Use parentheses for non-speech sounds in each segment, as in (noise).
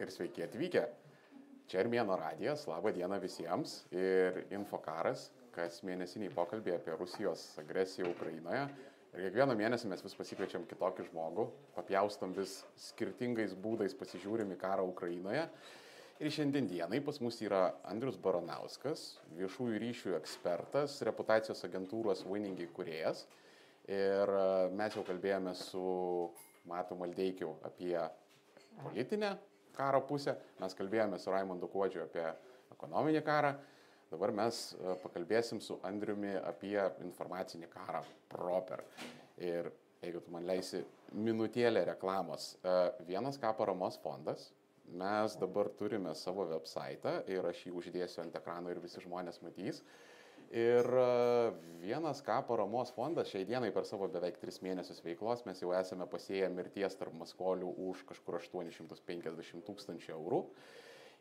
ir sveiki atvykę. Čia Armėno radijas, laba diena visiems ir Infokaras, kas mėnesiniai pokalbiai apie Rusijos agresiją Ukrainoje. Ir kiekvieną mėnesį mes vis pasikviečiam kitokį žmogų, papjaustam vis skirtingais būdais, pasižiūrim į karą Ukrainoje. Ir šiandien dienai pas mus yra Andrius Baronauskas, viešųjų ryšių ekspertas, reputacijos agentūros Winningai kuriejas. Ir e, mes jau kalbėjome su Matu Maldeikiu apie politinę karo pusę, mes kalbėjome su Raimondu Kuodžiu apie ekonominį karą, dabar mes e, pakalbėsim su Andriumi apie informacinį karą proper. Ir jeigu tu man leisi minutėlę reklamos, e, vienas K paramos fondas, mes dabar turime savo website ir aš jį uždėsiu ant ekrano ir visi žmonės matys. Ir e, vienas K paramos fondas šiai dienai per savo beveik 3 mėnesius veiklos mes jau esame pasėję mirties tarp maskolių už kažkur 850 tūkstančių eurų.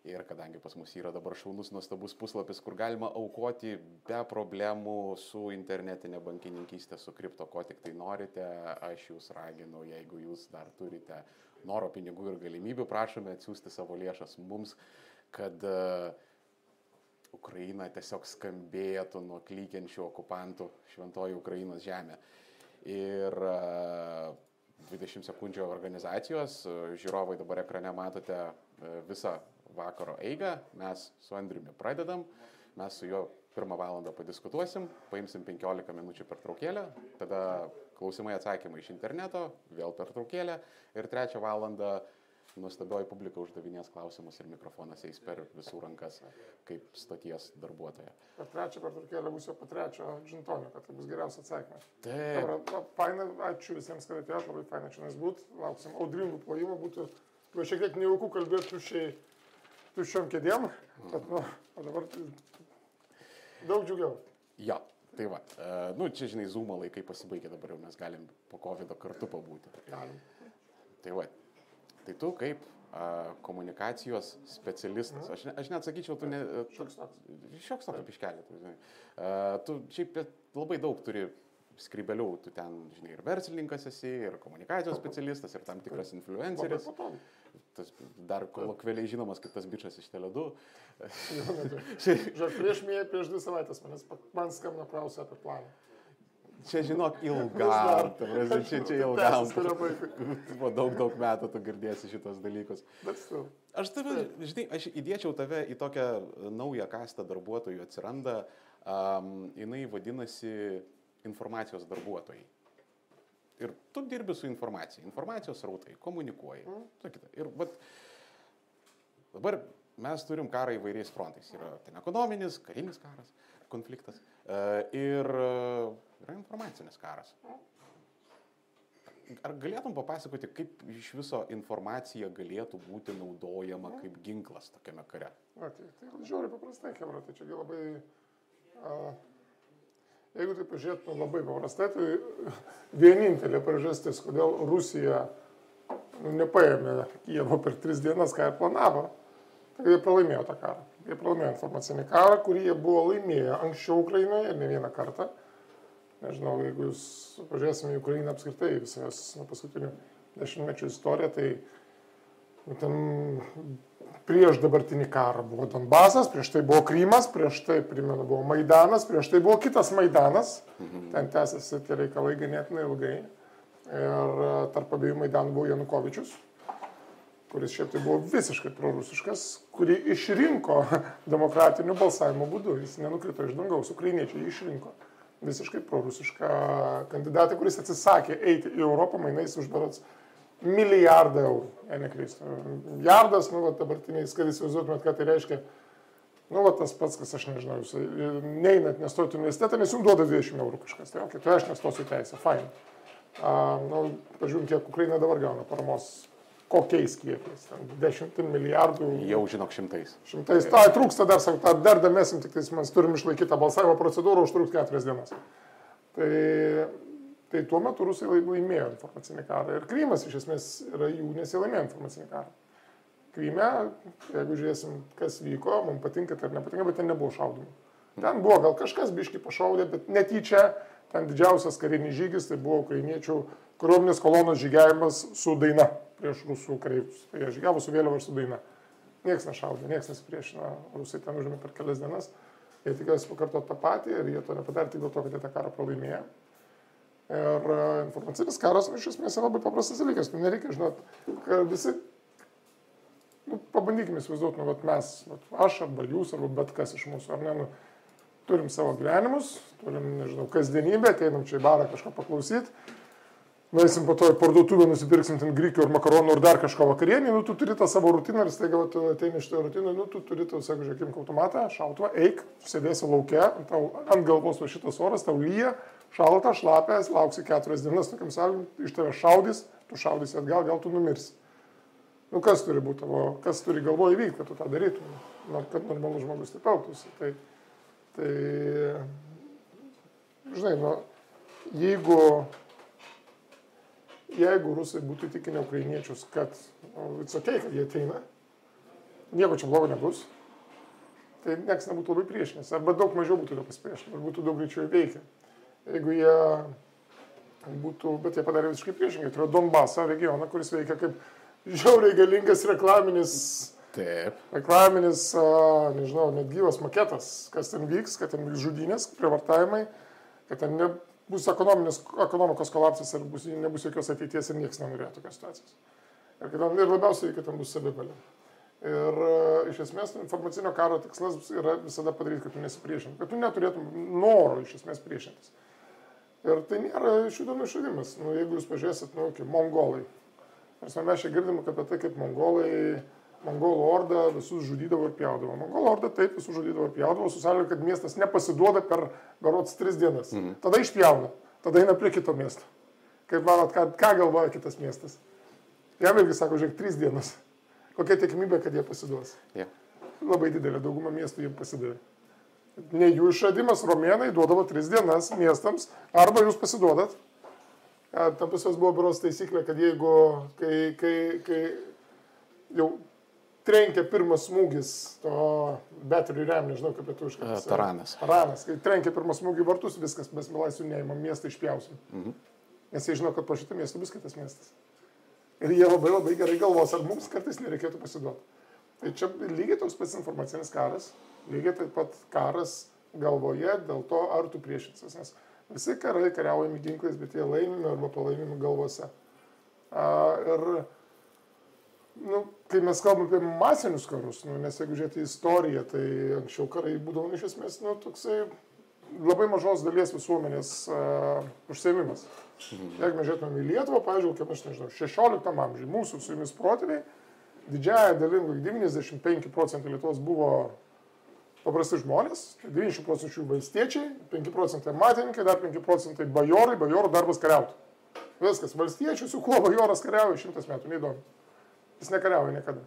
Ir kadangi pas mus yra dabar šaunus nuostabus puslapis, kur galima aukoti be problemų su internetinė bankininkystė, su kripto, ko tik tai norite, aš jūs raginu, jeigu jūs dar turite noro pinigų ir galimybių, prašome atsiųsti savo lėšas mums, kad uh, Ukraina tiesiog skambėtų nuo klykiančių okupantų šventoji Ukrainos žemė. Ir 20 sekundžių organizacijos, žiūrovai dabar ekrane matote visą vakaro eigą, mes su Andriumi pradedam, mes su juo pirmą valandą padiskutuosim, paimsim 15 minučių per traukėlę, tada klausimai atsakymai iš interneto, vėl per traukėlę ir trečią valandą nuostabioji publika uždavinės klausimus ir mikrofonas eis per visų rankas kaip stoties darbuotoja. Per trečią pertraukėlę bus jau po trečio džintonio, kad tai bus geriausias atsakymas. Taip. Faina, ačiū visiems, kad atėjote, labai faina čia nes būt, lauksim audringų plojimų, būtų, buvo šiek tiek nejaukų kalbėti tušiai, tuščiom kėdėm, bet, nu, o dabar daug džiugiau. Jo. Tai va, uh, nu čia žinai, Zoom laikai pasibaigė, dabar jau mes galim po COVID kartu pabūti. Galim. Tai va, Tai tu kaip a, komunikacijos specialistas, aš, ne, aš net sakyčiau, tu ne... Šioks toks. Šioks toks piškelė, tu žinai. Šiaip labai daug turi skribelių, tu ten, žinai, ir verslininkas esi, ir komunikacijos specialistas, ir tam tikras influenceris. Tas dar kolokvėliai žinomas kaip tas bičias iš Tele2. (laughs) Žiūrėk, prieš prieš dvi savaitės manęs, man skambina klausė apie planą. Čia, žinok, ilgam. Čia, čia ilgam. Po (laughs) daug, daug metų tu girdėsi šitos dalykus. Aš tave, žinai, aš įdėčiau tave į tokią naują kastą darbuotojų atsiranda. Um, jinai vadinasi informacijos darbuotojai. Ir tu dirbi su informacija. Informacijos rautai, komunikuoji. Mm. Ir vat, dabar mes turim karą įvairiais frontais. Yra ten ekonominis, karinis karas, konfliktas. Uh, ir uh, yra informacinis karas. Ar galėtum papasakoti, kaip iš viso informacija galėtų būti naudojama kaip ginklas tokiame kare? Na, tai, tai žiūri paprastai, Kemra, tai čia labai... A, jeigu tai pažiūrėtume labai paprastai, tai vienintelė priežastis, kodėl Rusija nu, nepaėmė Kievo per tris dienas, ką ir planavo, tai jie pralaimėjo tą karą. Jie pralaimėjo informacinį karą, kurį jie buvo laimėję anksčiau Ukrainoje, ne vieną kartą nežinau, jeigu jūs pažiūrėsime į Ukrainą apskritai, visas nuo paskutinių dešimtmečių istoriją, tai nu, ten prieš dabartinį karą buvo Donbasas, prieš tai buvo Krymas, prieš tai, primenu, buvo Maidanas, prieš tai buvo kitas Maidanas, mhm. ten tęsiasi tie reikalai ganėtinai ilgai. Ir tarp abiejų Maidanų buvo Janukovičius, kuris šiaip tai buvo visiškai prorusiškas, kurį išrinko (laughs) demokratiniu balsavimo būdu, jis nenukrito iš dangaus, ukrainiečiai išrinko visiškai prorusišką kandidatą, kuris atsisakė eiti į Europą mainais už berots milijardą eurų, jei neklystu. Milijardas, nu, dabartiniais, kad įsivaizduotumėt, ką tai reiškia. Nu, va, tas pats, kas aš nežinau, jūs neinat nestojate universitetą, nes jums duoda 20 eurų kažkas. Tai, okay, tai aš nestosiu teisę, fine. Uh, nu, pažiūrėjom, kiek Ukraina dabar gauna paramos kokiais kiekiais, dešimtim milijardų. Jau žinok, šimtais. Šimtais. Tai trūksta dar, sako, tą dar damesim, tik tais mes turim išlaikyti tą balsavimo procedūrą, užtruks keturias dienas. Tai, tai tuo metu rusai laimėjo informacinį karą. Ir Krymas iš esmės yra jų, nes jie laimėjo informacinį karą. Kryme, jeigu žiūrėsim, kas vyko, mums patinka tai ar nepatinka, bet ten nebuvo šaudimų. Ten buvo gal kažkas biški pašaudė, bet netyčia ten didžiausias karinis žygis tai buvo ukrainiečių kariuomenės kolonos žygiavimas su daina. Prieš rusų kareivius. Tai jie žygiavo su vėliava ir su daina. Niekas nešaudė, niekas nesipriešino, rusai ten užėmė per kelias dienas. Jie tikėjosi pakartoti tą patį ir jie to nepadarė tik dėl to, kad jie tą karą pralaimėjo. Ir e, informacinis karas, nu, iš esmės, yra labai paprastas dalykas. Nu, nereikia žinot, kad visi, nu, pabandykime įsivaizduoti, nu, vat mes, vat aš arba jūs, arba bet kas iš mūsų, ar ne, nu, turim savo gyvenimus, turim, nežinau, kasdienybę, ateinam čia į barą kažką paklausyti, nueisim po to į parduotuvę, nusipirksim ten grikių ar makaronų ar dar kažko vakarienį, nu tu turi tą savo rutiną ir staiga tu ateini iš to rutiną, nu tu turi tau, sako, žiūrėkim, automatą, šautuvą, eik, sėdėsi laukia, tau ant galvos va šitas oras, tau lyja, šalta, šlapęs, lauksi keturias dienas, tokiam sąlygom, iš tave šaudys, tu šaudysi atgal, gal tu numirsi. Nu kas turi būti tavo, kas turi galvoje įvykti, kad tu tą darytum, nors kad normalus žmogus taip elgtųsi. Tai, tai, žinai, nu, jeigu jeigu rusai būtų įtikinę ukrainiečius, kad it's ok, kad jie ateina, nieko čia blogo nebus, tai niekas nebūtų labai priešinęs, arba daug mažiau būtų to pasipriešinę, arba būtų daug greičiau veikę. Jeigu jie būtų, bet jie padarė visiškai priešingai, tai yra Donbaso regioną, kuris veikia kaip žiauriai galingas reklaminis, Taip. reklaminis, nežinau, net gyvas maketas, kas ten vyks, kad ten vyks žudynės, prievartavimai, kad ten ne, bus ekonomikos kolapsas ir bus, nebus jokios ateities ir niekas nenorėjo tokios situacijos. Ir, kad, ir labiausiai, kad ten bus savivalė. Ir uh, iš esmės informacinio karo tikslas yra visada padaryti, kad tu nesipriešintum, kad tu neturėtum noro iš esmės priešintis. Ir tai nėra šių dienų išradimas. Nu, jeigu jūs pažiūrėsit, nu, kaip mongolai. Mes čia girdim apie tai, kaip mongolai mongolų orda visus žudydavo ir pjaudavo. Mongolų orda taip visus žudydavo ir pjaudavo, su sąlyga, kad miestas nepasiduoda per berots tris dienas. Mhm. Tada išpjauna, tada eina prie kito miesto. Kaip manot, ką, ką galvoja kitas miestas? Jam irgi sako, žiūrėk, trys dienas. Kokia tikimybė, kad jie pasiduos? Yeah. Labai didelė dauguma miestų jiems pasidavė. Ne jų išradimas, romėnai duodavo tris dienas miestams, arba jūs pasiduodat. Tam pas juos buvo biuros taisyklė, kad jeigu, kai, kai, kai jau trenkia pirmas smūgis to Battery Ram, nežinau kaip lietuviškai. Taranas. Taranas. Kai trenkia pirmas smūgį vartus, viskas, mes milaisių neįmam, miestą išpjausim. Mhm. Nes jie žino, kad po šitą miestą bus kitas miestas. Ir jie labai labai gerai galvos, ar mums kartais nereikėtų pasiduoti. Tai čia lygiai toks pats informacinis karas, lygiai taip pat karas galvoje dėl to, ar tu priešinsies. Nes visi karai kariaujami ginklais, bet jie laimimi arba palaimimi galvose. A, ir nu, kai mes kalbame apie masinius karus, nu, nes jeigu žiūrėti į istoriją, tai anksčiau karai būdavo iš esmės nu, toksai labai mažos dalies visuomenės uh, užsiemimas. Mhm. Jeigu mes žiūrėtume į Lietuvą, pavyzdžiui, kaip aš nežinau, 16 amžiuje mūsų su jumis protėviai, didžiaja dalim, 95 procentai Lietuvos buvo paprasti žmonės, 90 procentų jų valstiečiai, 5 procentai matininkai, dar 5 procentai bajorai, bajorų darbas kariauti. Viskas, valstiečių su kuo bajoras kariauja šimtas metų, neįdomu. Jis nekariauja niekada.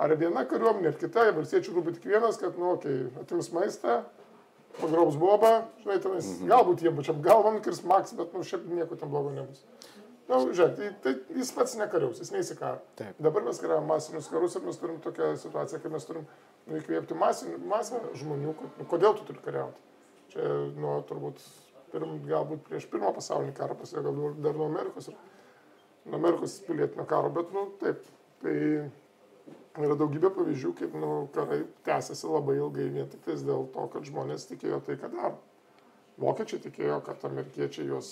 Ar viena kariuomenė, ar kita, valstiečių rūpi tik vienas, kad, nu, okei, okay, atims maistą, pagrobs bobą, žinai, tenais, mhm. galbūt jie pačiam galvom kirs maks, bet, nu, šiaip nieko ten blogo nebus. Na, nu, žiūrėk, tai, tai jis pats nekariaus, jis neįsikaro. Dabar mes kariavom masinius karus ir mes turim tokią situaciją, kai mes turim nu, įkvėpti masę, masę žmonių, nu, kodėl tu turi kariauti. Čia, nu, turbūt, pirm, galbūt prieš pirmą pasaulinį karą prasidėjo, galbūt dar nuo Amerikos ir nuo Amerikos pilietinio karo, bet, nu, taip, Tai yra daugybė pavyzdžių, kaip nu, karai tęsiasi labai ilgai vien tik dėl to, kad žmonės tikėjo tai, ką daro. Vokiečiai tikėjo, kad amerikiečiai juos,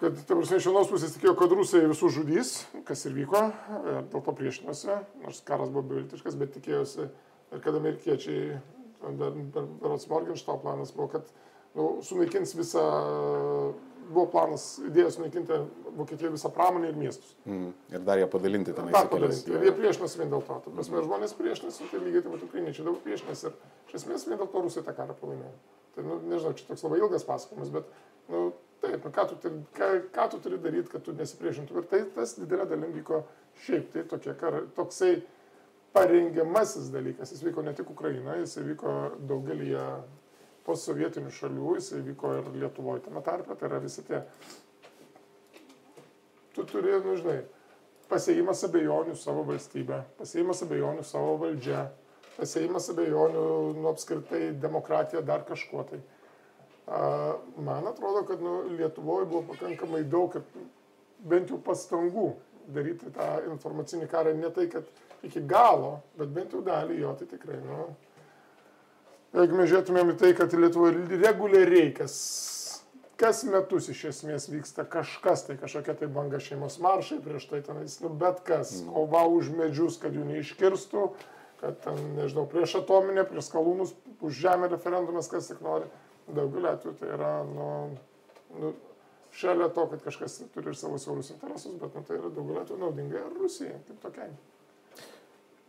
kad, ta prasme, iš vienos pusės tikėjo, kad rusai visus žudys, kas ir vyko, ir dėl to priešinosi, nors karas buvo beviltiškas, bet tikėjosi ir kad amerikiečiai, berots Morgenštau planas buvo, kad nu, sunaikins visą buvo planas, idėjas sunaikinti Vokietiją visą pramonę ir miestus. Mm. Ir dar ją padalinti tenai. Dar padalinti. Ir jie priešinasi vien dėl to. Tu prasme, mm. žmonės priešinasi, tai lygiai taip pat ukrainiečiai daug priešinasi. Ir iš esmės vien dėl to rusai tą karą pralaimėjo. Tai, nu, nežinau, čia toks labai ilgas pasakojimas, bet, nu, taip, nu, ką, tu turi, ką, ką tu turi daryti, kad tu nesipriešintum. Ir tai tas didelė dalim vyko šiaip, tai tokie karai, toksai parengiamasis dalykas. Jis vyko ne tik Ukrainoje, jis vyko daugelį postsovietinių šalių, jisai vyko ir Lietuvoje tame tarpe, tai yra visi tie, tu turi, nu žinai, pasėjimas abejonių savo valstybę, pasėjimas abejonių savo valdžia, pasėjimas abejonių, nu apskritai demokratija, dar kažkuo tai. A, man atrodo, kad nu, Lietuvoje buvo pakankamai daug, bent jau pastangų daryti tą informacinį karą ne tai, kad iki galo, bet bent jau dalį jo, tai tikrai, nu, jeigu mes žiūrėtumėm į tai, kad Lietuvoje reguliariai, kas, kas metus iš esmės vyksta kažkas, tai kažkokia tai banga šeimos maršai, prieš tai tenais, nu, bet kas, mm. kova už medžius, kad jų neiškirstų, kad ten, nežinau, prieš atominę, prieš skalūnus, už žemę referendumas, kas tik nori. Daugelį atvejų tai yra, nu, nu, šalia to, kad kažkas turi ir savo siaurus interesus, bet nu, tai yra daugelį atvejų naudinga ir Rusijai, kaip tokiai.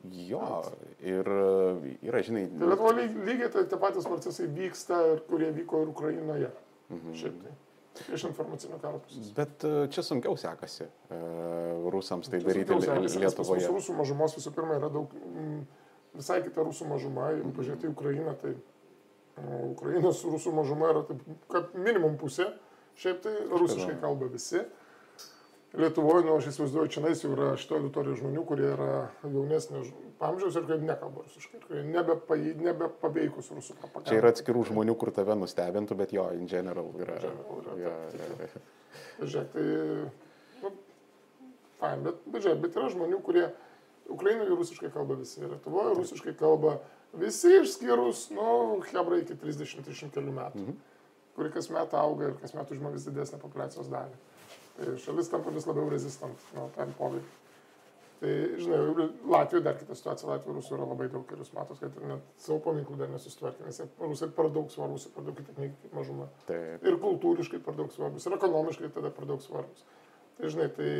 Jo, ir yra, žinai. Tai Lietuvo lygiai tai tie patys procesai vyksta, kurie vyko ir Ukrainoje. Mhm. Šiaip tai. Iš informacinio karo pusės. Bet e, čia sunkiau sekasi uh, rusams tai čia daryti Lietuvoje. Rusų mažumos visų pirma yra daug, m, visai kita rusų mažuma. Jeigu pažiūrėti į Ukrainą, tai Ukrainos rusų mažuma yra taip, kad minimum pusė. Šiaip tai rusiškai kalba visi. Lietuvoje, nu, aš įsivaizduoju, čia nais jau yra šito auditorija žmonių, kurie yra jaunesnio amžiaus ir kurie nekalba rusiškai, kurie nebepaveikus nebe rusų propagandą. Čia yra atskirų žmonių, kur tave nustebintų, bet jo, in general yra. General yra ja, ja, ja. Žiūrėk, tai, nu, fine, bet, bet, žiūrėk, bet yra žmonių, kurie Ukrainoje rusiškai kalba visi, Lietuvoje rusiškai kalba visi išskyrus, nu, hebra iki 30-30 kelių metų, mhm. kuri kas metą auga ir kas metą užima vis didesnę populacijos dalį. Tai šalis tampa vis labiau rezistant nu, tam poveikiu. Tai, žinai, Latvijoje dar kita situacija, Latvijoje rusų yra labai daug ir jūs matot, kad net savo paminklų dar nesusitvarkė, nes rusai per daug svarbus, per daug kitaip mažuma. Taip. Ir kultūriškai per daug svarbus, ir ekonomiškai tada per daug svarbus. Tai, žinai, tai,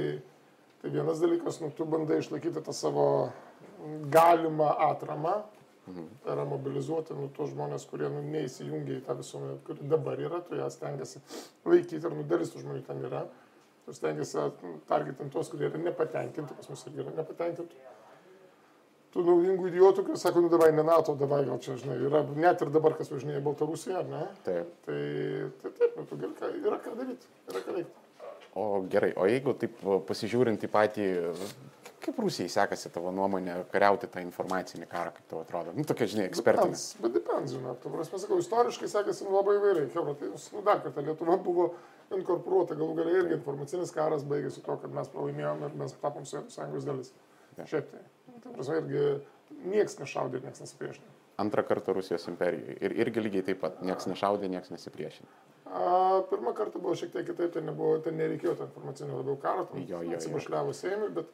tai vienas dalykas, nu, tu bandai išlaikyti tą savo galimą atramą, mhm. tai yra mobilizuoti nu, tuos žmonės, kurie nu, neįsijungia į tą visuomenę, kuri dabar yra, tu ją stengiasi laikyti ir nu, dalis tų žmonių ten yra ir stengiasi targetinti tuos, kurie yra nepatenkinti, pas mus irgi yra nepatenkinti. Tų naudingų idiotų, kurie sako, nu davai ne NATO, davai gal čia, žinai, yra net ir dabar, kas važinėja Baltarusiją, ar ne? Taip. Tai, tai taip, nu, tu gali, yra ką daryti, yra ką veikti. O gerai, o jeigu taip pasižiūrint į patį, kaip Rusijai sekasi tavo nuomonė kariauti tą informacinį karą, kaip tau atrodo? Nu, tokia, žinai, ekspertinė. Bet depends, žinai, tu prasme sakau, istoriškai sekasi labai įvairiai. Hebra, tai, nu, dar kartą, Lietuva buvo inkorporuota, galų galiai irgi informacinis karas baigėsi to, kad mes pralaimėjome ir mes tapom Sovietų sąjungos dalis. Ja. Šiaip tai. Tai prasme, irgi niekas nešaudė ir niekas nesipriešino. Antrą kartą Rusijos imperijoje. Ir irgi lygiai taip pat. Niekas nešaudė, niekas nesipriešino. A, pirmą kartą buvo šiek tiek kitaip, tai, nebuvo, tai nereikėjo to informacinio labiau karo, ten atsibašliavo Seimui, bet,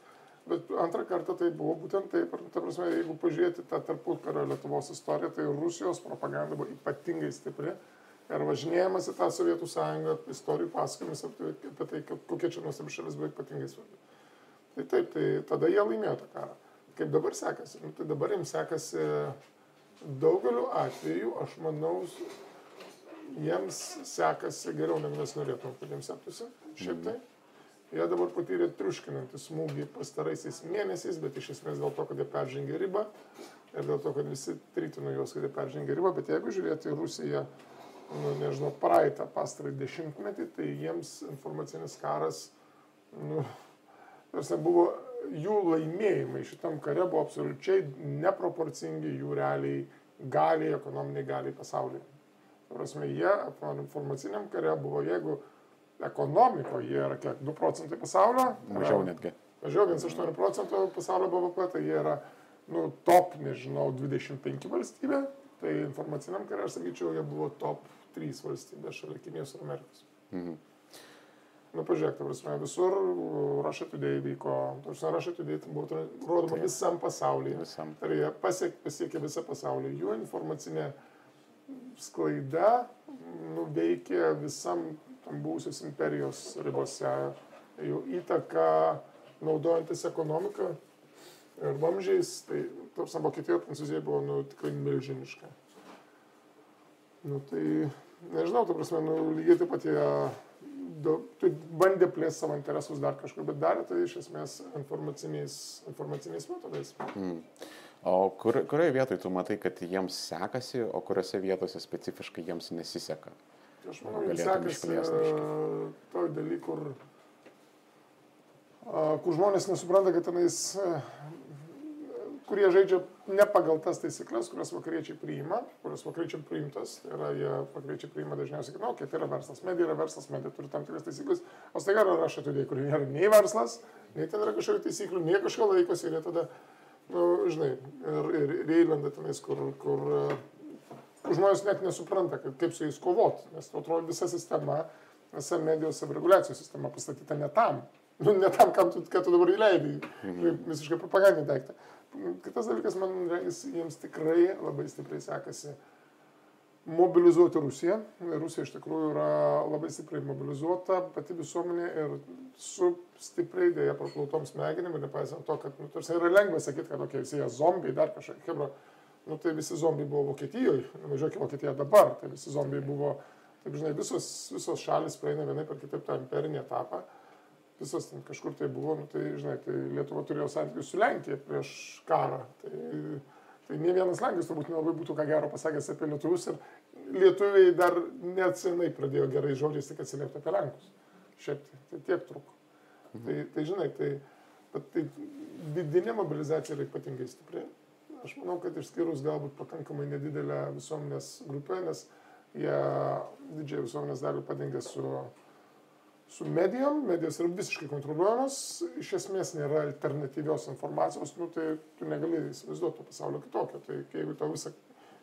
bet antrą kartą tai buvo būtent taip. Ir, ta prasme, jeigu pažiūrėti tą tarputkario Lietuvos istoriją, tai Rusijos propaganda buvo ypatingai stipri ir važinėjimas į tą Sovietų sąjungą, istorijų pasakojimas apie, apie tai, kokia čia nuostabi šalis buvo ypatingai svarbi. Tai taip, tai tada jie laimėjo tą karą. Kaip dabar sekasi? Nu, tai dabar jiems sekasi daugeliu atveju, aš manau, jiems sekasi geriau, negu mes norėtume, kad jiems sektųsi. Šiaip tai. Jie dabar patyrė triuškinantį smūgį pastaraisiais mėnesiais, bet iš esmės dėl to, kad jie peržengė ribą ir dėl to, kad visi tritino juos, kad jie peržengė ribą, bet jeigu žiūrėti į Rusiją, nu, nežinau, praeitą pastarąjį dešimtmetį, tai jiems informacinis karas, nu, tarsi buvo jų laimėjimai šitam kare buvo absoliučiai neproporcingi jų realiai galiai, ekonominiai galiai pasaulyje. Prasme, jie informaciniam kare buvo, jeigu ekonomikoje jie yra kiek 2 procentai pasaulio. Mažiau netgi. Mažiau 1,8 procentų pasaulio BVP, tai jie yra, nu, top, nežinau, 25 valstybė, Tai informaciniam kare, aš sakyčiau, jie buvo top 3 valstybės šalia Kinijos ir Amerikos. Mhm. Nu, pažiūrėk, prasme, visur Russia Today vyko, prasme, Russia Today buvo rodoma visam pasaulyje. Visam. Ir jie pasiek, pasiekė visą pasaulį. Jų informacinė sklaida nuveikė visam tam buvusios imperijos ribose. Jų įtaka naudojantis ekonomiką ir vamžiais, tai tarsi Vokietijoje, Prancūzijoje buvo nu, tikrai milžiniška. Nu, tai nežinau, tu prasme, nu, lygiai taip pat jie tai bandė plėsti savo interesus dar kažkur, bet darė tai iš esmės informaciniais, informaciniais metodais. Mm. O kur, kurioje vietoje tu matai, kad jiems sekasi, o kuriuose vietose specifiškai jiems nesiseka? Aš manau, kad sekasi toj daly, kur, kur žmonės nesupranta, kad tenais kurie žaidžia ne pagal tas taisyklės, kurias vakariečiai priima, kurias vakariečiai priimtas, tai yra jie vakariečiai priima dažniausiai, kad, na, nu, okay, tai yra verslas, medija yra verslas, medija turi tam tikras taisyklės, o staiga yra rašo tudėjai, kurie nėra nei verslas, nei ten yra kažkokių taisyklių, nei kažko laikosi. Ir jie tada, na, nu, žinai, ir, ir, ir įlenda tenais, kur, kur, kur žmonės net nesupranta, kaip, kaip su jais kovoti, nes atrodo visa sistema, visa medijos savireguliacijos sistema pastatyta ne tam, nu, ne tam, kam tu, tu dabar įleidai, mhm. visiškai propagandinį daiktą. Kitas dalykas, man regis, jiems tikrai labai stipriai sekasi mobilizuoti Rusiją. Rusija iš tikrųjų yra labai stipriai mobilizuota, pati visuomenė ir su stipriai dėja praplautom smegenim ir nepaisant to, kad nu, tarsi yra lengva sakyti, kad tokie okay, visi jie zombiai, dar kažkokie, hebra, nu tai visi zombiai buvo Vokietijoje, važiuokime Vokietiją dabar, tai visi zombiai buvo, taip žinai, visos, visos šalis praeina vienaip ar kitaip tą imperinį etapą visas ten kažkur tai buvo, nu, tai žinai, tai Lietuva turėjo santykius su Lenkija prieš karą. Tai, tai ne vienas Lenkijos turbūt nelabai būtų ką gero pasakęs apie lietuvius ir lietuviai dar net senai pradėjo gerai žodžiais tik atsiliepti apie Lenkus. Šiaip tai, tai tiek truko. Mhm. Tai, tai žinai, tai, tai vidinė mobilizacija yra ypatingai stipri. Aš manau, kad išskyrus galbūt pakankamai nedidelę visuomenės grupę, nes jie didžiąją visuomenės dalį padengia su su medijom, medijos yra visiškai kontroliuojamos, iš esmės nėra alternatyvios informacijos, nu, tai tu negali įsivaizduoti pasaulio kitokio. Tai jeigu tau visą,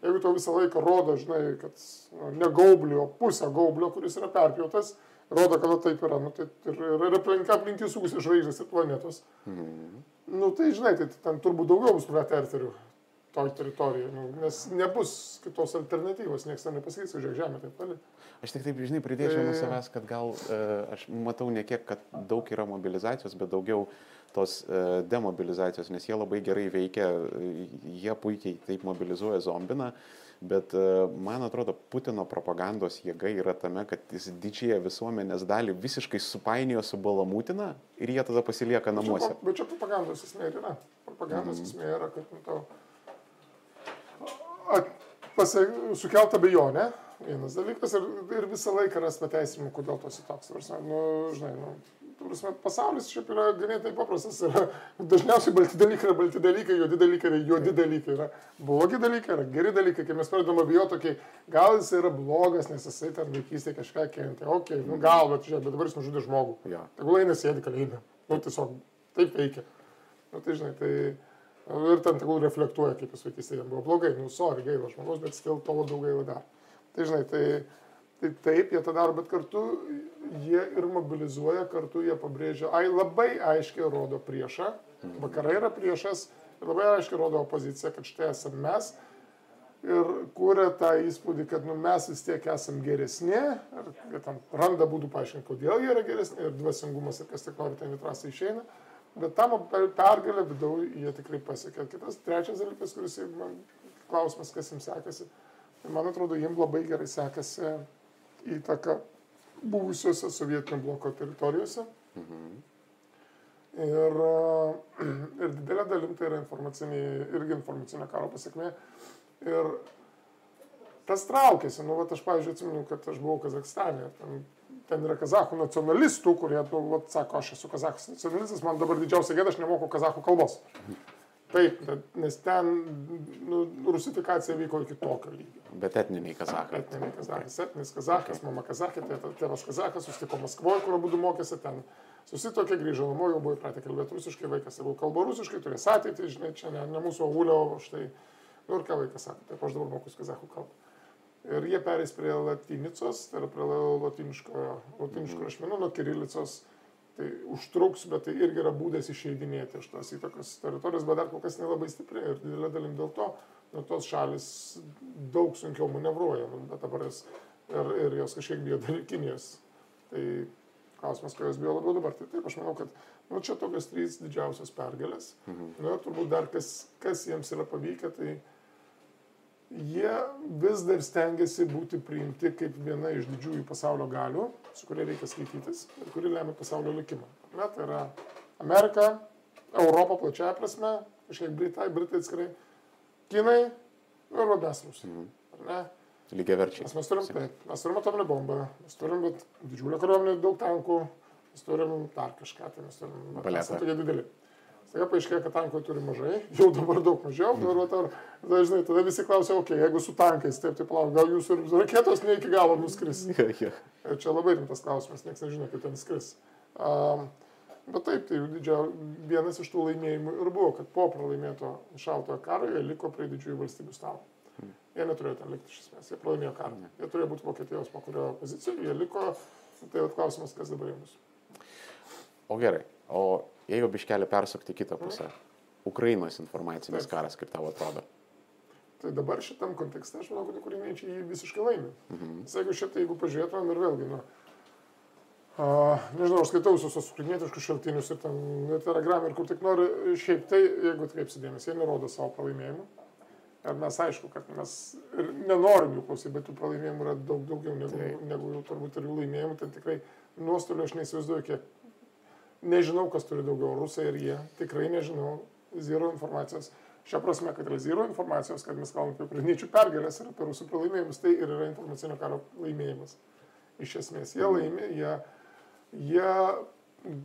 jeigu tau visą laiką rodo, žinai, kad nu, ne gaublio, pusę gaublio, kuris yra perpjautas, rodo, kad taip yra, nu, tai ir, ir, ir aplinka aplink jų sukusi žvaigždės ir planetos. Mhm. Nu, tai žinai, tai ten turbūt daugiau bus praterterių toj teritorijoj, nu, nes nebus kitos alternatyvos, niekas ten nepasakys, žiūrėk, žemė taip toli. Aš tik taip, žinai, pridėčiau nuo savęs, kad gal uh, aš matau ne kiek, kad daug yra mobilizacijos, bet daugiau tos uh, demobilizacijos, nes jie labai gerai veikia, jie puikiai taip mobilizuoja zombiną, bet man atrodo, Putino propagandos jėga yra tame, kad jis didžiąją visuomenės dalį visiškai supainiojo su balamutina ir jie tada pasilieka namuose. Bet čia propagandos esmė yra. Propagandos mm. esmė yra, kad nu, tau pasak, sukelt abejonę, vienas dalykas, ir, ir visą laiką ras pateisimų, kodėl tu esi toks. Prasme, nu, žinai, nu, prasme, pasaulis šiaip yra ganėtinai paprastas. Yra, dažniausiai balti dalykai yra balti dalykai, juodi dalykai yra juodi dalykai. Yra blogi dalykai, yra geri dalykai. Kai mes pradedam abijoti, okay, gal jis yra blogas, nes jisai ten vaikystėje kažką kentė. Ok, nu gal, bet, žiūrėk, bet dabar jis nužudė žmogų. Ja. Tegul eina sėdi kalėjime. Nu, tiesiog taip veikia. Nu, tai žinai, tai... Ir ten tegul reflektuoja, kaip jis vaikystėje buvo blogai, nu, sorry, gaila žmogus, bet skil to labiau gaila dar. Tai žinai, tai, tai taip jie tą daro, bet kartu jie ir mobilizuoja, kartu jie pabrėžia, ai labai aiškiai rodo priešą, vakarai yra priešas, labai aiškiai rodo opoziciją, kad štai esame mes ir kūrė tą įspūdį, kad nu, mes vis tiek esame geresni, ir tam randa būdų paaiškinti, kodėl jie yra geresni, ir dvasingumas, ir kas tik nori ten vitrasai išeina. Bet tam pergalę vidau jie tikrai pasiekė. Kitas, trečias dalykas, kuris, man klausimas, kas jiems sekasi, man atrodo, jiems labai gerai sekasi įtaka buvusiuose sovietinio bloko teritorijose. Mhm. Ir, ir didelė dalim tai yra informacinė, irgi informacinio karo pasiekmė. Ir tas traukėsi. Nu, vat, aš, pavyzdžiui, atsimenu, kad aš buvau Kazakstane. Ten ten yra kazachų nacionalistų, kurie, nu, vat, sako, aš esu kazachas nacionalistas, man dabar didžiausia gėda, aš nemoku kazachų kalbos. Taip, nes ten nu, rusifikacija vyko iki tokio lygio. Bet etniniai kazachai. Etniniai kazachai. Etninis kazachas, okay. mama kazachė, tai tėvas kazachas, susitiko Maskvoje, kur abu mokėsi ten. Susitokė, grįžo namo, jau buvo įpratę kalbėti rusiškai, vaikas jau kalba rusiškai, turės ateitį, žinai, čia ne, ne mūsų avulio, o štai, nu ir ką vaikas sako, taip aš dabar mokus kazachų kalbą. Ir jie perės prie latinicos, tai yra prie latiniško, latiniško mhm. rašmenų, nuo kirilicos. Tai užtruks, bet tai irgi yra būdas išeidinėti iš tos įtakos teritorijos, bet dar kol kas nelabai stipriai ir didelė dalim dėl to, nu, tos šalis daug sunkiau manevruoja, bet dabar jas ir, ir jos kažkiek bijo dar Kinijos. Tai klausimas, ko jos bijo labiau dabar. Tai taip, aš manau, kad nu, čia tokios trys didžiausios pergalės. Mhm. Nu, turbūt dar kas, kas jiems yra pavykę, tai jie vis dar stengiasi būti priimti kaip viena iš didžiųjų pasaulio galių, su kuria reikia skaitytis ir kuri lemia pasaulio likimą. Na, tai yra Amerika, Europa plačiaja prasme, kažkiek Britai, Britai atskirai, Kinai ir mes Rusija. Mhm. Lygiai verčiai. Mes turim, taip, mes turim atominę bombą, mes turim didžiulę kariuomenę, daug tankų, mes turim dar kažką, tai mes turim... Baletą. Tokie dideli. Staiga paaiškėjo, kad tankų turi mažai, (laughs) jau dabar daug mažiau, ir vat ar, dažnai tada visi klausia, okei, okay, jeigu su tankais, taip, tai palauk, gal jūsų ir raketos ne iki galo nuskris. (laughs) Ir čia labai rimtas klausimas, niekas nežino, kaip ten skris. Um, bet taip, tai didžia, vienas iš tų laimėjimų ir buvo, kad po pralaimėto šaltojo karo jie liko prie didžiųjų valstybių stalo. Jie neturėjo ten likti iš esmės, jie pralaimėjo karą. Jie turėjo būti Vokietijos po kurio pozicijoje, jie liko, tai klausimas, kas dabar jiems. O gerai, o Jeigu biškelį persukti kitą pusę. Ukrainos informacinis karas, kaip tau atrodo? Tai dabar šitam kontekste aš manau, kad ukrainiečiai jį visiškai laimi. Mhm. Jeigu šitą, jeigu pažiūrėtumėm ir vėlgi, nu, a, nežinau, aš skaitau visus ukrainietiškus šaltinius ir ten ir telegramą ir kur tik nori, šiaip tai, jeigu atkreipsi dėmesį, jie nerodo savo pralaimėjimų. Ir mes aišku, kad mes nenorim jų klausyti, bet tų pralaimėjimų yra daug daugiau negu, tai. negu jų turbūt ir jų laimėjimų. Tai tikrai nuostolių aš neįsivaizduoju, kiek Nežinau, kas turi daugiau, rusai ir jie. Tikrai nežinau. Zero informacijos. Šią prasme, kad yra zero informacijos, kad mes kalbame apie ukrainiečių pergalės ir apie rusų pralaimėjimus, tai ir yra informacinio karo laimėjimas. Iš esmės, jie laimė, jie, jie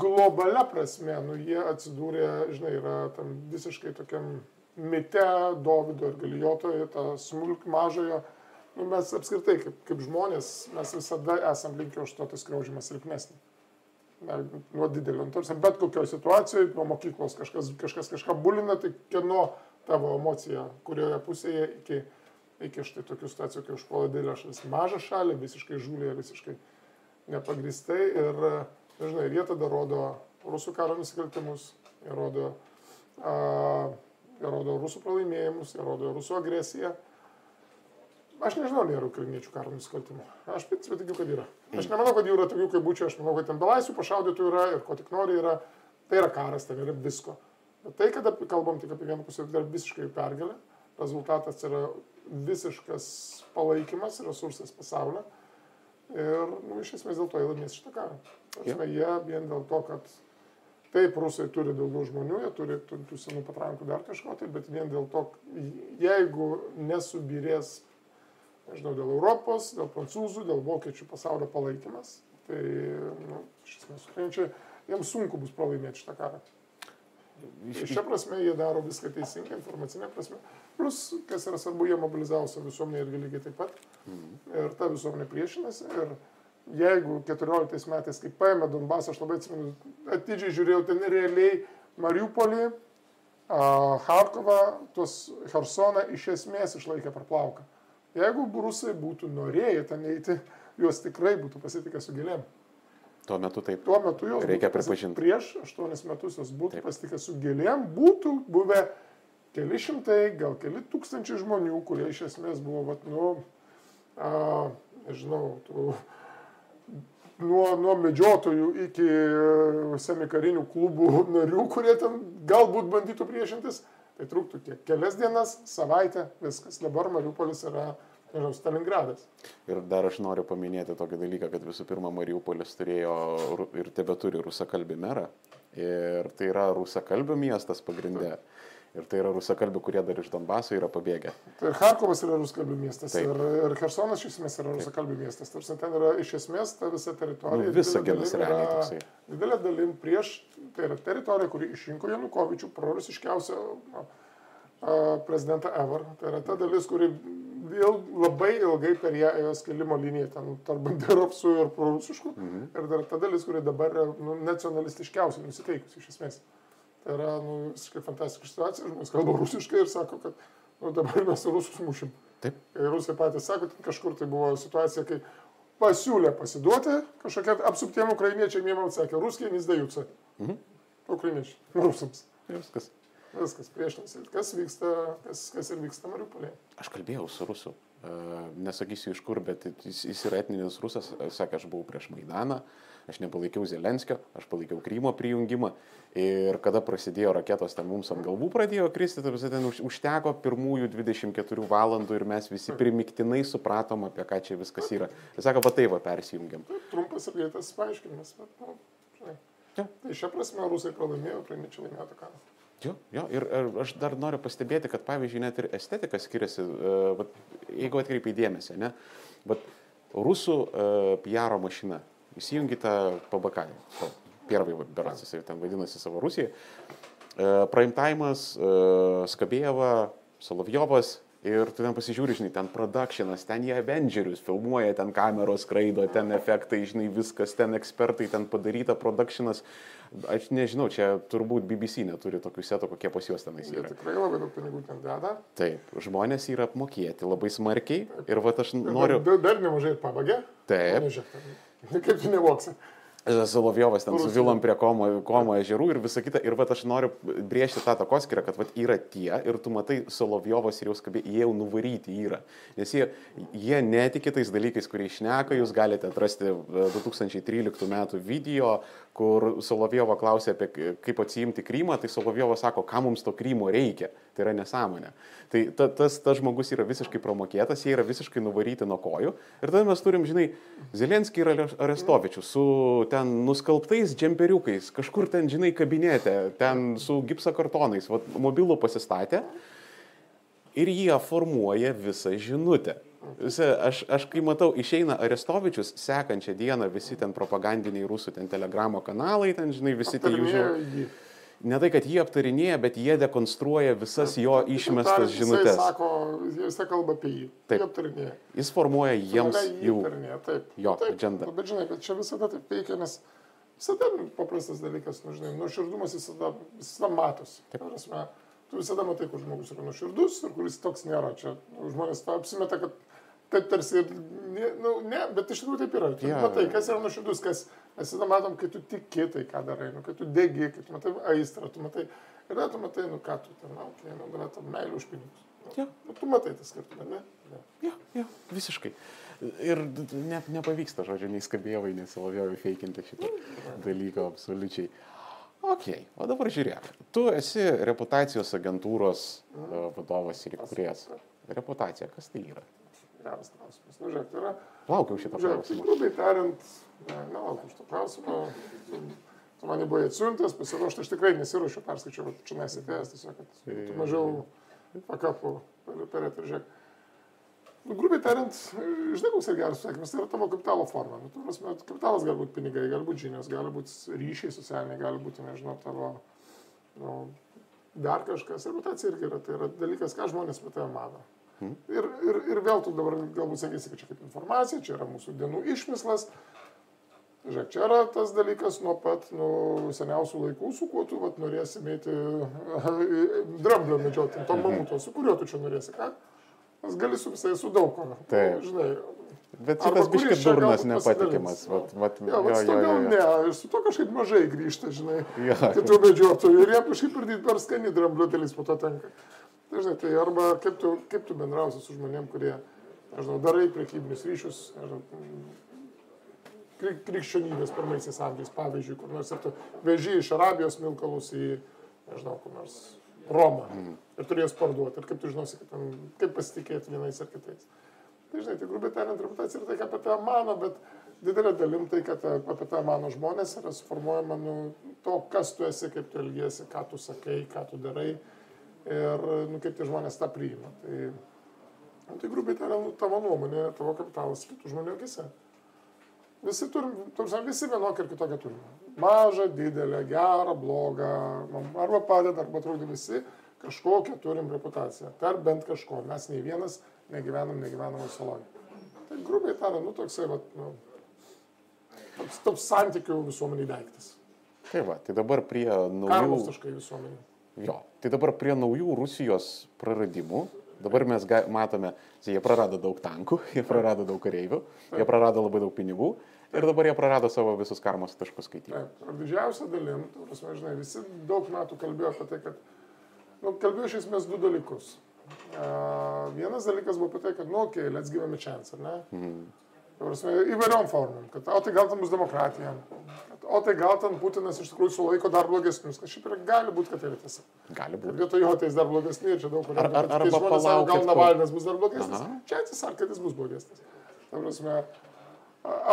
globalia prasme, nu, jie atsidūrė, žinai, yra tam visiškai tokiam mite Davido ir Galijotoje, tą smulk mažojo. Nu, mes apskritai, kaip, kaip žmonės, mes visada esam linkę užstoti skriaužimą silpnesnį nuo didelio nutolsio, bet kokioje situacijoje, nuo mokyklos kažkas, kažkas kažką bulina, tai kieno tavo emocija, kurioje pusėje iki, iki štai tokių situacijų, kai užpuola didelę šalis mažą šalį, visiškai žūlė, visiškai nepagristai ir, žinai, jie tada rodo rusų karo nusikaltimus, jie rodo, a, jie rodo rusų pralaimėjimus, jie rodo rusų agresiją Aš nežinau, yra ukrainiečių karo nusikaltimų. Aš principė tikiu, kad yra. Aš nemanau, kad jų yra tokių kaip būčiau, aš manau, kad ten belaisvių pašaudytų yra ir ko tik nori yra. Tai yra karas, ten yra visko. Bet tai, kad kalbam tik apie vieną pusę, tai yra visiškai pergalė. Rezultatas yra visiškas palaikymas, resursas pasaulio. Ir nu, iš esmės dėl to jie laimės šitą karą. Prasme, jie vien dėl to, kad taip, rusai turi daugiau žmonių, jie turi tų senų patrankų dar kažko, tai, bet vien dėl to, jeigu nesubirės nežinau, dėl Europos, dėl prancūzų, dėl vokiečių pasaulio palaikymas. Tai, nu, iš esmės, ukrainiečiai, jiems sunku bus pralaimėti šitą karą. Tai šia prasme jie daro viską teisingai, informacinė prasme. Plus, kas yra svarbu, jie mobilizavo savo visuomenę irgi lygiai taip pat. Mhm. Ir ta visuomenė priešinasi. Ir jeigu 14 metais, kai paėmė Donbasą, aš labai atsimenu, atidžiai žiūrėjau ten realiai Mariupolį, Harkovą, tuos Hersoną iš esmės išlaikė per plauką. Jeigu rusai būtų norėję ten eiti, juos tikrai būtų pasitikę su gėlėm. Tuo metu taip. Tuo metu jos reikia pripažinti. Prieš aštuonis metus jos būtų pasitikę su gėlėm, būtų buvę keli šimtai, gal keli tūkstančiai žmonių, kurie iš esmės buvo, vat, nu, a, nežinau, tų, nuo, nuo medžiotojų iki semikarinių klubų narių, kurie ten galbūt bandytų priešintis. Tai truktų kiek? Kelias dienas, savaitę, viskas. Dabar Mariupolis yra nežinau, Stalingradas. Ir dar aš noriu paminėti tokį dalyką, kad visų pirma, Mariupolis turėjo ir tebe turi rusakalbį merą. Ir tai yra rusakalbių miestas pagrindė. Taip. Ir tai yra rusakalbių, kurie dar iš Donbaso yra pabėgę. Tai ir Harkovas yra rusakalbių miestas. Taip. Ir, ir Hersonas iš esmės yra rusakalbių miestas. Tarsi ten yra iš esmės ta visa teritorija. Nu, visa gelas realiai toksai. Didelė dalim prieš, tai yra teritorija, kuri išrinko Janukovičių, prorusiškiausią prezidentą ever. Tai yra ta dalis, kuri vėl labai ilgai per ją ėjo skilimo liniją, ten tarp banderovsų ir prorusiškų. Mhm. Ir dar ta dalis, kuri dabar nu, nacionalistiškiausiai nusiteikusi iš esmės. Tai yra nu, visiškai fantastiška situacija, žmonės kalba rusiškai ir sako, kad nu, dabar mes rusus mušim. Taip. Ir rusai patys sako, kažkur tai buvo situacija, kai pasiūlė pasiduoti, kažkokie apsuptiem ukrainiečiai jiem atsakė, ruskiai nizdajuca. Mhm. Ukrainiečiai, (laughs) rusams. Viskas. Viskas priešinasi. Kas vyksta, kas, kas ir vyksta Mariupolėje. Aš kalbėjau su rusu. Uh, nesakysiu iš kur, bet jis, jis yra etninis rusas, sakė, aš buvau prieš Maidaną, aš nepalaikiau Zelenskio, aš palaikiau Krymo prijungimą Ir kada prasidėjo raketos, ten mums ant galvų pradėjo kristi, tai visai ten užteko pirmųjų 24 valandų ir mes visi primiktinai supratom, apie ką čia viskas yra. Jis sako, va taip, va persijungiam. Trumpas ir greitas paaiškinimas. Bet, nu, žinai. ja. Tai šia prasme rusai pralaimėjo, ukrainiečiai laimėjo tą karą. Jo, jo, ir, ir aš dar noriu pastebėti, kad pavyzdžiui, net ir estetika skiriasi, uh, vat, jeigu atkreipiai dėmesį, ne, bet rusų uh, PR mašina, Įsijungite Pabakanį. Pirmąjį beras, jisai ten vadinasi savo Rusijai. Primetimas, Skabėjava, Solovjovas, Ir tu ten pasižiūri, žinai, ten produkšinas, ten jie Avengerius filmuoja, ten kameros skraido, ten efektai, žinai, viskas, ten ekspertai, ten padaryta produkšinas. Aš nežinau, čia turbūt BBC neturi tokių setų, kokie pas juos tenais yra. Jie tikrai labai daug pinigų ten deda. Taip, žmonės yra apmokėti labai smarkiai. Taip. Ir va aš noriu. Dar, dar nemažai pabagė. Taip. Panežia, ten... (laughs) kaip tu nevoksi. Solovjovas ten su vilom prie Komo, Komo ežerų ir visa kita. Ir va aš noriu brėžti tą takoskirą, kad va yra tie ir tu matai Solovjovas ir jau skabė, jie jau nuvaryti yra. Nes jie, jie netiki tais dalykais, kurie išneka, jūs galite atrasti 2013 e, metų video, kur Solovjovo klausė apie kaip atsiimti Krymą, tai Solovjovas sako, kam mums to Krymo reikia. Tai yra nesąmonė. Tai ta, tas, tas žmogus yra visiškai promokėtas, jie yra visiškai nuvaryti nuo kojų. Ir tada mes turim, žinai, Zelenskį ir Arestovičių su ten nuskalbtais džemperiukais, kažkur ten, žinai, kabinete, ten su gipsa kartonais, vat, mobilų pasistatė ir jie formuoja visą žinutę. Aš, aš kai matau, išeina Arestovičius, sekančią dieną visi ten propagandiniai rusų, ten telegramo kanalai, ten, žinai, visi tie jų žinai ne tai, kad jie aptarinėja, bet jie dekonstruoja visas jo išmestas žinutės. Jis sako, jis kalba apie jį. Taip. Jie aptarinėja. Jis formuoja jiems jų. Taip. Jo, taip, agendą. Bet žinai, bet čia visada taip veikia, nes visada paprastas dalykas, nu, žinai, nuoširdumas visada, visada matosi. Prasme, tu visada matai, kur žmogus yra nuoširdus ir kuris toks nėra. Čia nu, žmonės apsimeta, kad taip tarsi ir, nu, ne, bet iš tikrųjų taip yra. Tu yeah. matai, kas yra nuoširdus, kas, mes tada matom, kai tu tiki tai, ką darai, nu, kai tu degi, kai tu matai aistrą, tu matai, ir tada tu matai, nu ką tu ten, okay, nu, yra tam meilė už pinigus. Nu, yeah. nu, tu matai tas skirtumą, ne? Ne, ja, ja, visiškai. Ir ne, nepavyksta, žodžiu, nei skabėjai, nei salovėjai feikinti šitą dalyką absoliučiai. Ok, o dabar žiūrėk, tu esi reputacijos agentūros uh, vadovas ir įkūrėjas. Reputacija, kas tai yra? Geras klausimas. Nu, žiūrėk, yra. Laukiau šitą žiūrėk, klausimą. Grubiai tariant, ne, nelaukiau šitą klausimą. Tu mane buvai atsiuntęs, pasiruošti, aš tikrai nesiruošiu, perskaičiau, čia nesitėjęs, tiesiog, kad tu mažiau pakapų per eteržėk. Nu, grubiai tariant, žinai, koks yra geras sakymas, tai yra tavo kapitalo forma. Nu, prasme, kapitalas gali būti pinigai, gali būti žinios, gali būti ryšiai socialiniai, gali būti, nežinau, tavo, nu, dar kažkas. Reputacija irgi yra, tai yra dalykas, ką žmonės apie tave mano. Hmm. Ir, ir, ir vėl tu dabar galbūt sakysi, kad čia kaip informacija, čia yra mūsų dienų išmislas. Žiūrėk, čia yra tas dalykas nuo pat nu, seniausių laikų, su kuo tu vat, norėsi mėti (laughs) dramblio medžioti, to mamuto, su kuriuo tu čia norėsi, ką? Nes gali su visai, su daug ko. Taip. Nu, žinai, Bet šitas biškis durnas nepatikimas. Vat, vat, jo, vat, jo, jo, jo. Ne, ir su to kažkaip mažai grįžta, žinai. Ja. Kitų medžiotojų ir jie kažkaip ir per skani dramblio dalis po to tenka. Dažnai tai arba kaip tu, kaip tu bendrausi su žmonėm, kurie, nežinau, darai priekybinius ryšius, nežinau, krikščionybės pirmaisiais amžiais, pavyzdžiui, kur nors ir tu veži iš Arabijos milkalus į, nežinau, kur nors Romą mm. ir turės parduoti. Ir kaip tu žinosi, kaip, ten, kaip pasitikėti vienais ar kitais. Tai žinai, tai grubiai tariant, reputacija yra tai, ką apie tą mano, bet didelė dalim tai, kad apie tą mano žmonės yra suformuojama nu, to, kas tu esi, kaip tu elgiesi, ką tu sakai, ką tu darai ir nu, kaip tie žmonės tą priima. Tai, nu, tai grubiai tariant, nu, tavo nuomonė, tavo kapitalas kitų žmonių akise. Visi turim, turim, visi vienokią ir kitokią turime. Mažą, didelę, gerą, blogą, arba padeda, arba trukdo visi, kažkokią turim reputaciją. Per bent kažko. Mes nei vienas negyvenam negyvenamą saloje. Tai grubiai tariant, nu toksai, va, nu, toks, toks santykių visuomeniai daiktas. Tai va, tai dabar prie naujų... Karlos taškai visuomeniai. Jo, tai dabar prie naujų Rusijos praradimų, dabar mes ga, matome, jie prarado daug tankų, (laughs) jie prarado daug kareivių, jie prarado labai daug pinigų ir dabar jie prarado savo visus karmos taškus skaityti. Didžiausia dalim, prasme, žinai, visi daug metų kalbėjo apie tai, kad, nu, kalbėjo iš esmės du dalykus. Uh, vienas dalykas buvo apie tai, kad, nu, okei, okay, let's give him a chance, ne? Mhm. Prasme, įvairiom formom, kad, o tai gal tam bus demokratija, o tai gal ten Putinas iš tikrųjų sulaiko dar blogesnius, kad šiaip ir gali būti, kad tai yra tiesa. Gali būti. Vietoj jo jis dar blogesni, čia daug kur. Ar, ar, arba žmonės sako, gal Navalnas bus dar blogesnis, Aha. čia atsisako, kad jis bus blogesnis. Prasme,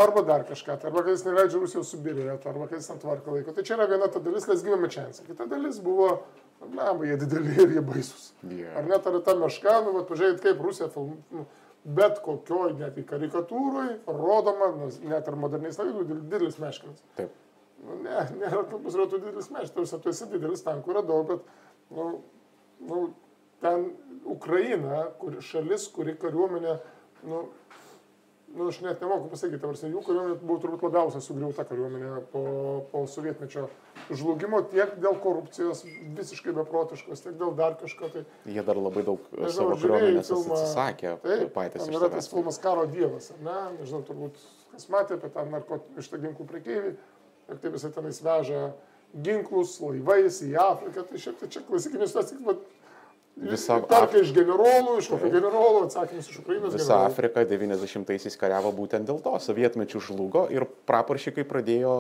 arba dar kažką, tai arba kad jis neleidžia Rusijos subirėti, arba kad jis ant tvarko laiko. Tai čia yra viena ta dalis, kas gyvame čia. Kita dalis buvo, na, jie dideli ir jie baisus. Yeah. Ar net ar ta meška, nu, pažiūrėjit, kaip Rusija filmuoja. Nu, bet kokioj, net į karikatūroj, rodoma, net ir moderniais laikais, didelis meškinas. Taip. Nu, ne, (laughs) nėra, tu ratu didelis meštas, tu esi didelis, tankų yra daug, bet, nu, nu, ten Ukraina, kuri šalis, kuri kariuomenė, nu, nu, aš net nemoku pasakyti, tarsi jų kariuomenė buvo turbūt labiausiai sugriauta kariuomenė po, po sovietmečio žlugimo, tiek dėl korupcijos visiškai beprotiškos, tiek dėl dar kažko. Tai, Jie dar labai daug Nežinau, savo kariuomenės filmą? atsisakė taip, patys ten yra tas filmas Karo dievas, ar ne? Nežinau, turbūt kas matė apie tą narkotikų iš tą ginklų prekeivių, ir kaip jisai tenais veža ginklus laivais į Afriką, tai šiaip tai čia klasikinis tas bet Visa Perka iš generolų, iš kokio generolo, atsakymus iš Ukrainos Visa generolų. Afrika 90-aisiais kariavo būtent dėl to. Sovietmečių žlugo ir praporšikai pradėjo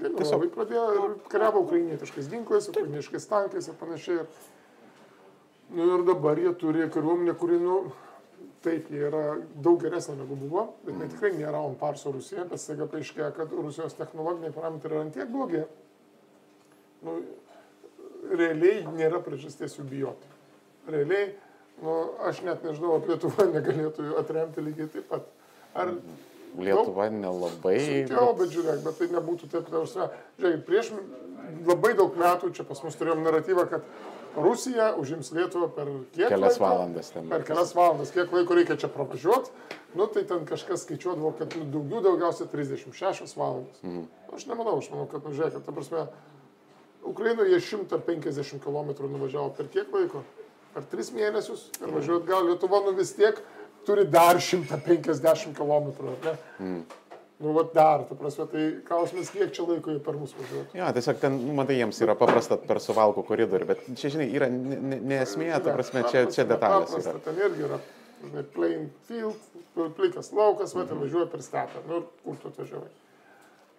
tiesiog Generolai pradėjo ir kariavo ukrainietiškais ginklais, ukrainietiškais tankais ir panašiai. Nu, ir dabar jie turi kariuomenę, kuri, nu, taip, jie yra daug geresnė negu buvo, bet mm. tikrai nėra on par su Rusija, bet staiga paaiškėjo, kad Rusijos technologiniai parametrai yra antiek blogi. Nu, realiai nėra priežasties jų bijoti. Realiai, nu, aš net nežinau, ar Lietuva (laughs) negalėtų atremti lygiai taip pat. Ar Lietuva nelabai. Sunkiau, bet žiūrėk, bet tai nebūtų taip, ta prasme, žiūrėk, prieš labai daug metų čia pas mus turėjom naratyvą, kad Rusija užims Lietuvą per kiek Kelias laiko? valandas ten. Per kelias valandas, kiek laiko reikia čia pravažiuoti, nu tai ten kažkas skaičiuodavo, kad nu, daugiau daugiausiai 36 valandas. Mhm. Aš nemanau, aš manau, kad, nu žiūrėk, ta prasme, Ukrainoje jie 150 km nuvažiavo per kiek laiko? Per 3 mėnesius ir važiuot gal Lietuva nu vis tiek turi dar 150 km? Mm. Nu, va dar, ta prasme, tai klausimas, kiek čia laiko jie per mus važiuoja. Ja, tiesiog ten, nu, matai, jiems yra paprasta per suvalkų koridorių, bet čia, žinai, yra ne, ne, ta prasme, čia, čia detalės Paprasta, yra. ten irgi yra, žinai, plain field, plikas laukas, va, ten važiuoja per stepę, nu, kur tu atvažiavai.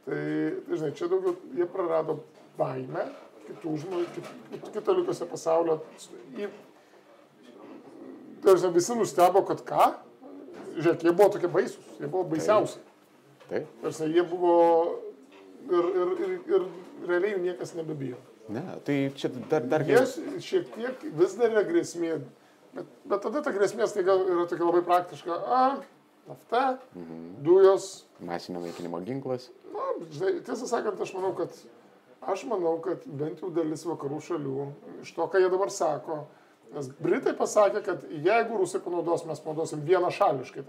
Tai, žinai, čia daugiau jie prarado baimę kitų žmonių, kit, kito likusio pasaulio. Žinai, visi nustebo, kad ką, žiūrėk, jie buvo tokie baisus, jie buvo baisiausi. Taip? Tarsi jie buvo ir, ir, ir, ir realiai jų niekas nebebijo. Ne, tai čia dar, dar Jie šiek tiek vis dar yra grėsmė, bet, bet tada ta grėsmė staiga yra tokia labai praktiška. A, nafta, mhm. dujos. masinio naikinimo ginklas. Na, žinai, tiesą sakant, aš manau, kad, aš manau, kad bent jau dalis vakarų šalių, iš to, ką jie dabar sako, nes Britai pasakė, kad jeigu Rusai panaudos, mes panaudosim vienašališkai.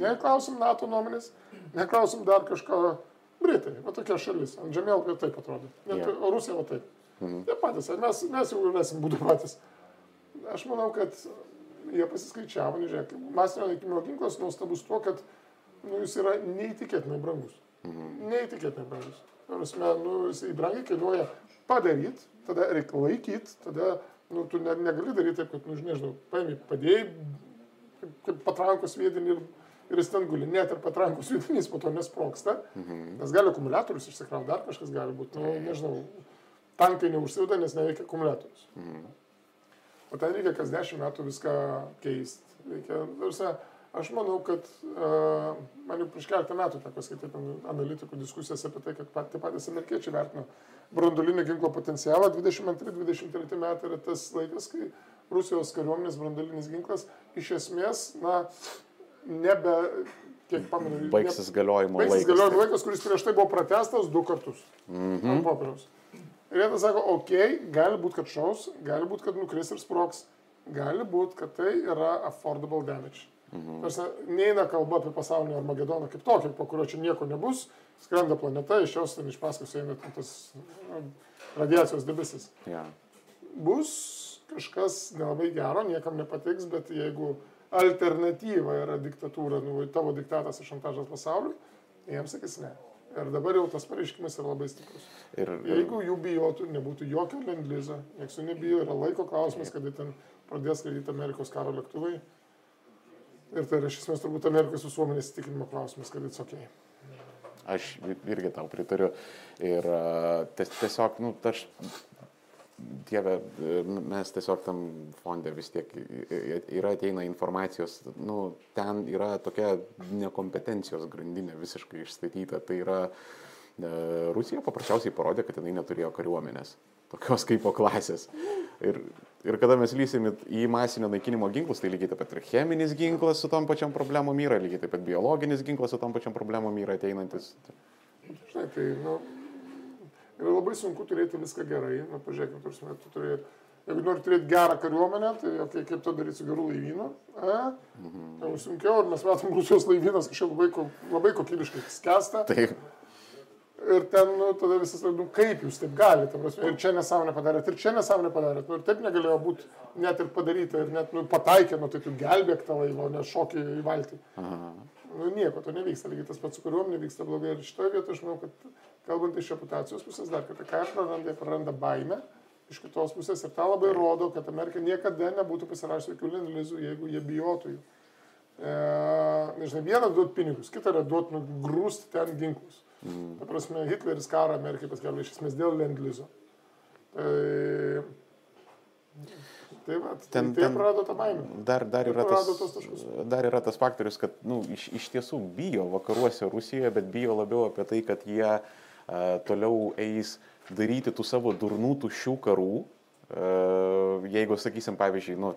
Neklausim NATO nuomonės, neklausim dar kažko. Britai, va tokia šalis, ant žemėlapio taip atrodo. Net yeah. Rusija va taip. Mhm. Jie patys, mes, mes jau rasim būdų patys. Aš manau, kad jie pasiskaičiavo, nežiūrėk, masinio naikinimo ginklas nuostabus tuo, kad nu, jis yra neįtikėtinai brangus. Mhm. Neįtikėtinai brangus. Prasme, nu, jis brangiai kainuoja padaryti, tada reikia laikyti, tada nu, tu ne, negali daryti taip, kad, nu, nežinau, paėmė, padėjai, kaip, kaip patrankos vėdinį ir, ir jis ten guli. Net ir patrankos vėdinys po to nesproksta, mhm. nes gali akumuliatorius išsikrauti, dar kažkas gali būti, nu, nežinau, tankai neužsiveda, nes neveikia akumuliatorius. Mhm. O ten reikia kas dešimt metų viską keisti. Reikia, tarsi, aš manau, kad uh, man jau prieš keletą metų teko skaityti analitikų diskusijas apie tai, kad pat, tie patys amerikiečiai vertino brandolinio ginklo potencialą. 22-23 metai yra tas laikas, kai Rusijos kariuomenės brandolinis ginklas iš esmės, na, nebe, kiek pamenu, Baigsis galiojimo Baigsis laikas. galiojimo laikas, kuris prieš tai buvo pratestas du kartus. Mhm. Ant popieriaus. Ir jie sako, okay, gali būti, kad šaus, gali būti, kad nukris ir sproks, gali būti, kad tai yra affordable damage. Mhm. Tarsi neina kalba apie pasaulinį Armagedoną kaip tokį, po kurio čia nieko nebus, skrenda planeta, iš jos ten iš paskos eina tas na, radiacijos debesis. Ja. Bus kažkas nelabai gero, niekam nepatiks, bet jeigu alternatyva yra diktatūra, nu, tavo diktatas ir šantažas pasauliu, jiems sakys ne. Ir dabar jau tas pareiškimas yra labai stiprus. Ir, ir, Jeigu jų bijotų, nebūtų jokio lendlizo, nieks jų nebijo, yra laiko klausimas, kada ten pradės skraidyti Amerikos karo lėktuvai. Ir tai yra iš esmės turbūt Amerikos visuomenės įtikinimo klausimas, kad it's ok. aš irgi tau pritariu. Ir tiesiog, nu, aš, Dieve, mes tiesiog tam fonde vis tiek yra ateina informacijos, nu, ten yra tokia nekompetencijos grandinė visiškai išstatyta. Tai yra, e, Rusija paprasčiausiai parodė, kad jinai neturėjo kariuomenės, tokios kaip po klasės. Ir, ir kada mes lysim į masinio naikinimo ginklus, tai lygiai taip pat ir cheminis ginklas su tom pačiam problemom yra, lygiai taip pat biologinis ginklas su tom pačiam problemom yra ateinantis. Žinai, tai, nu, yra labai sunku turėti viską gerai. Na, pažiūrėkime, tu, tu turi, jeigu nori turėti gerą kariuomenę, tai okay, kaip to daryti su geru laivynu? E? Mhm. Tai sunkiau, ir mes matom, Rusijos laivynas kažkaip labai, labai kokybiškai skęsta. Taip. Ir ten, nu, tada visas, nu, kaip jūs taip galite, prasme, ir čia nesąmonę padarėt, ir čia nesąmonę padarėt, nu, ir taip negalėjo būti net ir padaryta, ir net, nu, pataikė, nu, tai tu gelbėk tą laivą, o ne šokį į valtį. Aha. Nu, nieko, to nevyksta, lygiai tas pats su kuriuom nevyksta blogai. Ir šitoje vietoje aš manau, kad kalbant iš reputacijos pusės, dar kartą, ką praranda, praranda baimę, iš kitos pusės ir tą labai rodo, kad Amerika niekada nebūtų pasirašęs jokių lendlizų, jeigu jie bijotų jų. E, nežinai, vieną duot pinigus, kitą yra duot nu, grūsti ten ginklus. Mm. Ta prasme, Hitleris karą Amerikai paskelbė iš esmės dėl lendlizo. Tai, tai va, ten, tai ten prarado tą baimę. Dar, dar, yra tas, dar yra tas faktorius, kad nu, iš, iš tiesų bijo vakaruose Rusijoje, bet bijo labiau apie tai, kad jie uh, toliau eis daryti tų savo durnų tuščių karų. Uh, jeigu, sakysim, pavyzdžiui, nu,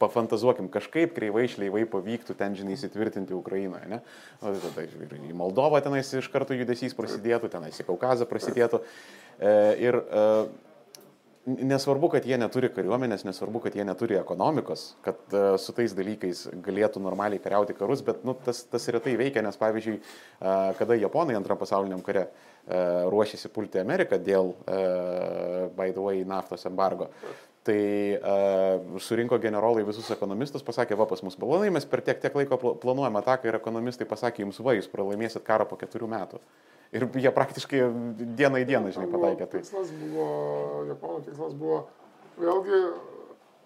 pafantazuokim, kažkaip kreivai šleivai pavyktų ten, žinai, įsitvirtinti Ukrainoje, ne? O, tada ir į Moldovą tenais iš karto judesys prasidėtų, tenais į Kaukazą prasidėtų. E, ir e, nesvarbu, kad jie neturi kariuomenės, nesvarbu, kad jie neturi ekonomikos, kad uh, su tais dalykais galėtų normaliai kariauti karus, bet nu, tas, tas retai veikia, nes pavyzdžiui, uh, kada Japonai antram pasauliniam kare uh, ruošėsi pulti Ameriką dėl, uh, by the way, naftos embargo, Tai uh, surinko generolai visus ekonomistus, pasakė, va pas mus balonai, mes per tiek, tiek laiko planuojame ataką ir ekonomistai pasakė, jums va, jūs pralaimėsit karą po keturių metų. Ir jie praktiškai dieną į dieną, žinai, pataikė. Tai. Tikslas buvo, Japonų tikslas buvo, vėlgi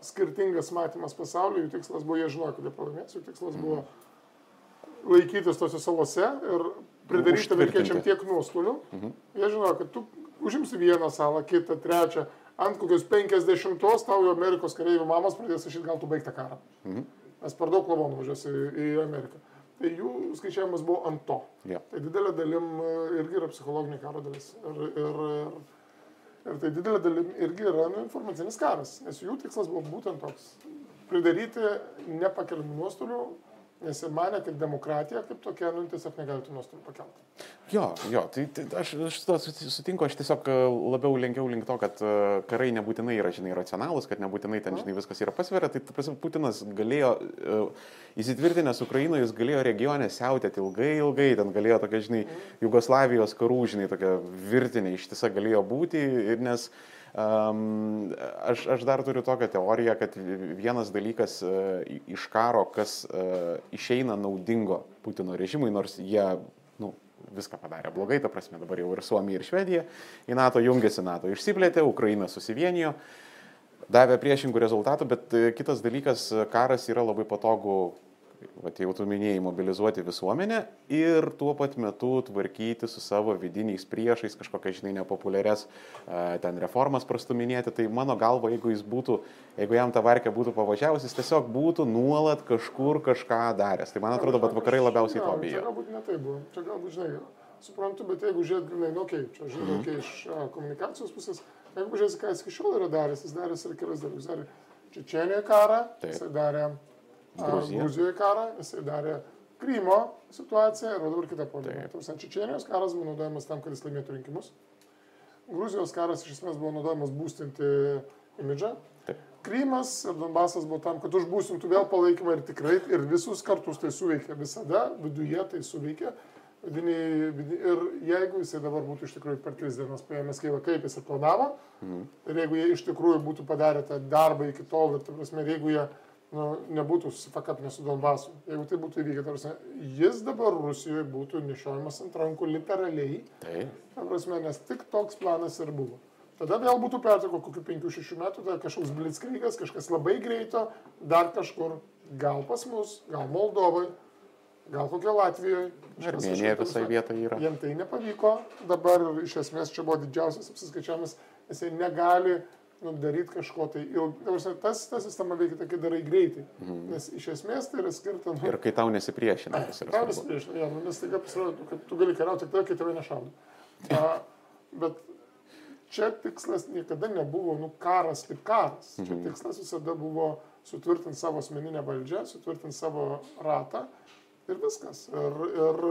skirtingas matymas pasaulio, jų tikslas buvo, jie žinojo, kad jie pralaimės, jų tikslas buvo laikytis tose salose ir pridaryti amerikiečiam tiek nuostolių. Mhm. Jie žinojo, kad tu užimsi vieną salą, kitą, trečią ant kokios 50-os tau jau Amerikos kareivių mamos pradės sakyti, gal tu baigtą karą. Mhm. Nes per daug lavonų važiuosi į, į Ameriką. Tai jų skaičiavimas buvo ant to. Yeah. Tai didelė dalim e, irgi yra psichologinė karo dalis. Ir, ir, ir, ir tai didelė dalim irgi yra nu, informacinis karas. Nes jų tikslas buvo būtent toks. Pridaryti nepakeliamų nuostolių Nes jie mane, kad demokratija kaip tokia, nu, tiesiog negali tų nuostolių pakelti. Jo, jo, tai, tai aš, aš sutinku, aš tiesiog e, labiau lenkiau link to, kad uh, karai nebūtinai yra, žinai, racionalūs, kad nebūtinai ten, žinai, viskas yra pasveria. Tai, prasme, Putinas galėjo, uh, įsitvirtinęs Ukrainoje, jis galėjo regione siautėti ilgai, ilgai, ten galėjo tokia, žinai, Jugoslavijos karų, žinai, tokia virtinė ištisa galėjo būti, ir nes uh, aš, aš dar turiu tokią teoriją, kad vienas dalykas uh, iš karo, kas uh, išeina naudingo Putino režimui, nors jie nu, viską padarė blogai, ta prasme dabar jau ir Suomija, ir Švedija į NATO jungiasi, NATO išsiplėtė, Ukraina susivienijo, davė priešingų rezultatų, bet uh, kitas dalykas, karas yra labai patogu vat, jau tu minėjai, mobilizuoti visuomenę ir tuo pat metu tvarkyti su savo vidiniais priešais kažkokias, žinai, nepopuliarias ten reformas prastuminėti. Tai mano galva, jeigu jis būtų, jeigu jam ta varkė būtų pavažiavus, jis tiesiog būtų nuolat kažkur kažką daręs. Tai man atrodo, bet vakarai labiausiai to bijo. Čia galbūt ne taip buvo. Čia galbūt, žinai, suprantu, bet jeigu žiūrėt, grinai, nu, okei, okay, čia žiūrėt, mm. okay, iš a, komunikacijos pusės, jeigu žiūrėt, ką jis iki šiol yra daręs, jis daręs ir kelias dalykus. Darė Čečenijoje karą, jis darė Gruzijoje karą, jisai darė Krymo situaciją ir dabar kitą politiką. Tarsi Čečenijos karas buvo naudojamas tam, kad jis laimėtų rinkimus. Gruzijos karas iš esmės buvo naudojamas būstinti imidžą. Krymas ir Donbasas buvo tam, kad užbūsintų vėl palaikymą ir tikrai ir visus kartus tai suveikia visada, viduje tai suveikia. Vidiniai, vidiniai, ir jeigu jisai dabar būtų iš tikrųjų per tris dienas paėmęs Kyivą, kaip jis ir planavo, mhm. ir jeigu jie iš tikrųjų būtų padarę tą darbą iki tol, ir, prasme, jeigu jie nu, nebūtų susifakapinę su Donbasu. Jeigu tai būtų įvykę, tarsi, jis dabar Rusijoje būtų nešiojamas ant rankų literaliai. Tai. Prasme, nes tik toks planas ir buvo. Tada vėl būtų pertrauko kokių 5-6 metų, tada kažkoks blitzkrygas, kažkas labai greito, dar kažkur, gal pas mus, gal Moldovai, gal kokia Latvijoje. Armėnija visai vietoje yra. Jiems tai nepavyko, dabar iš esmės čia buvo didžiausias apsiskaičiavimas, jisai negali nu, daryti kažko tai ilgai. Tas, ta sistema veikia tokia darai greitai. Mhm. Nes iš esmės tai yra skirta. Nu, ir kai tau nesipriešina. Tau nesipriešina, ja, nu, nes taiga pasirodo, kad tu gali kariauti tik tada, kai tave nešaudo. Bet čia tikslas niekada nebuvo, nu, karas kaip karas. Čia mhm. tikslas visada buvo sutvirtinti savo asmeninę valdžią, sutvirtinti savo ratą ir viskas. Ir, ir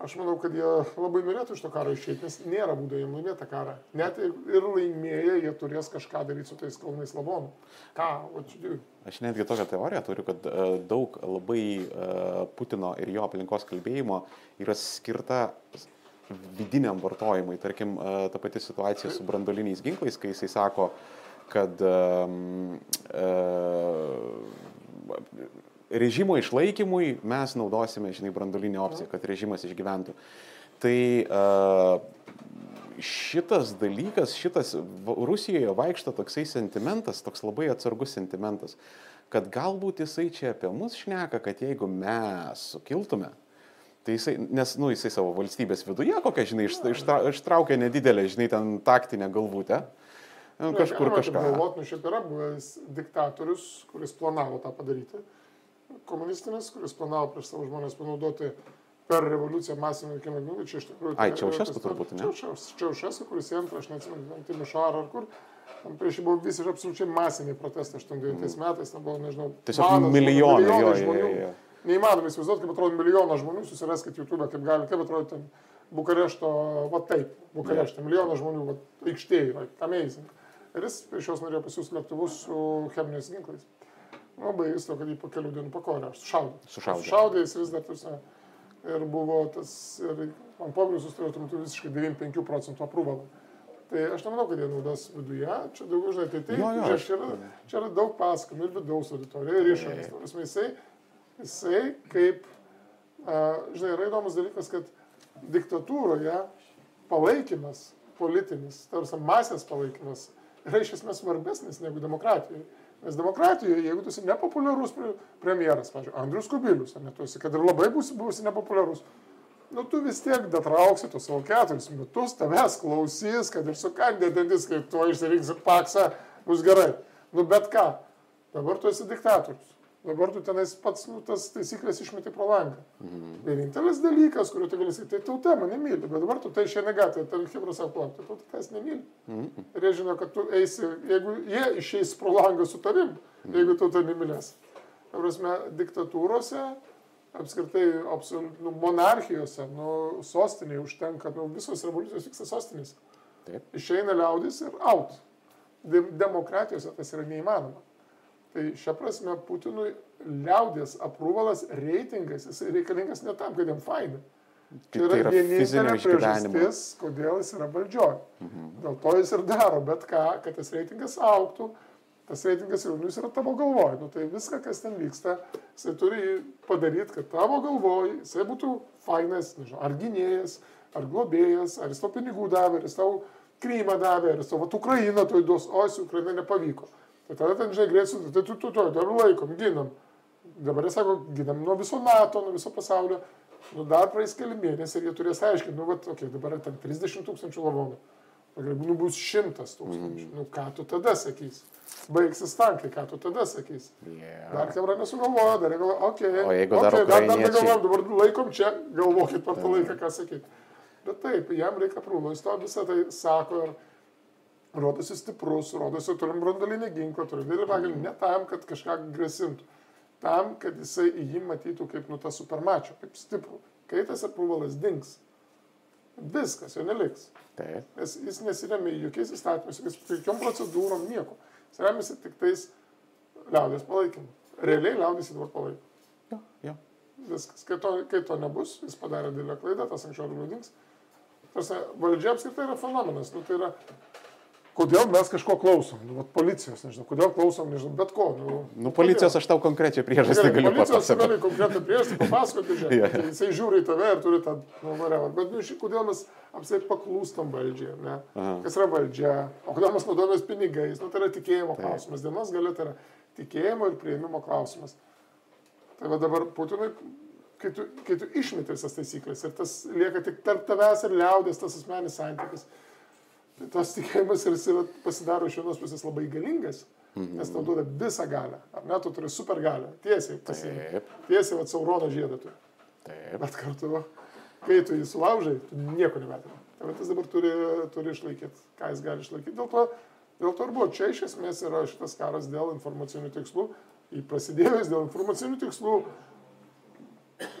Aš manau, kad jie labai norėtų iš to karo išeiti, nes nėra būdo jiems laimėti karą. Net ir laimėję, jie turės kažką daryti su tais kalnais lavonų. Ką, o čia Aš netgi tokią teoriją turiu, kad uh, daug labai uh, Putino ir jo aplinkos kalbėjimo yra skirta vidiniam vartojimui. Tarkim, uh, ta pati situacija su brandoliniais ginklais, kai jisai sako, kad um, uh, režimo išlaikymui mes naudosime, žinai, brandolinę opciją, kad režimas išgyventų. Tai uh, šitas dalykas, šitas Rusijoje vaikšto toksai sentimentas, toks labai atsargus sentimentas, kad galbūt jisai čia apie mus šneka, kad jeigu mes sukiltume, tai jisai, nes, nu, jisai savo valstybės viduje kokią, žinai, ištra, ištraukia nedidelę, žinai, ten taktinę galvutę. Nu, kažkur kažką. Galvot, nu šiaip yra buvęs diktatorius, kuris planavo tą padaryti komunistinis, kuris planavo prieš savo žmonės panaudoti per revoliuciją masinį naikinimą ginklų. Čia iš tikrųjų... Ai, Čiaušesku turbūt, ne? Čiaušesku, kuris į antrą, aš neatsimenu, Timišarą ar kur. Tam prieš jį buvo visiškai absoliučiai masiniai protestai 89 mm. metais, ten buvo, nežinau, tiesiog milijonai, milijonai žmonių. Jo, jo. Neįmanoma įsivaizduoti, kaip atrodo milijonas žmonių, susiraskite YouTube, kaip gali, kaip atrodo ten Bukarešto, va taip, Bukarešte, milijonas žmonių, va, aikštėje, va, amazing. Ir jis iš jos norėjo pasiūsti lėktuvus su cheminiais ginklais. Labai jis to, kad jį po kelių dienų pakorė, aš sušaudė. Sušaudė. Sušaudė, jis vis dar tuose. Ir buvo tas, ir man pogrindus turėjo tuo metu visiškai 95 procentų aprūvalą. Tai aš nemanau, kad jie naudos viduje, čia daugiau, žinai, tai taip, Jo, jo, čia, yra, čia yra daug pasakojimų ir vidaus auditorija, ir išorės. Prasme, Jisai, jisai kaip, a, žinai, yra įdomus dalykas, kad diktatūroje palaikymas politinis, tarsi masės palaikymas, yra iš esmės svarbesnis negu demokratijoje. Nes demokratijoje, jeigu tu esi nepopuliarus pre- premjeras, pavyzdžiui, Andrius Kubilius, ar ne, tu esi, kad ir labai būsi, būsi nepopuliarus, nu tu vis tiek datrauksi tuos savo keturis metus, tavęs klausys, kad ir sukandė dantis, kai tu išsirinksi paksą, bus gerai. Nu bet ką, dabar tu esi diktatorius. Dabar tu tenais pats nu, tas taisyklės išmeti pro langą. Mhm. Vienintelis dalykas, kuriuo tu gali sakyti, tai tauta mane myli, bet dabar tu tai šiandien gatvėje, tai Hebras sako, tai tauta tavęs nemyli. Mhm. Ir jie žino, kad tu eisi, jeigu jie išeis pro langą su tavim, jeigu tu tai nemylės. Prasme, diktatūrose, apskritai, absol- nu, monarchijose, nu, sostiniai užtenka, nu, visos revoliucijos vyksta sostinėse. Taip. Išeina liaudis ir out. De demokratijose tas yra neįmanoma. Tai šia prasme Putinui liaudės aprūvalas, reitingas, jis reikalingas ne tam, kad jam faina. Tai tai yra vienintelė priežastis, kodėl jis yra valdžioje. Mhm. Dėl to jis ir daro, bet ką, kad tas reitingas auktų, tas reitingas jau jis yra tavo galvoje. Nu, tai viską, kas ten vyksta, jisai turi padaryti, kad tavo galvoje jisai būtų fainas, nežinau, ar gynėjas, ar globėjas, ar jis tau pinigų davė, ar jis tau Krymą davė, ar jis tau vat, Ukrainą tu įduos, o su Ukraina nepavyko. Tai tada ten, žinai, grėsiu, tai tu, tu, tu, dar laikom, ginam. Dabar jie sako, ginam nuo viso NATO, nuo viso pasaulio. Nu, dar praeis keli mėnesiai ir jie turės aiškinti, nu, vat, okay, dabar ten 30 tūkstančių lavonų. Jeigu nu, bus 100 tūkstančių, mm. nu ką tu tada sakysi? Baigsis tankai, ką tu tada sakysi? Yeah. Dar kamera nesugalvojo, dar galvoja, okei. Okay, O jeigu dar okay, dar, dar ukrainiečiai- negalvojam, dabar laikom čia, galvokit per tą laiką, ką sakyti. Bet taip, jam reikia prūlo, jis to visą tai sako ir rodosi stiprus, rodosi turim brandalinį ginklą, turim didelį pagalbą, ne tam, kad kažką grasintų, tam, kad jisai į jį matytų kaip nu tą supermačio, kaip stiprų. Kai tas aprūvalas dings, viskas, jo neliks. Taip. Nes jis nesiremia jokiais įstatymais, jokiom procedūrom, nieko. Jis remiasi tik tais liaudės palaikymu. Realiai liaudės jį dabar palaiko. Jo, jo. Viskas. Kai to, kai to nebus, jis padarė didelę klaidą, tas anksčiau ar vėliau dings. Tarsi, valdžia apskritai yra fenomenas. Nu, tai yra, kodėl mes kažko klausom? Nu, vat, policijos, nežinau, kodėl klausom, nežinau, bet ko. Nu, Nu, policijos aš tau konkrečią priežastį galiu policijos papasakoti. gali konkretų priežastį papasakoti, Jo. žiūrėk. Tai Jisai žiūri į tave ir turi tą, nu, whatever. Bet, nu, ši- kodėl mes apsai paklūstam valdžiai, ne? Aha. Kas yra valdžia? O kodėl mes naudojamės pinigais? Nu, tai yra tikėjimo Taip. klausimas. Dienos galia tai yra tikėjimo ir prieimimo klausimas. Tai va dabar Putinui, kai tu, kai tu išmeti visas taisyklės ir tas lieka tik tarp tavęs ir liaudės tas asmenis santykis, tai tas tikėjimas ir jis yra pasidaro iš vienos pusės labai galingas, Mhm. nes tau duoda visą galę. Ar ne, tu turi super galę, tiesiai pasiemi. Tiesiai, va, saurono žiedą turi. Taip. Bet kartu, kai tu jį sulaužai, tu nieko. Tai va, jis dabar turi, turi išlaikyti, ką jis gali išlaikyti. Dėl to, dėl to ir buvo. Čia iš esmės yra šitas karas dėl informacinių tikslų. Į prasidėjus dėl informacinių tikslų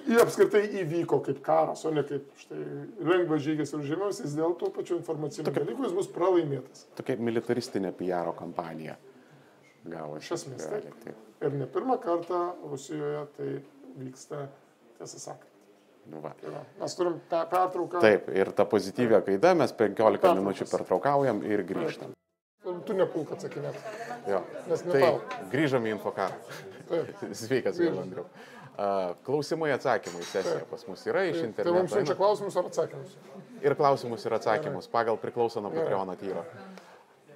jie apskritai įvyko kaip karas, o ne kaip štai lengvas žygis ir žemiausias, jis dėl tų pačių informacinių dalykų jis bus pralaimėtas. Tokia militaristinė PR kampanija gavosi. Iš esmės, taip. taip. Ir ne pirmą kartą Rusijoje tai vyksta, tiesą sakant. Nu va. Tai va, Mes turim tą pertrauką. Taip, ir ta pozityvia kaida mes 15 Pertraukas. minučių pertraukaujam ir grįžtam. Tu nepulk atsakinėti. Jo. Nes ne Tai tau. grįžom į infokarą. Taip. Sveikas, vėl Andriu. Uh, klausimai atsakymai sesija pas mus yra iš Tai mums interneto. siunčia klausimus ar atsakymus. Ir klausimus ir atsakymus pagal priklauso nuo Patreono tyro.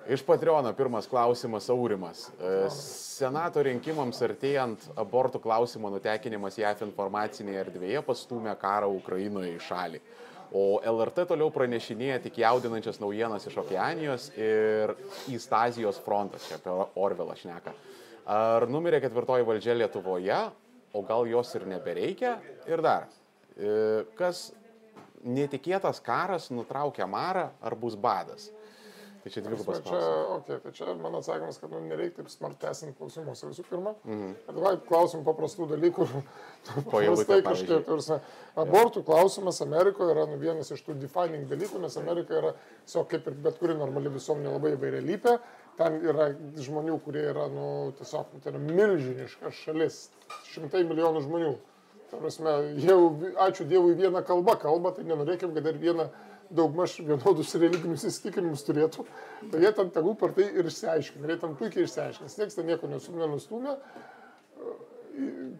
Iš Patreono pirmas klausimas Aurimas. E, Senato rinkimams artėjant abortų klausimo nutekinimas JAF informacinėje erdvėje pastumė karą Ukrainoje į šalį. O LRT toliau pranešinėja tik jaudinančias naujienas iš Okeanijos ir į Stazijos frontas, čia apie Orvelą šneka. Ar numirė ketvirtoji valdžia Lietuvoje, o gal jos ir nebereikia? Ir dar, e, kas netikėtas karas nutraukia marą ar bus badas? Tai čia dvigubas klausimas. okay, tai čia mano atsakymas, kad nu, nereikia taip smartesnį klausimuose visų pirma. Mm Davai klausim paprastų dalykų. (laughs) Paprastai kažkaip. tarsi, Abortų klausimas Amerikoje yra nu, vienas iš tų defining dalykų, nes Amerika yra, tiesiog kaip ir bet kuri normali visuomenė, labai įvairialypė. Ten yra žmonių, kurie yra, nu, tiesiog, tai yra milžiniška šalis. Šimtai milijonų žmonių. Ta prasme, jau, ačiū Dievui, vieną kalbą kalba, tai nenorėkim, kad dar vieną daugmaž vienodus religinius įsitikinimus turėtų. Tai jie ten tegul per tai ir išsiaiškina. Jie ten puikiai išsiaiškina. Niekas ten nieko nenustumė.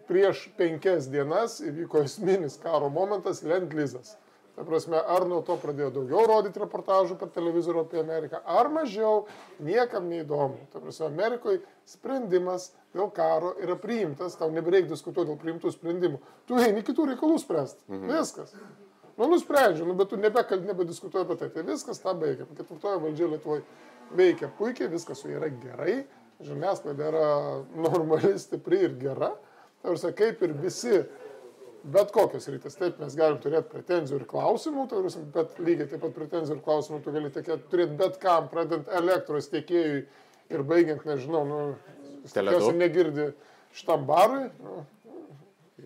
Prieš penkias dienas įvyko esminis karo momentas - Lendlizas. Ta prasme, ar nuo to pradėjo daugiau rodyti reportažų per televizorių apie Ameriką, ar mažiau, niekam neįdomu. Ta prasme, Amerikoje sprendimas dėl karo yra priimtas, tau nebereikia diskutuoti dėl priimtų sprendimų. Tu eini kitų reikalų spręsti. Mhm. Viskas. Nu, nusprendžiu, nu, bet tu nebekal, nebediskutuoji apie tai. Tai viskas tą baigia. Ketvirtoji valdžia Lietuvoje veikia puikiai, viskas su ja yra gerai, žiniasklaida yra (laughs) normali, stipri ir gera. Tarsi kaip ir visi, bet kokios rytis, taip mes galim turėti pretenzijų ir klausimų, tarsi, bet lygiai taip pat pretenzijų ir klausimų tu gali turėti bet kam, pradedant elektros tiekėjui ir baigiant, nežinau, nu, jis Tele2? tikriausiai negirdi šitam barui. Nu,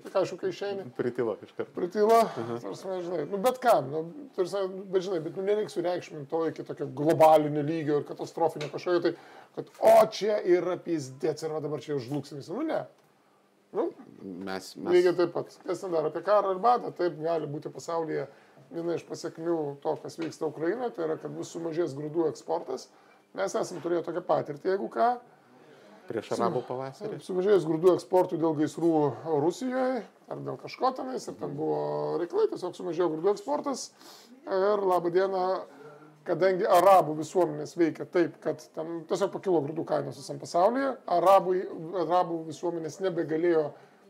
tik aišku, kai išeini Pritilo kažkaip. pritila, tarsi, žinai, nu, bet kam, nu, tarsi, bet žinai, bet nu, nereikia sureikšminti to iki tokio globalinio lygio ir katastrofinio kažkokio, tai, kad, o čia yra pizdėts ir va dabar čia žlugsim visi, nu ne. Nu, Mes, lygiai mes taip pat, kas ten dar apie karą ir badą, taip gali būti pasaulyje viena iš pasiekmių to, kas vyksta Ukrainoje, tai yra, kad bus sumažės grūdų eksportas. Mes esame turėję tokią patirtį, jeigu ką, prieš arabų pavasarį. Sumažėjus grūdų eksportui dėl gaisrų Rusijoje ar dėl kažko tenais, ir ten buvo reikalai, tiesiog sumažėjo grūdų eksportas. Ir labą dieną, kadangi arabų visuomenės veikia taip, kad ten tiesiog pakilo grūdų kainos visam pasaulyje, arabų, arabų visuomenės nebegalėjo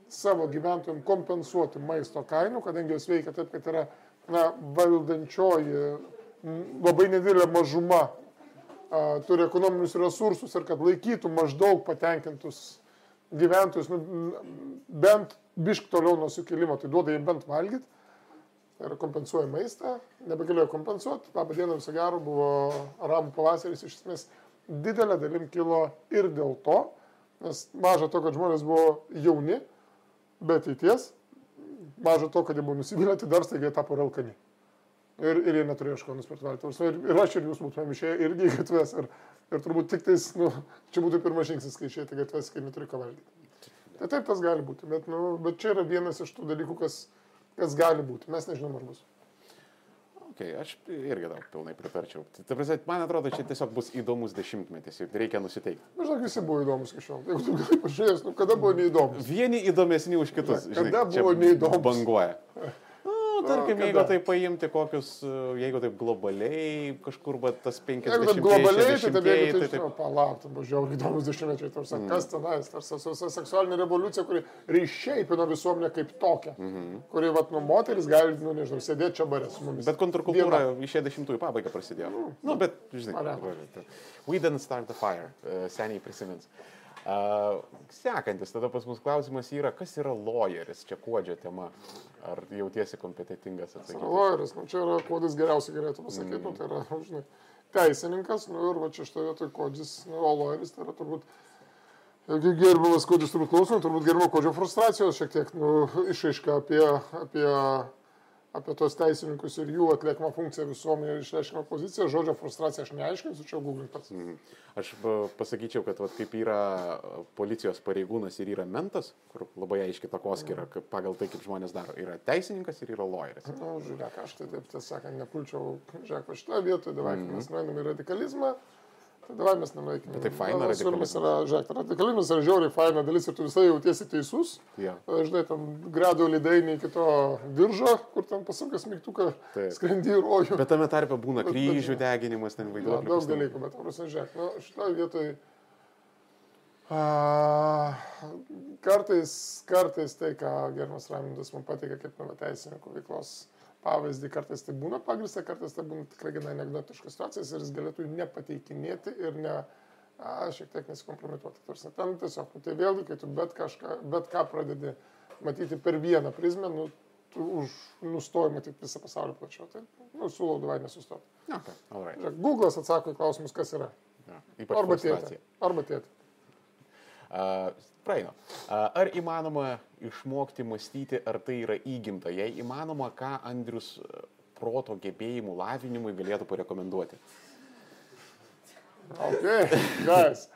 savo gyventojams kompensuoti maisto kainų, kadangi jos veikia taip, kad yra na, valdančioji labai nedidelė mažuma a, turi ekonominius resursus ir kad laikytų maždaug patenkintus gyventojus, nu, bent bišk toliau nuo sukilimo, tai duoda jiems bent valgyti. Yra kompensuoja maistą, nebegalėjo kompensuoti. Labą dieną, viso gero, buvo arabų pavasaris iš esmės didelė dalim kilo ir dėl to, nes maža to, kad žmonės buvo jauni, be ateities, maža to, kad jie buvo nusivylę, tai dar staigiai tapo relkani. Ir, ir jie neturėjo iš ko nusipirkti. Ir, ir aš ir jūs būtumėm išėję irgi į gatves. Ir, ir turbūt tik tais, nu, čia būtų pirmas žingsnis, kai išėjote gatves, kai neturi ką valgyti. Tai taip tas gali būti, bet, nu, bet čia yra vienas iš tų dalykų, kas, kas gali būti. Mes nežinom, ar bus. Okay, aš irgi tau pilnai pritarčiau. Tai, ta prasme, man atrodo, čia tiesiog bus įdomus dešimtmetis ir reikia nusiteikti. Na, žinok, visi buvo įdomus iki šiol. Jeigu tu gali pažiūrėjęs, nu, kada buvo neįdomus. Vieni įdomesni už kitus. Ne, kada čia buvo neįdomūs? Banguoja. Nu, tarkim, kada? jeigu tai paimti kokius, jeigu taip globaliai, kažkur va, tas 50 Jeigu taip globaliai, tai taip, jeigu tai taip, taip palauktum, važiuoju, įdomus dešimtmečiai, tarsi, mm. kas tenais, tarsi seksualinė revoliucija, kuri ryšiaipino visuomenę kaip tokią, mm -hmm. kuri, vat, nu, moteris gali, nu, nežinau, sėdėti čia barė su mumis. Bet kontrkultūra iš 60-ųjų pabaigą prasidėjo. Na, nu, bet, žinai, we didn't start the fire, uh, seniai prisimins. Uh, sekantis, tada pas mus klausimas yra, kas yra lawyeris, čia kuodžia tema. Ar jautiesi kompetitingas atsakyti? Lojeris, nu, čia yra kodis geriausiai galėtų pasakyti, mm. nu, tai yra, žinai, teisininkas, nu, ir va čia šitoje vietoje kodis, nu, o lojeris tai yra turbūt Jeigu gerbiamas kodis turbūt klausom, turbūt gerbimo kodžio frustracijos šiek tiek nu, išaiška apie, apie, apie tos teisininkus ir jų atliekamą funkciją visuomenėje ir išreiškimą poziciją. Žodžio frustraciją aš neaiškinsiu, čia googlint pats. Mhm. Aš pasakyčiau, kad vat, kaip yra policijos pareigūnas ir yra mentas, kur labai aiškiai takoskira kaip- pagal tai, kaip žmonės daro. Yra teisininkas ir yra lawyeris. Na, nu, žiūrėk, aš tai taip, tiesą sakant, nepulčiau, žiūrėk, šitoje vietoje, davai, mm mes nueinam į radikalizmą, tai davai mes nenueikime. Bet tai faina radikalizmas. Yra, žiūrėk, radikalizmas yra žiauriai faina dalis ir tu visai jautiesi teisus. Jo. Žinai, tam grado lydainį iki to diržo, kur ten pasukęs mygtuką, Taip. skrendi į rojų. Bet tame tarpe būna (laughs) Bet- kryžių deginimas, ten Jo, vaiduoklių. daug dalykų, bet, prasme, žiūrėk, nu, šitoje vietoje kartais, kartais tai, ką Germas Ramindas man pateikė kaip nuo teisininkų veiklos pavyzdį, kartais tai būna pagrįsta, kartais tai būna tikrai gana anegdotiškas situacijas ir jis galėtų jų nepateikinėti ir ne, a, šiek tiek nesikompromituoti. Tarsi, ten tiesiog, nu, tai vėlgi, kai tu bet, kažką, bet ką pradedi matyti per vieną prizmę, nu, tu už nustoji matyti visą pasaulį plačiau. Tai, nu, siūlau davai nesustoti. Okay, right. Google'as atsako į klausimus, kas yra. ja. Ypač Arba tėtė. Arba tėtė. Praeina. Ar įmanoma išmokti mąstyti, ar tai yra įgimta? Jei įmanoma, ką Andrius uh, proto gebėjimų lavinimui galėtų parekomenduoti? Ok, guys.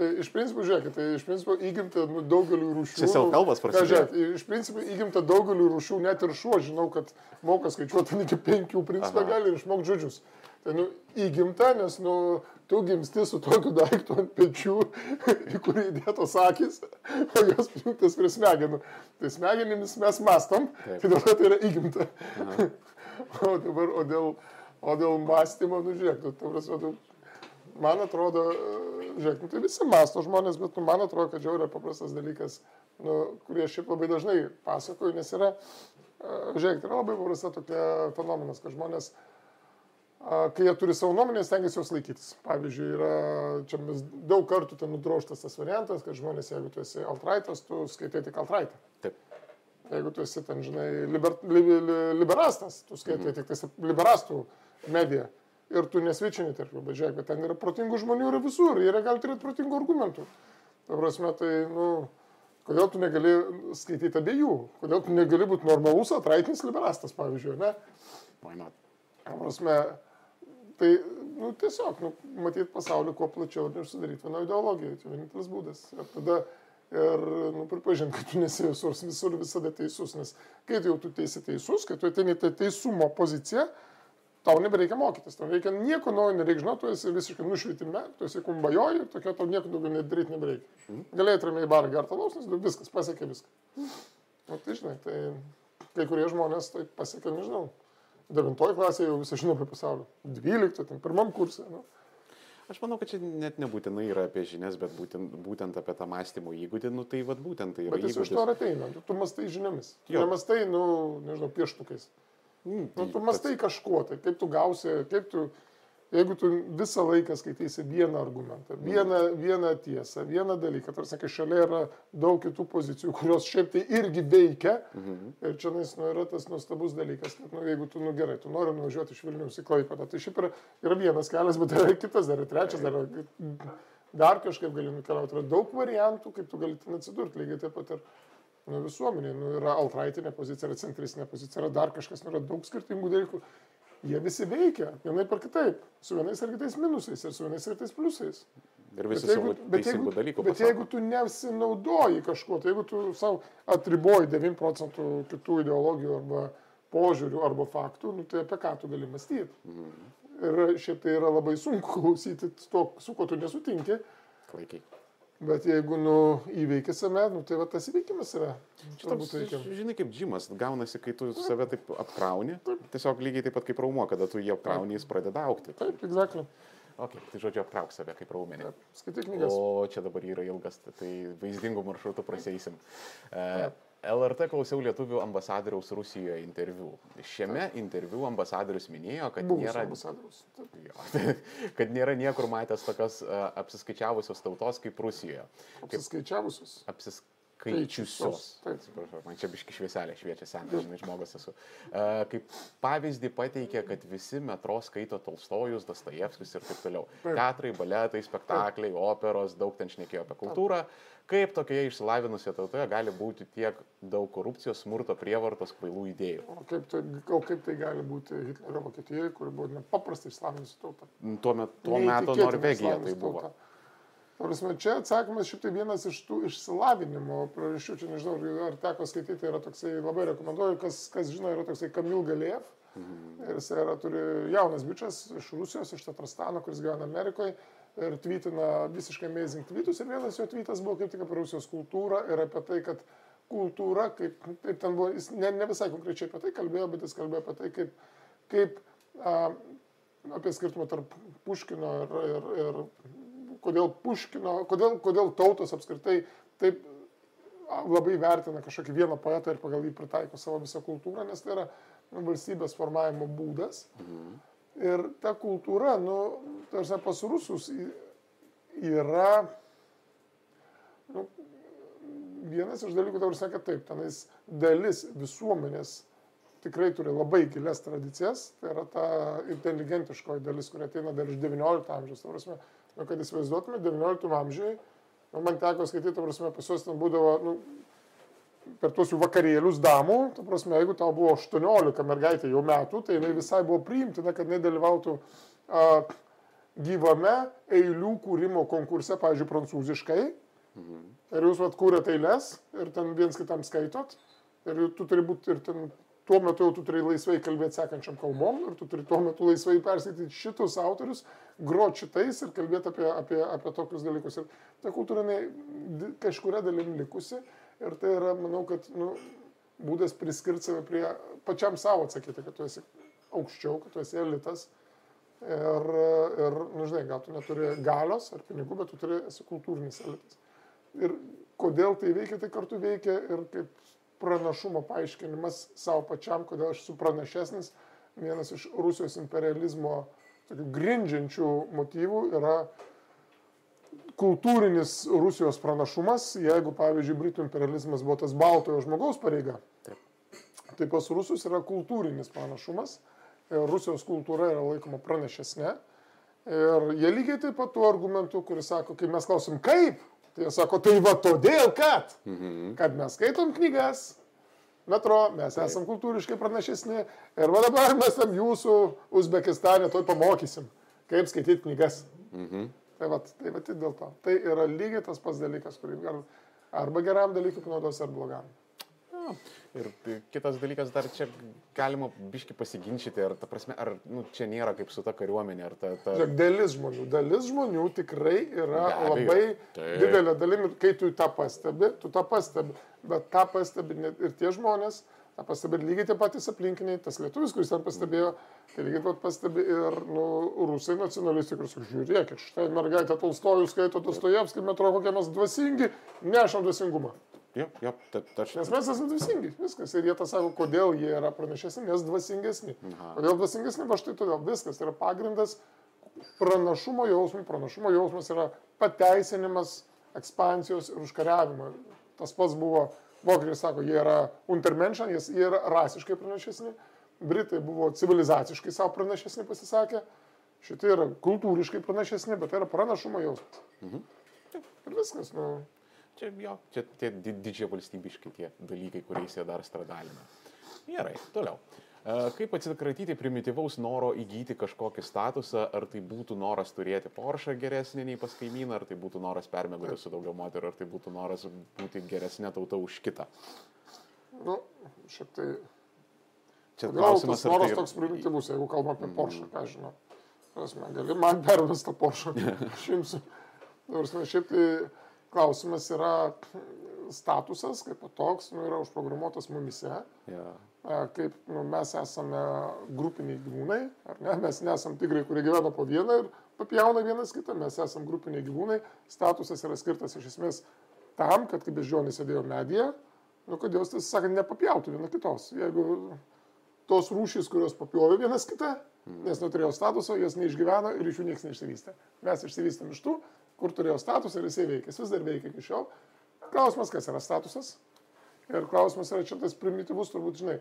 Tai iš principo, žiūrėkit, tai iš principo įgimta nu, daugeliu rūšių. Čia self-kalbas Ką prasidėjo. Žiūrėk, iš principo įgimta daugeliu rūšių, net ir šuo, žinau, kad moka skaičiuoti iki penkių, principą gali ir išmokti žodžius. Tai, nu, įgimta, nes, nu, tu gimsti su tokiu daiktu ant pečių, (laughs) į kurį įdėtos akis, o jos prijungtas prie smegenų. Tai smegenimis mes mastom, Taip. tai dėl to tai yra įgimta. (laughs) o dabar, o dėl, o dėl mąstymo, nu, žiūrėk, tu, tu, prasme, tu, man atrodo, žiūrėk, nu, tai visi masto žmonės, bet nu, man atrodo, kad žiauriai paprastas dalykas, nu, kurį aš šiaip labai dažnai pasakoju, nes yra, žiūrėk, tai yra labai paprasta tokia fenomenas, kad žmonės, a, kai jie turi savo nuomonę, stengiasi jos laikytis. Pavyzdžiui, yra, čia mes daug kartų ten nudroštas tas variantas, kad žmonės, jeigu tu esi altraitas, tu skaitai tik altraitą. Taip. Jeigu tu esi ten, žinai, liber, li, li, liberastas, tu skaitai tik tais liberastų mediją ir tu nesvičini tarp jų, bet žiūrėk, bet ten yra protingų žmonių yra visur, jie yra gali turėti protingų argumentų. Ta prasme, tai, nu, kodėl tu negali skaityti abiejų, kodėl tu negali būti normalus atraitinis liberastas, pavyzdžiui, ne? Why not? Ta prasme, tai, nu, tiesiog, nu, matyti pasaulį kuo plačiau ir neužsidaryti vieno ideologijoje, tai vienintelis būdas. Ir tada, ir, nu, pripažinti, kad tu nesi visur, visur visada teisus, nes kai tu jau tu teisi teisus, kai tu ateini tą teisumo poziciją, tau nebereikia mokytis, tau reikia nieko naujo, nereikia žinoti, tu esi visiškai nušvitime, tu esi kumbajoji tokio tau nieko daugiau nedaryti nebereikia. Galėjai ramiai barą gerti alaus, nes nu, viskas, pasiekė viską. Nu, tai žinai, tai kai kurie žmonės tai pasiekė, nežinau, devintoji klasė jau visą žino apie pasaulį, dvylikto, ten pirmam kursė. Nu. Aš manau, kad čia net nebūtinai yra apie žinias, bet būtent, būtent apie tą mąstymo įgūdį, nu tai vad būtent tai yra Bet jis iš to ateina, tu, tu mastai žiniomis. Tu Jo. nemastai, nu, nežinau, pieštukais. Mm, Nu, tai tu mastai kažkuo, tai kaip tu gausi, kaip tu, jeigu tu visą laiką skaitysi vieną argumentą, vieną, vieną tiesą, vieną dalyką, tarsi, kai šalia yra daug kitų pozicijų, kurios šiaip tai irgi veikia, Mhm. ir čia nu, yra tas nuostabus dalykas, kad nu, jeigu tu, nu gerai, tu nori nuvažiuoti iš Vilnius į Klaipadą, tai šiaip yra, yra vienas kelias, bet yra kitas, dar ir trečias, dar, yra- dar kažkaip gali nukeliauti, yra daug variantų, kaip tu gali ten atsidurti, lygiai taip pat ir nu, visuomenė, nu, yra altraitinė pozicija, yra centristinė pozicija, yra dar kažkas, nu, yra daug skirtingų dalykų. Jie visi veikia, vienai par kitaip, su vienais ar kitais minusais ir su vienais ar kitais pliusais. Ir visi Bet savo bet teisingų dalykų. bet jeigu tu nesinaudoji kažkuo, tai jeigu tu savo atriboji 9 procentų kitų ideologijų arba požiūrių arba faktų, nu, tai apie ką tu gali mąstyti. Mhm. Ir šiaip tai yra labai sunku klausyti to, su kuo tu nesutinki, Klaikiai. Bet jeigu nu, įveikia save, nu, tai va tas įveikimas yra. Toks, žinai, kaip džimas, gaunasi, kai tu save taip apkrauni, tiesiog lygiai taip pat kaip raumo, kada tu jį apkrauni, jis pradeda aukti. Taip, exactly. Ok, tai žodžiu, apkrauk save kaip raumenį. Taip, Skaityk knygas. O čia dabar yra ilgas, tai vaizdingų maršrutų praseisim. E, LRT klausiau lietuvių ambasadoriaus Rusijoje interviu. Šiame interviu ambasadorius minėjo, kad Buvusio nėra. Taip. jo, (laughs) kad nėra niekur matęs tokios uh, apsiskaičiavusios tautos kaip Rusijoje. Kaip Apsiskaičiavusius. apsis, skaičiusios. Taip. Atsiprašau, man čia biški švieselė šviečia senas, žinai, žmogus esu. E, Kaip pavyzdį pateikė, kad visi metro skaito Tolstojus, Dostojevskis ir taip toliau. Taip. Teatrai, baletai, spektakliai, operos, daug ten šnekėjo apie kultūrą. Kaip tokioje išsilavinusioje tautoje gali būti tiek daug korupcijos, smurto, prievartos, kvailų idėjų? O kaip, tai, o kaip tai gali būti Hitlerio Vokietijoje, kuri buvo nepaprastai išslavinusi tauta? Tuo metu, tuo metu Norvegija tai buvo. tauta. Ta prasme, čia atsakymas šiaip tai vienas iš tų išsilavinimo priežasčių, čia nežinau, ar teko skaityti, yra toksai, labai rekomenduoju, kas, kas žino, yra toksai Kamil Galiev. Ir jis yra, turi jaunas bičias iš Rusijos, iš Tatrastano, kuris gyvena Amerikoje ir tvytina visiškai amazing tweetus. Ir vienas jo tweetas buvo kaip tik apie Rusijos kultūrą ir apie tai, kad kultūra, kaip, kaip ten buvo, jis ne, ne visai konkrečiai apie tai kalbėjo, bet jis kalbėjo apie tai, kaip, kaip a, apie skirtumą tarp Puškino ir, ir, ir kodėl Puškino, kodėl, kodėl tautos apskritai taip labai vertina kažkokį vieną poetą ir pagal jį pritaiko savo visą kultūrą, nes tai yra nu, valstybės formavimo būdas. Ir ta kultūra, nu, tarsi pas rusus yra, nu, vienas iš dalykų, tau sakė taip, tenais dalis visuomenės tikrai turi labai gilias tradicijas, tai yra ta inteligentiškoji dalis, kuri ateina dar iš XIX amžiaus. Prasme, nu, kad įsivaizduotume, XIX amžiui, nu, man teko skaityti, prasme, pas juos ten būdavo, nu, per tuos jų vakarėlius damų, ta prasme, jeigu tau buvo 18 mergaitė jau metų, tai jinai visai buvo priimtina, kad jinai dalyvautų a, gyvame eilių kūrimo konkurse, pavyzdžiui, prancūziškai. Ir jūs vat kūrėte eilės ir ten viens kitam skaitot. Ir tu turi būti ir ten, tuo metu jau tu turi laisvai kalbėti sekančiam kalbom ir tu turi tuo metu laisvai perskaityti šitus autorius, groti šitais ir kalbėti apie, apie, apie tokius dalykus. Ir ta kultūra kažkuria dalim likusi ir tai yra, manau, kad nu, būdas priskirti save prie pačiam savo atsakyti, kad tu esi aukščiau, kad tu esi elitas. Ir, ir nu, žinai, gal tu neturi galios ar pinigų, bet tu turi esi kultūrinis elitas. Ir kodėl tai veikia, tai kartu veikia ir kaip pranašumo paaiškinimas savo pačiam, kodėl aš esu pranašesnis. Vienas iš Rusijos imperializmo grindžiančių motyvų yra kultūrinis Rusijos pranašumas. Jeigu, pavyzdžiui, Britų imperializmas buvo tas baltojo žmogaus pareiga, tai pas rusus yra kultūrinis pranašumas. Rusijos kultūra yra laikoma pranašesnė. Ir jie lygiai taip pat tuo argumentu, kuris sako, kai mes klausim kaip, tai jie sako, tai va todėl, kad, kad mes skaitom knygas, metro, mes esam kultūriškai pranašesni ir va dabar mes tam jūsų Uzbekistane toj pamokysim, kaip skaityti knygas. Tai va, tai va, tai dėl to. Tai yra lygiai tas pats dalykas, kurį gal arba geram dalykui panaudos, ar blogam. Jo. Ir tai kitas dalykas, dar čia galima biški pasiginčyti, ar, ta prasme, ar nu, čia nėra kaip su ta kariuomenė, ar ta... ta... Žiūrėk, dalis žmonių, dalis žmonių tikrai yra Be labai Taip. didelė dalimi, kai tu tą pastebi, tu tą pastebi, bet tą pastebi net ir tie žmonės, tą pastebi ir lygiai tie patys aplinkiniai, tas lietuvis, kuris ten pastebėjo, tai lygiai pat pastebi ir nu, rusai nacionalistai, kuris sako, žiūrėkit, štai mergaitė Tolstojų skaito Dostojevskį, metro kokie mes dvasingi, nešam dvasingumą. Jo, jo, ta, ta, Nes mes esame dvasingi, viskas. Ir jie tą sako, kodėl jie yra pranašesni, nes dvasingesni. Kodėl dvasingesni, va štai todėl viskas yra pagrindas pranašumo jausmui. Pranašumo jausmas yra pateisinimas ekspansijos ir užkariavimo. Tas pats buvo, vokiečiai sako, jie yra untermenšan, jie yra rasiškai pranašesni. Britai buvo civilizaciškai savo pranašesni pasisakė. Šitie yra kultūriškai pranašesni, bet tai yra pranašumo jausmas. Ir viskas, nu. čia, jo, čia tie di- didžiai valstybiški tie dalykai, kuriais jie dar stradalina. Gerai, toliau. Kaip atsikratyti primityvaus noro įgyti kažkokį statusą, ar tai būtų noras turėti Porsche geresnį nei pas kaimyną, ar tai būtų noras permėgoti su daugiau moterų, ar tai būtų noras būti geresnė tauta už kitą. Nu, šiaip tai Čia Gal tas ar noras tai- toks primityvus, jeigu kalbam apie Porsche, ką aš žinau. Prasme, gali man pervesti tą Porsche, (laughs) aš imsiu. Prasme, šiaip tai klausimas yra statusas, kaip toks, nu, yra užprogramuotas mumise, Ja. a, kaip nu, mes esame grupiniai gyvūnai, ar ne, mes nesame tigrai, kurie gyvena po vieną ir papjauna vienas kitą, mes esame grupiniai gyvūnai, statusas yra skirtas iš esmės tam, kad kaip beždžionė sėdėjo medyje, nu, kad jos, tiesą sakant, nepapjautų viena kitos. Jeigu tos rūšys, kurios papjovė vienas kitą, nes neturėjo statuso, jos neišgyveno ir iš jų niekas neišsivystė. Mes išsivystėm iš tų, kur turėjo statusą ir jisai veikia. Jis vis dar veikia iki šiol. Klausimas, kas yra statusas. Ir klausimas yra čia tas primityvus, turbūt žinai.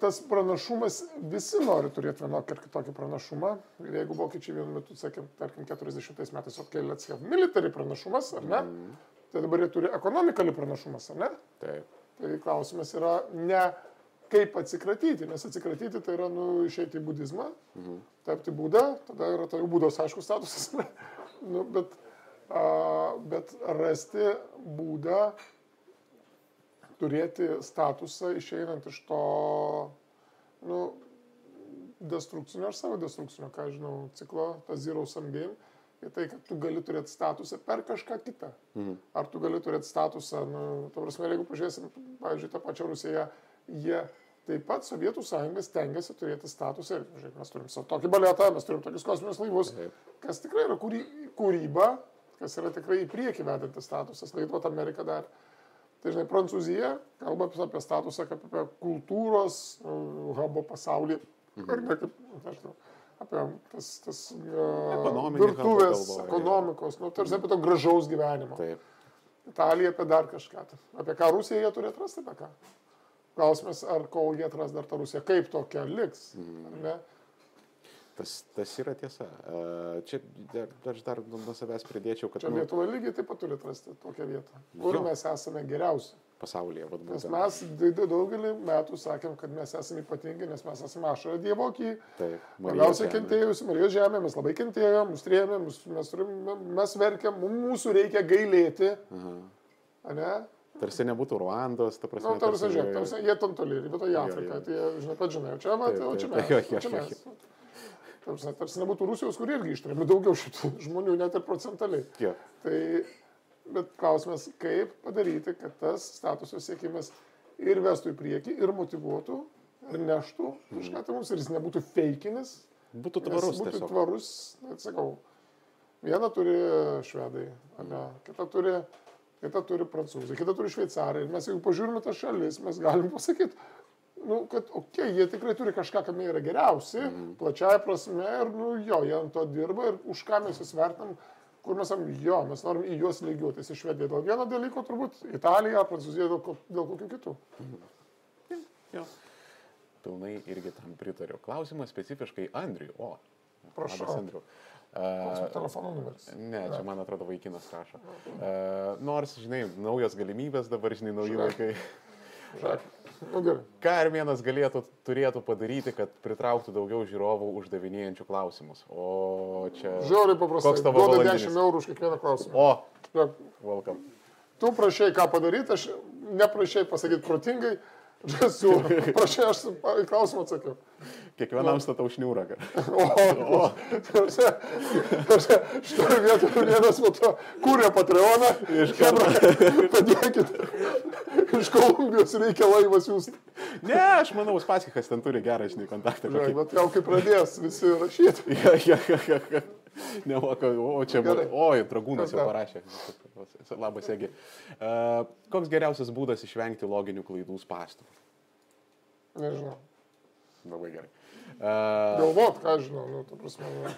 Tas pranašumas, visi nori turėti vienokį ar kitokį pranašumą. Ir jeigu vokiečiai vienu metu, sakė, tarkim, 40 metais, let's have military pranašumas, ar ne? Mm. Tai dabar jie turi ekonomikali pranašumas, ar ne? Taip. Tai klausimas yra ne kaip atsikratyti, nes atsikratyti tai yra nu, išeiti į budizmą, mhm. tapti būdą, tada yra tai būdos aišku statusas, (laughs) nu, bet, a, bet rasti būdą turėti statusą išeinant iš to nu, destrukcinio ar savo destrukcinio, ką žinau, ciklo, tas Zero Sum Game, į tai, kad tu gali turėti statusą per kažką kitą. Mhm. Ar tu gali turėti statusą, nu, to prasme, jeigu pažiūrėsim, pavyzdžiui, tą pačią Rusiją, jie taip pat Sovietų sąjunga stengiasi turėti statusą. Žiūrėk, mes turim tokį baletą, mes turim tokius kosminius laivus, Taip. kas tikrai yra kūry, kūryba, kas yra tikrai į priekį vedantis statusas. Tai duot Amerika dar. Tai žinai, Prancūzija kalba apie statusą kaip apie kultūros uh, hubo pasaulį. Mhm. Ar ne kaip, nežinau, apie tas, tas uh, virtuvės, ekonomikos, nu, tarsi apie to gražaus gyvenimo. Taip. Italija apie dar kažką. Apie ką Rusija jie turi atrasti, apie ką? Klausimas, ar kol jie atras dar tą Rusiją, kaip tokia liks. Mm. Tas, tas yra tiesa. Čia dar, aš dar nuo savęs pridėčiau, kad... Čia nu, Lietuva lygiai taip pat turi atrasti tokią vietą, kur jo. mes esame geriausi. Pasaulyje, vad būtent. Nes mes daugelį metų sakėm, kad mes esame ypatingi, nes mes esame ašarą dievokį. Taip. Labiausiai kentėjusi Marijos žemė, mes labai kentėjom, mus trėmė, mes, mes, mes verkiam, mūsų reikia gailėti. Aha. Ne? Tarsi nebūtų Ruandos, ta prasme. Na, nu, tarsi, žiūrėk, tarsi, jie tam toli, ryto į Afriką, tai jie, žinai, pat žinai, čia, o čia mes. Tarsi, tarsi nebūtų Rusijos, kur irgi ištrėmė daugiau šitų (laughs) žmonių, net ir procentaliai. Jo. Tai, bet klausimas, kaip padaryti, kad tas statuso siekimas ir vestų į priekį, ir motivuotų, ir neštų kažką tai mums, ir jis nebūtų feikinis. Būtų tvarus. Būtų tiesiog. tvarus, net sakau, vieną turi švedai, ne, kitą turi kita turi prancūzai, kita turi šveicarai. Ir mes jeigu pažiūrime tas šalis, mes galim pasakyti, nu, kad, okei, okay, jie tikrai turi kažką, kame yra geriausi, mm. plačiaja prasme, ir, nu, jo, jie ant to dirba ir už ką mes vis vertinam, kur mes sakom, jo, mes norim į juos lygiuotis, iš Švedija dėl vieno dalyko, turbūt Italija, Prancūzija dėl, dėl kokių kitų. Mm. Ja, jo. Pilnai irgi tam pritariu. Klausimas specifiškai Andriui. O, prašau. Labas, Andriu. Uh, telefono numeris. Ne, čia man atrodo vaikinas rašo. Uh, nors, žinai, naujos galimybės dabar, žinai, nauji laikai. Žiūrėk. Nu, gerai. Ką Armėnas galėtų, turėtų padaryti, kad pritrauktų daugiau žiūrovų uždavinėjančių klausimus? O čia... Žiauriai paprastai. Koks tavo duoda 10 eurų už kiekvieną klausimą. O, Žiūrėk. welcome. Tu prašai ką padaryti, aš neprašai pasakyti protingai, Siūlau. Prašai, aš į klausimą atsakiau. Kiekvienam statau šniūrą. (laughs) O, o. Šitoje vietoje vienas mato kūrė Patreoną. Iš karto. (laughs) Padėkit. Iš Kolumbijos reikia laivas jūs. Ne, aš manau, Spaskikas ten turi gerą, žinai, kontaktą. Žinai, bet jau kai pradės visi rašyti. (laughs) Ja, ja, ja, ja. Nemoka, o čia, Gerai. oi, dragūnas jau parašė. Labas, Egi. Uh, koks geriausias būdas išvengti loginių klaidų spastų? Nežinau. Labai gerai. Uh, Galvot, ką žinau, nu, tu prasme. Nu.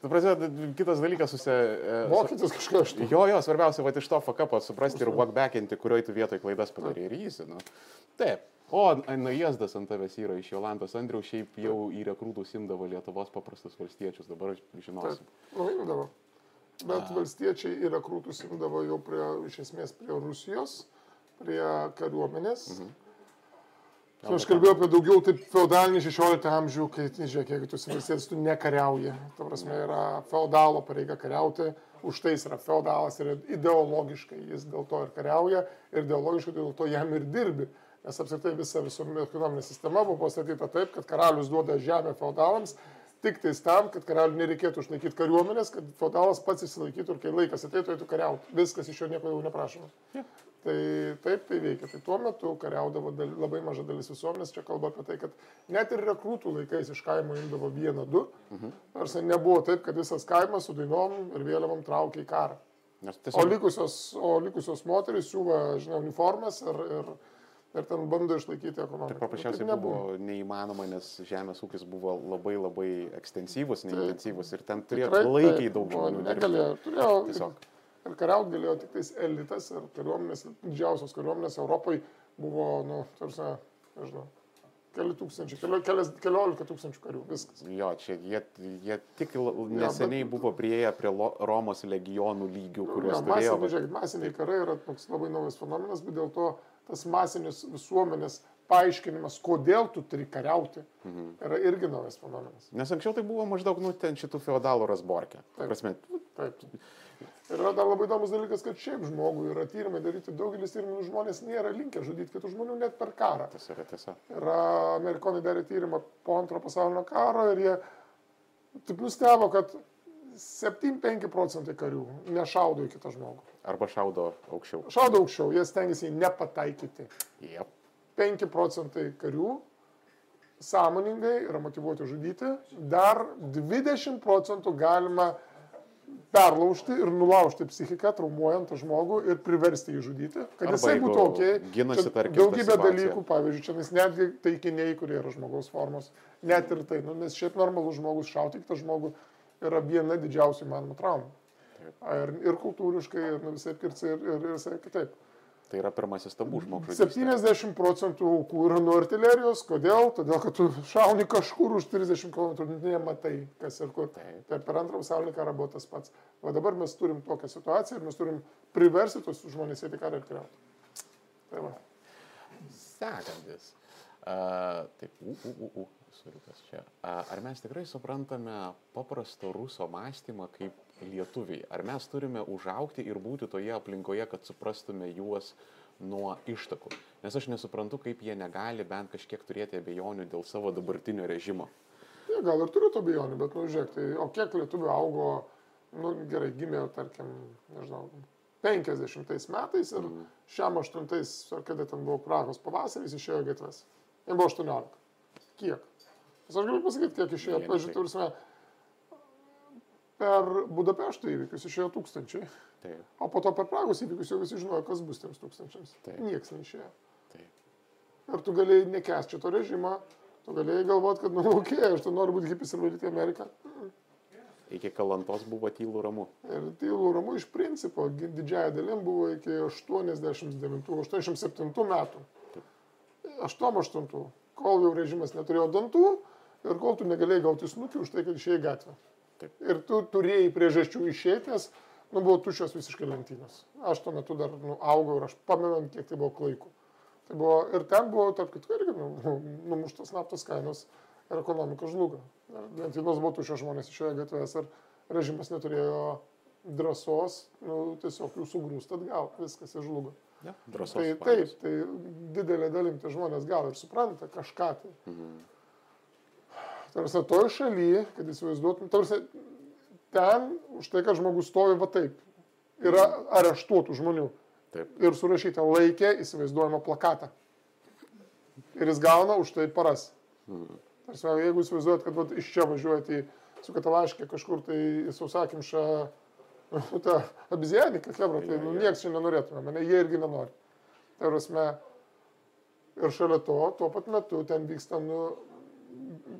Tu prasme, kitas dalykas susi... Mokytis kažką iš to. Jo, jo, svarbiausia, va iš to fakapo suprasti ir walkbackinti, kurioje tu vietoje klaidas padarė ir jis. Nu. Taip. O, Najesdas ant tavęs yra iš Jolantos Andriaus, šiaip jau į rekrūtų simdavo Lietuvos paprastus valstiečius, dabar žinosim. Nu, imdavo. Bet A. valstiečiai į rekrūtų simdavo jau prie, iš esmės prie Rusijos, prie kariuomenės. Mhm. Tai aš kalbėjau apie daugiau taip feudalinį 16 amžių, kai, žiūrėk, jeigu tu valstietis, tu nekariauji. Ta prasme, yra feudalo pareiga kariauti, už tai jis yra feudalas ir ideologiškai jis dėl to ir kariauja, ir ideologiškai dėl to jam ir dirbi. Nes apskritai visa visuomenė ekonominė sistema buvo pastatyta taip, kad karalius duoda žemę feudalams, tik tais tam, kad karaliui nereikėtų išlaikyti kariuomenės, kad feudalas pats įsilaikytų ir kai laikas ateitų, eitų kariauti. Viskas iš jo nieko jau neprašoma. Ja. Tai taip tai veikia. Tai tuo metu kariaudavo dal, labai maža dalis visuomenės. Čia kalba apie tai, kad net ir rekrūtų laikais iš kaimo imdavo vieną, du. Mhm. Nors nebuvo taip, kad visas kaimas su dainom ir vėliavom traukia į karą. Tiesiog... O, likusios, o likusios moteris siūva, žinai, uniformas ir, ir ir ten bando išlaikyti ekonomiką. Tai paprasčiausiai nu, buvo neįmanoma, nes žemės ūkis buvo labai labai ekstensyvus, neintensyvus ir ten turėjo laikiai daug žmonių. Negalėjo, turėjo. Tiesiog. Ir kariauti galėjo tik tais elitas ir kariuomenės, didžiausios kariuomenės Europoje buvo, nu, tarsi, nežinau, keli tūkstančiai, keli, kelias, keliolika tūkstančių karių, viskas. Jo, čia jie, jie tik neseniai bet- buvo prieėję prie Lo- Romos legionų lygių, kuriuos Ja, turėjo. masiniai, žiūrėkit, masiniai karai yra toks labai naujas fenomenas, bet dėl to tas masinis visuomenės paaiškinimas, kodėl tu turi kariauti, Mhm. yra irgi naujas fenomenas. Nes anksčiau tai buvo maždaug, nu, ten šitų feodalų rasborkė. Taip. Prasme, Taip. Ir yra dar labai įdomus dalykas, kad šiaip žmogui yra tyrimai daryti, daugelis tyrimų žmonės nėra linkę žudyti kitų žmonių net per karą. tas yra tiesa. Yra amerikonai darė tyrimą po antro pasaulinio karo ir jie taip nustebo, kad 7-5 procentai karių nešaudo į kitą žmogų. Arba šaudo aukščiau. Šaudo aukščiau, jie stengiasi nepataikyti. Jep. 5 procentai karių sąmoningai yra motivuoti žudyti, dar 20 procentų galima perlaužti ir nulaužti psichiką, traumuojant žmogų ir priversti jį žudyti, kad Arba jisai būtų ok. ginasi, tarkim, ta Daugybė dalykų, pavyzdžiui, čia nes netgi taikiniai, kurie yra žmogaus formos, net ir tai, nu, nes šiaip normalus žmogus šauti kitą žmogų yra viena didžiausių įmanomų traumų. Ir, ir kultūriškai, ir nu, visai kirci, ir, ir, ir visai kitaip. Tai yra pirmasis tabų žmogžudystė. 70 procentų aukų yra nuo artilerijos. Kodėl? Todėl, kad tu šauni kažkur už 30 km, nematai, kas ir kur. Taip. Tai per antrą pasaulinį karą buvo tas pats. O dabar mes turim tokią situaciją ir mes turim priversti tos žmonės į karą ir kariauti. Tai va. Sekantis. Uh, taip, u, u, u, u, suriukas čia. Ar mes tikrai suprantame paprasto ruso mąstymą kaip lietuviai? Ar mes turime užaukti ir būti toje aplinkoje, kad suprastume juos nuo ištakų? Nes aš nesuprantu, kaip jie negali bent kažkiek turėti abejonių dėl savo dabartinio režimo. Jie gal ir turiu to bijonių, bet, nu, žiūrėk, tai, o kiek lietuvių augo, nu, gerai, gimė, tarkim, nežinau, 50 metais ir šiam 8, ar kada ten buvo Prahos pavasaris, išėjo gatves. Jam buvo 18. Kiek? Nes aš galiu pasakyti, kiek išėjo, pažiūrėjau, tursime, per Budapešto įvykius išėjo tūkstančiai, Taip, o po to per Prahos įvykius jau visi žinojo, kas bus tiems tūkstančiams. Taip. Niekas neišėjo. taip. Ir tu galėjai nekesti to režimo, tu galėjai galvoti, kad, nu, okei, okay, aš tu noriu būti hipis ir valyti Ameriką. Iki kalantos buvo tylų ramu. Ir tylų ramu iš principo didžiąją dalim buvo iki 89-87 metų. 88, kol jau režimas neturėjo dantų ir kol tu negalėjai gauti snukį už tai, kad išėjai į gatvę. Taip. Ir tu turėjai priežasčių išėtės, nu buvo tuščios visiškai lentynos. Aš tuo metu dar nu, augau ir aš pamenu, ant kiek tai buvo klaikų. Tai buvo, ir ten buvo, tarp kitko, irgi nu, numuštos naftos kainos ir ekonomika žlugo. Lentynos buvo tuščios žmonės išėjo į gatves ir režimas neturėjo drąsos, nu, tiesiog jų sugrūst atgal, viskas žlugo. Ja, drąsos. Tai taip, tai didelė dalim tie žmonės gal ir supranta kažką tai. Mhm. Tarsi toj šalyje, kad įsivaizduotum, tarsi ten už tai, kad žmogus stovi va taip, yra areštuotų žmonių Taip. ir surašyta laikė įsivaizduojamą plakatą. Ir jis gauna už tai paras. Mhm. Tarsi, jeigu įsivaizduojat, kad vat, iš čia važiuojate į su katalaškė kažkur tai sausakimšą (laughs) nu, tą abizjaniką, kebra, tai nu, nieks čia nenorėtume, mane jie irgi nenori. Tai prasme, ir šalia to, tuo pat metu ten vyksta nu,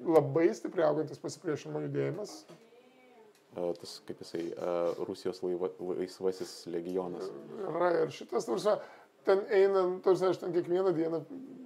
labai stipriai augantis pasipriešinimo judėjimas. Tas, kaip jisai, Rusijos laiva, laisvasis legionas. Yra ir šitas, tarsi, ten einant, tarsi aš ten kiekvieną dieną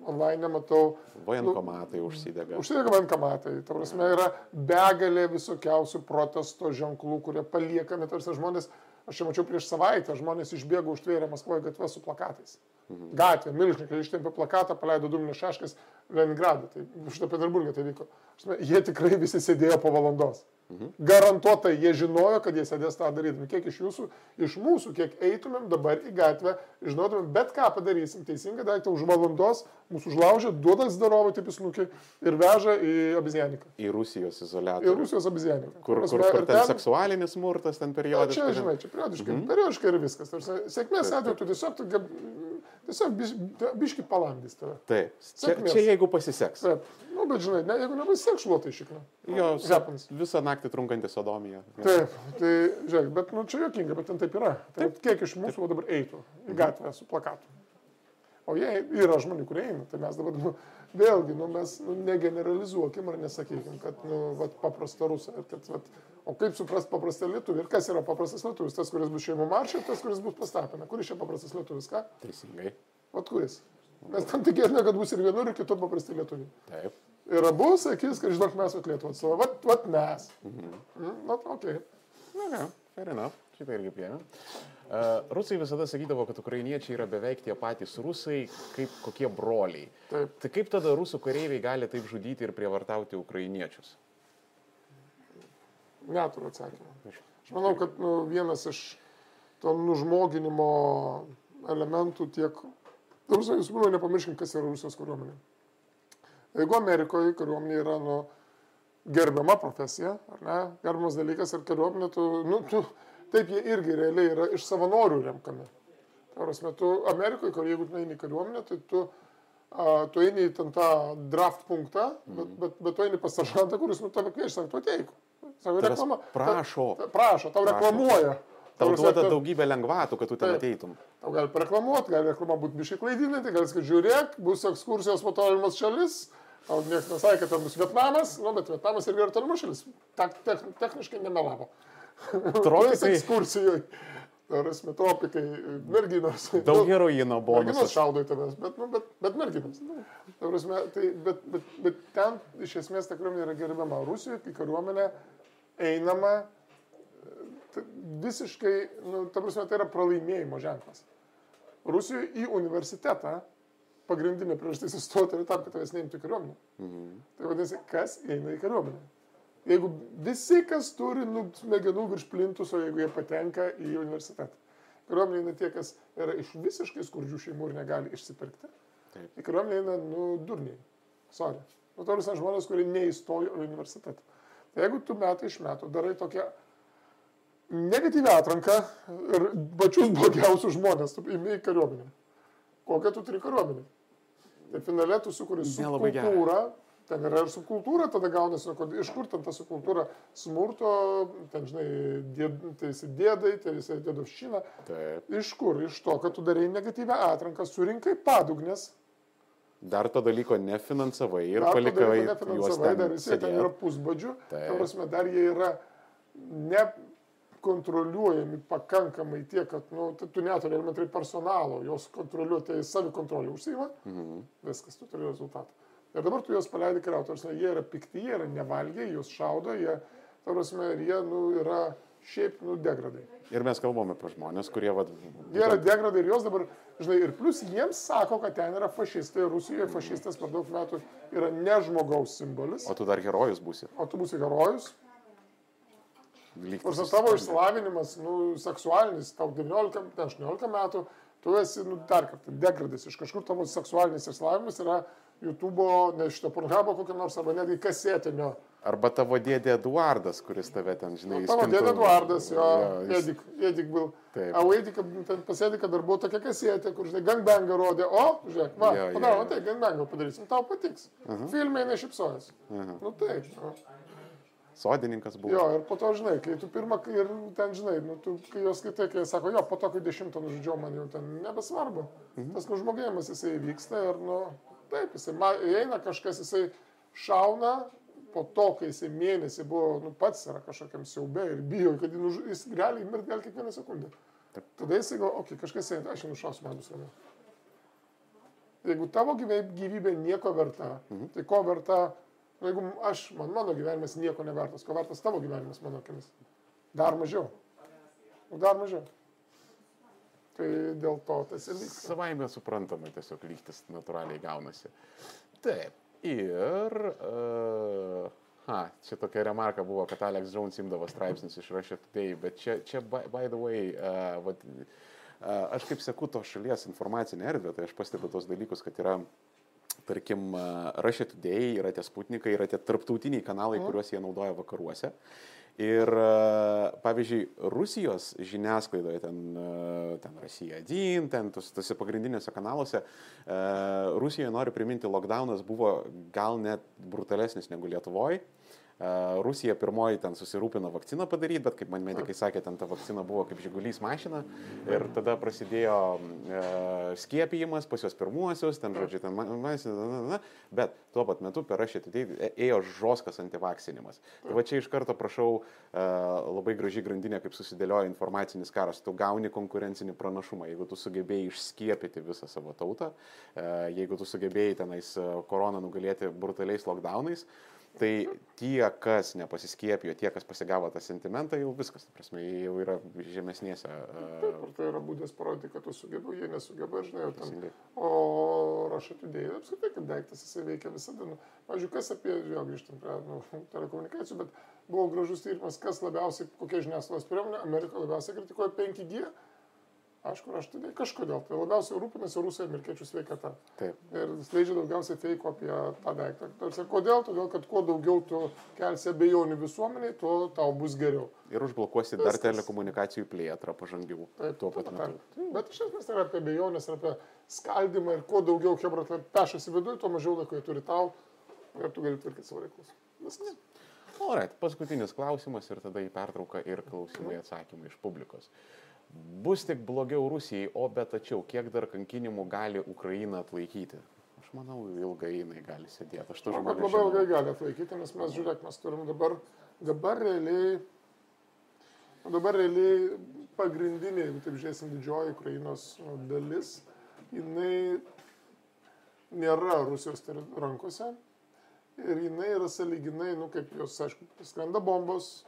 online matau, Vojenkomatai užsidega. Užsidega bankamatai. Ta prasme, yra begalė visokiausių protesto ženklų, kurie paliekami, tarsi žmonės, aš čia mačiau prieš savaitę, žmonės išbėgo užtvėrę Maskvoje gatvę su plakatais. Mhm. Gatvė, milžinikai ištempė plakatą, paleido Duminį Šeškas, Leningradą. Tai šitą Peterburgą tai vyko. Žinau, Jie tikrai visi sėdėjo po valandos. Mhm. Garantuotai jie žinojo, kad jie sėdės tą darydami. Kiek iš jūsų, iš mūsų, kiek eitumėm dabar į gatvę, žinotumėm, bet ką padarysim, teisingą daiktą už valandos, mūsų užlaužia, duoda zdarovą taip įsnukį ir veža į abizjaniką. Į Rusijos Į izolatorių. Rusijos abizjaniką. Kur, kur, prasme, kur ir ten seksualinis smurtas, ten Na, periodiškai. čia, žinai, čia periodiškai, -hmm. periodiškai ir viskas. Sėkmės atveju tu tiesiog, tiesiog biš, biški palandys tave. Taip. Čia, Sėkmės. čia jeigu pasiseks. Taip, nu, bet žinai, ne, jeigu nepasiseks šluotai šikna. Jo, happens. visą naktį trunkanti sodomija. Taip, tai žiūrėk, bet nu, čia jokinga, bet ten taip yra. Tai kiek iš mūsų dabar eitų į gatvę su plakatu. O jie yra žmonių, kurie eina. Tai mes dabar, nu, vėlgi, nu, mes nu, negeneralizuokim ar nesakykim, kad, nu, vat, paprasta rusą. Ir kad, vat, o kaip suprast paprastą lietuvį? Ir kas yra paprastas lietuvis? Tas, kuris bus šeimų maršė, tas, kuris bus pastatome. Kuris čia paprastas lietuvis? Ką? Teisingai. Vat kuris? Mes tam tikėtume, kad bus ir vienur, ir kitur paprasti lietuviai. Taip. Ir abu sakys, kad žinok, mes vat Lietuvą atstovą. Vat, vat mes. Mhm. Mm, okei. Okay. Na, ne, fair enough. Šitą irgi priėmė. Uh, rusai visada sakydavo, kad ukrainiečiai yra beveik tie patys rusai, kaip kokie broliai. Taip. Tai kaip tada rusų kareiviai gali taip žudyti ir prievartauti ukrainiečius? Neturiu atsakymą. Aš manau, kad nu, vienas iš to nužmoginimo elementų tiek... Rusai, visų pirma, nepamirškim, kas yra Rusijos kariuomenė. Jeigu Amerikoje kariuomenė yra nu, gerbiama profesija, ar ne, gerbiamas dalykas, ir kariuomenė, tu, nu, tu, taip jie irgi realiai yra iš savanorių remkami. Prasme, tu Amerikoje, kur jeigu tu eini į kariuomenę, tai tu, a, tu eini į tą draft punktą, bet, Mhm. bet, bet tu eini pas seržantą, kuris nu tave kviečia, sako, tu ateik. Sako, reklama. prašo. Ta, prašo, tau Prašo. reklamuoja. Tau prasme, duoda ta- daugybę lengvatų, kad tu ten ateitum. Tau gali pareklamuoti, gali reklama būti bišiai klaidinanti, gali sakyti, žiūrėk, bus ekskursijos po tolimas šalis, tau niekas nesakė, kad ten bus Vietnamas, nu, bet Vietnamas irgi yra tolima šalis. Tak, tech, techniškai nemelavo. Tropikai. ekskursijoje. Tarasme, tropikai, merginos. Daug Nu, heroino Merginos bonusas. šaudo į tavęs, bet, nu, bet, bet merginos. Nu, ta prasme, tai, bet, bet, bet ten iš esmės ta kariuomenė yra gerbiama. Rusijoje, kai kariuomenė einama, visiškai, nu, ta prasme, tai yra pralaimėjimo ženklas. Rusijoje į universitetą pagrindinė priežastis įstoti yra tam, kad tavęs neimtų į kariuomenę. Mhm. Tai vadinasi, kas eina į kariuomenę? Jeigu visi, kas turi nu, smegenų virš plintuso, jeigu jie patenka į universitetą. Kariuomenė eina tie, kas yra iš visiškai skurdžių šeimų ir negali išsipirkti. Taip. Į kariuomenę eina, nu, durniai. Sorry. Nu, to visą žmonės, kurie neįstojo į universitetą. Tai jeigu tu metai iš metų darai tokią negatyvę atranką ir pačius blogiausius žmonės, tu imi į kariuomenę. Kokią tu turi kariuomenę? Tai finale tu sukuri subkultūrą, ten yra ir subkultūra, tada gaunasi, nu, iš kur ten ta subkultūra smurto, ten, žinai, dėd, tai visi dėdai, tai visi dėdovščina. Iš kur? Iš to, kad tu darai negatyvę atranką, surinkai padugnės, Dar to dalyko nefinansavai ir dar palikai nefinansavai, dar visi ten yra pusbadžių, Taip. ta prasme, dar jie yra nekontroliuojami pakankamai tiek, kad nu, tu tu neturi elementariai personalo, jos kontroliuoti, tai savikontrolė užsima, Mhm. viskas, tu turi rezultatą. Ir dabar tu juos paleidi kariauti, tarsi jie yra pikti, jie yra nevalgiai, juos šaudo, jie, ta prasme, ir jie nu, yra šiaip nu, degradai. Ir mes kalbame apie žmonės, kurie, vad, Jie yra degradai ir jos dabar, žinai, ir plus jiems sako, kad ten yra fašistai, Rusijoje fašistas per daug metų yra ne žmogaus simbolis, o tu dar herojus būsi. o tu būsi herojus, Nors tavo išsilavinimas, nu, seksualinis, tau 19, ten 18 metų, tu esi, nu, dar kartą, degradas. Iš kažkur tavo seksualinis išsilavinimas yra YouTube'o, ne šito Pornhub'o kokio nors, arba netgi kasetinio. Arba tavo dėdė Eduardas, kuris tave ten, žinai, įsivaizduoja. Tavo dėdė Eduardas, jo, jo jis... Edik, Edik buvo. Taip. O Edik, ten pas Ediką dar buvo tokia kasetė, kur, žinai, gangbangą rodė, o, žiūrėk, va, padarom, tai gangbangą padarysim, tau patiks. Mhm. Uh -huh. Filmai nešipsojas. Uh mhm. -huh. Nu taip. Nu. Sodininkas buvo. Jo, ir po to, žinai, kai tu pirmą, ir ten, žinai, nu, tu, kai jos skaitai, kai sako, jo, po to, kai dešimtą nužudžiau, man jau ten nebesvarbu. Mhm. Uh -huh. Tas nužmogėjimas jisai vyksta ir, nu, taip, jisai įeina kažkas, jisai šauna, po to, kai jisai mėnesį buvo, nu, pats yra kažkokiam siaube ir bijo, kad nuž- jis gali mirti gal kiekvieną sekundę. Tada jisai galvoja, okei, okay, kažkas eina, aš jį nušausiu, man bus ramiau. Jeigu tavo gyvy- gyvybė nieko verta, mhm. tai ko verta, nu, jeigu aš, man, mano gyvenimas nieko nevertas, ko vertas tavo gyvenimas mano akimis? Dar mažiau. Nu, Dar mažiau. Tai dėl to tas ir vyksta. Savaime suprantama, tiesiog lygtis natūraliai gaunasi. Taip. Ir... Uh, ha, čia tokia remarka buvo, kad Alex Jones imdavo straipsnius iš Russia Today, bet čia, čia by, by the way, uh, vat, uh, aš kaip seku to šalies informacinę erdvę, tai aš pastebiu tos dalykus, kad yra tarkim, Russia Today, yra tie sputnikai, yra tie tarptautiniai kanalai, kuriuos jie naudoja vakaruose. Ir, uh, pavyzdžiui, Rusijos žiniasklaidoje, ten, uh, ten Rusija 1, ten tos, tose pagrindinėse kanaluose, uh, Rusijoje, noriu priminti, lockdownas buvo gal net brutalesnis negu Lietuvoje. Rusija pirmoji ten susirūpino vakciną padaryti, bet kaip man medikai sakė, ten ta vakcina buvo kaip žygulys mašina. Ir tada prasidėjo e, skiepijimas pas juos pirmuosius, ten, žodžiu, ten, mašina, bet tuo pat metu per aš atidėjau ėjo žoskas antivaksinimas. Tai va čia iš karto prašau e, labai graži grandinė, kaip susidėlioja informacinis karas, tu gauni konkurencinį pranašumą, jeigu tu sugebėjai išskiepyti visą savo tautą, e, jeigu tu sugebėjai tenais koroną nugalėti brutaliais lockdownais, Tai tie, kas nepasiskiepijo, tie, kas pasigavo tą sentimentą, jau viskas, prasme, jie jau yra žemesnėse. Taip, ir tai yra būdas parodyti, kad tu sugebi, jie nesugeba, žinai, o ten. O aš atidėjau, apskritai, kad daiktas jisai veikia visada. Nu, pavyzdžiui, kas apie, vėl grįžtam prie nu, (laughs) telekomunikacijų, bet buvo gražus tyrimas, kas labiausiai, kokia žiniasklaidos priemonė, Amerika labiausiai kritikuoja 5G Aišku, aš tai kažkodėl. Tai labiausiai rūpinasi rusai amerikiečių sveikata. Taip. Ir skleidžia daugiausiai feiko apie tą daiktą. Tarsi, kodėl? Todėl, kad kuo daugiau tu kelsi abejonių visuomeniai, tuo tau bus geriau. Ir užblokuosi Viskas. dar telekomunikacijų plėtrą pažangių. Taip, tuo pat metu. Bet iš esmės tai yra apie abejonės, apie skaldimą ir kuo daugiau hebra pešasi viduje, tuo mažiau laiko jie turi tau ir tu gali tvarkyti savo reikalus. Viskas. Alright, paskutinis klausimas ir tada į pertrauką ir klausimai atsakymai iš publikos. Uh, bus tik blogiau Rusijai, o bet tačiau kiek dar kankinimų gali Ukraina atlaikyti? Aš manau, ilgai jinai gali sėdėti. Aš to žinau. Labai ilgai gali atlaikyti, nes mes žiūrėk, mes turim dabar, dabar realiai, dabar realiai pagrindinė, jeigu taip žiūrėsim, didžioji Ukrainos nu, dalis, jinai nėra Rusijos rankose ir jinai yra saliginai, nu kaip jos, aišku, skrenda bombos,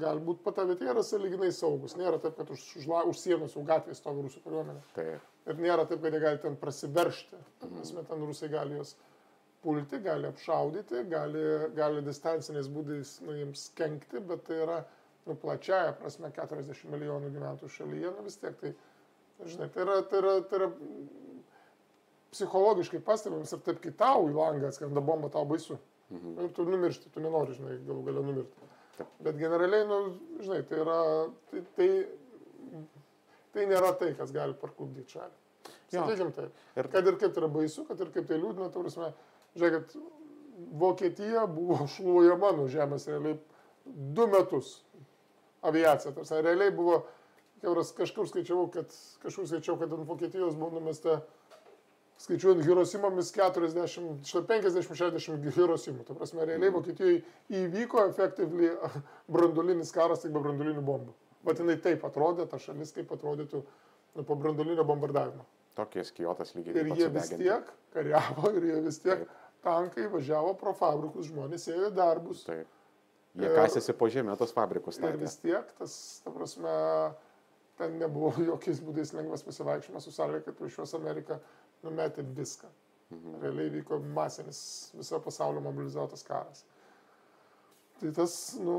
galbūt patavietė yra saliginai saugus. Nėra taip, kad už, už, už sienos jau gatvės stovi rusų kariuomenė. Taip. Ir nėra taip, kad jie gali ten prasiveršti. Mhm. Mes ten rusai gali juos pulti, gali apšaudyti, gali, gali distanciniais būdais nu, jiems kenkti, bet tai yra nu, plačiaja prasme 40 milijonų gyventojų šalyje, nu vis tiek tai, žinai, tai yra, tai yra, tai yra psichologiškai pastebimas ir taip, kai tau į langą atskrenda bomba, tau baisu. Mhm. Ir tu numiršti, tu nenori, žinai, galų galę numirti. Bet generaliai, nu, žinai, tai yra, tai, tai, tai nėra tai, kas gali parklubdyti šalį. Sakykim taip. Ir... Kad ir kaip tai yra baisu, kad ir kaip tai liūdna, tai prasme, žiūrėkit, Vokietija buvo šluojama nuo žemės realiai du metus aviacija. Tarsi, realiai buvo, kažkur skaičiavau, kad, kažkur skaičiavau, kad ant Vokietijos buvo numesta skaičiuojant Hirosimomis 40, 50-60 Hirosimų. Tai prasme, realiai mhm. Vokietijoje įvyko efektyviai brandulinis karas tik be brandulinių bombų. Bet jinai taip atrodė, ta šalis kaip atrodytų nu, po brandulinio bombardavimo. Tokie skijotas lygiai. Ir jie vis tiek kariavo, ir jie vis tiek taip. tankai važiavo pro fabrikus, žmonės ėjo darbus. Taip. Jie kasėsi po žemė tos fabrikus. Statė. Ir vis tiek tas, ta prasme, ten nebuvo jokiais būdais lengvas pasivaikščiojimas su sąlyga, kad iš juos Amerika numetė viską. Mhm. Realiai vyko masinis viso pasaulio mobilizuotas karas. Tai tas, nu,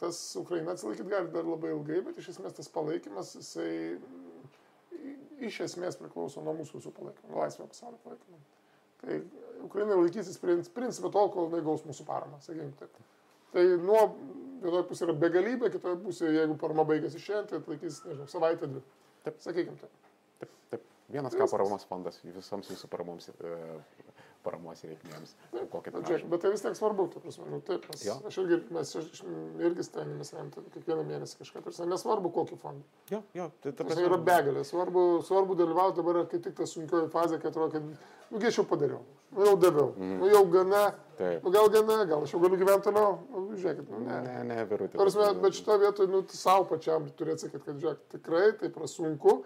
tas Ukraina atsilaikyti gali dar labai ilgai, bet iš esmės tas palaikymas, jisai iš esmės priklauso nuo mūsų visų palaikymo, nuo laisvėjo pasaulio palaikymo. Tai Ukraina laikysis principą tol, kol jinai gaus mūsų paramą, sakykime taip. Tai nuo vienoje pusėje yra begalybė, kitoje pusėje, jeigu parama baigėsi šiandien, tai atlaikys, nežinau, savaitę dvi. Taip, sakykime taip. Vienas ką paramos fondas visoms jūsų paramoms, e, paramos reikmėms. Bet tai vis tiek svarbu, tu prasme, nu, taip, mes, jo. aš irgi, mes irgi stengiamės remti kiekvieną mėnesį kažką, tarsi, nesvarbu kokį fondą. Jo, jo, tai ta prasme. Yra begalė, svarbu, svarbu dalyvauti dabar, kai tik ta sunkioji fazė, kai atrodo, kad, nu, gėčiau padariau, nu, jau daviau, mm. nu, jau gana, taip. nu, gal gana, gal aš jau galiu gyventi toliau, nu, žiūrėkit, nu, ne. Ne, ne, virutė. Prasme, bet šito vietoje, nu, savo pačiam turi atsakyti, kad, žiūrėk, tikrai tai prasunku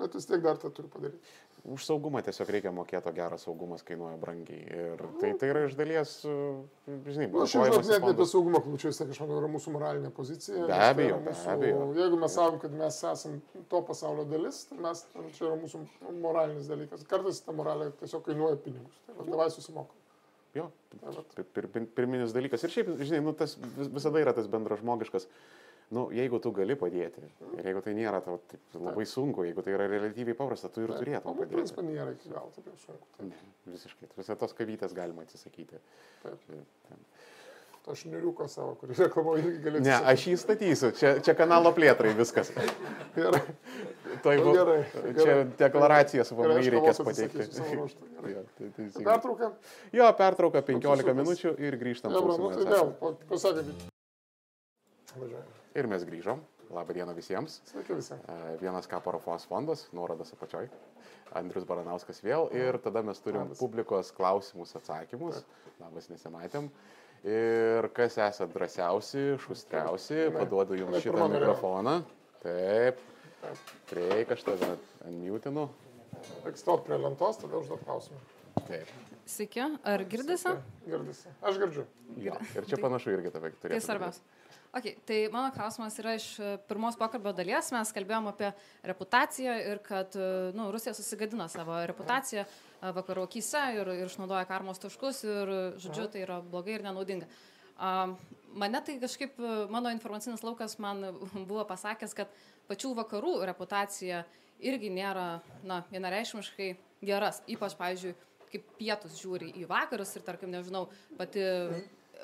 bet vis tiek dar tą turiu padaryti. Už saugumą tiesiog reikia mokėti, o geras saugumas kainuoja brangiai. Ir tai, tai yra iš dalies, žinai, buvo. Aš žinau, net ne apie saugumą klaučiu, vis tiek aš manau, yra mūsų moralinė pozicija. Be abejo, tai mūsų, be abejo. Jeigu mes sakom, kad mes esame to pasaulio dalis, tai mes, čia yra mūsų moralinis dalykas. Kartais ta moralė tiesiog kainuoja pinigus. Tai davai susimokom. Jo, tai pir, pir, pirminis dalykas. Ir šiaip, žinai, nu, tas visada yra tas bendražmogiškas. žmogiškas nu, jeigu tu gali padėti, ir jeigu tai nėra tau taip, labai sunku, jeigu tai yra relatyviai paprasta, tu ir turėtum padėti. Principą nėra iki galo taip sunku. Taip. Ne, visiškai. Visą tos kavytės galima atsisakyti. Taip. to šniuriuko savo, kurį reklamuoju, irgi galėčiau. Ne, aš jį statysiu. Čia, čia kanalo plėtrai viskas. (laughs) Gerai. Toj, Nu, gerai, Čia gerai. deklaracijas Gerai, VMI aš reikės pateikti. (laughs) Gerai. Jo, tai teisingai. Pertrauka. Jo, pertrauka 15 Koks minučių ir grįžtam. Nebra, nu tai vėl, pa- pasakykit. Važiuojame. Ir mes grįžom. Labą dieną visiems. Sveiki visi. E, Vienas K parafos fondas, nuorodas apačioj. Andrius Baranauskas vėl. Ir tada mes turim Labas. publikos klausimus, atsakymus. Labas, nesimatėm. Ir kas esate drąsiausi, šustriausi, paduodu jums ne, šitą mikrofoną. Taip. Prieik, aš tave unmutinu. Reikia stot prie lentos, tada užduot klausimą. Taip. Sveiki, ar girdisi? Girdisi. Aš girdžiu. Jo. Ir čia panašu irgi tave turėtų. Tai svarbiausia. Okay, tai mano klausimas yra iš e, pirmos pokalbio dalies. Mes kalbėjom apie reputaciją ir kad e, nu, Rusija susigadino savo reputaciją e, vakarų akise ir, ir išnaudoja karmos taškus ir, žodžiu, tai yra blogai ir nenaudinga. Mane tai kažkaip, mano informacinis laukas man (laughs) buvo pasakęs, kad pačių vakarų reputacija irgi nėra, na, vienareišmiškai geras. Ypač, pavyzdžiui, kaip pietus žiūri į vakarus ir, tarkim, nežinau, pati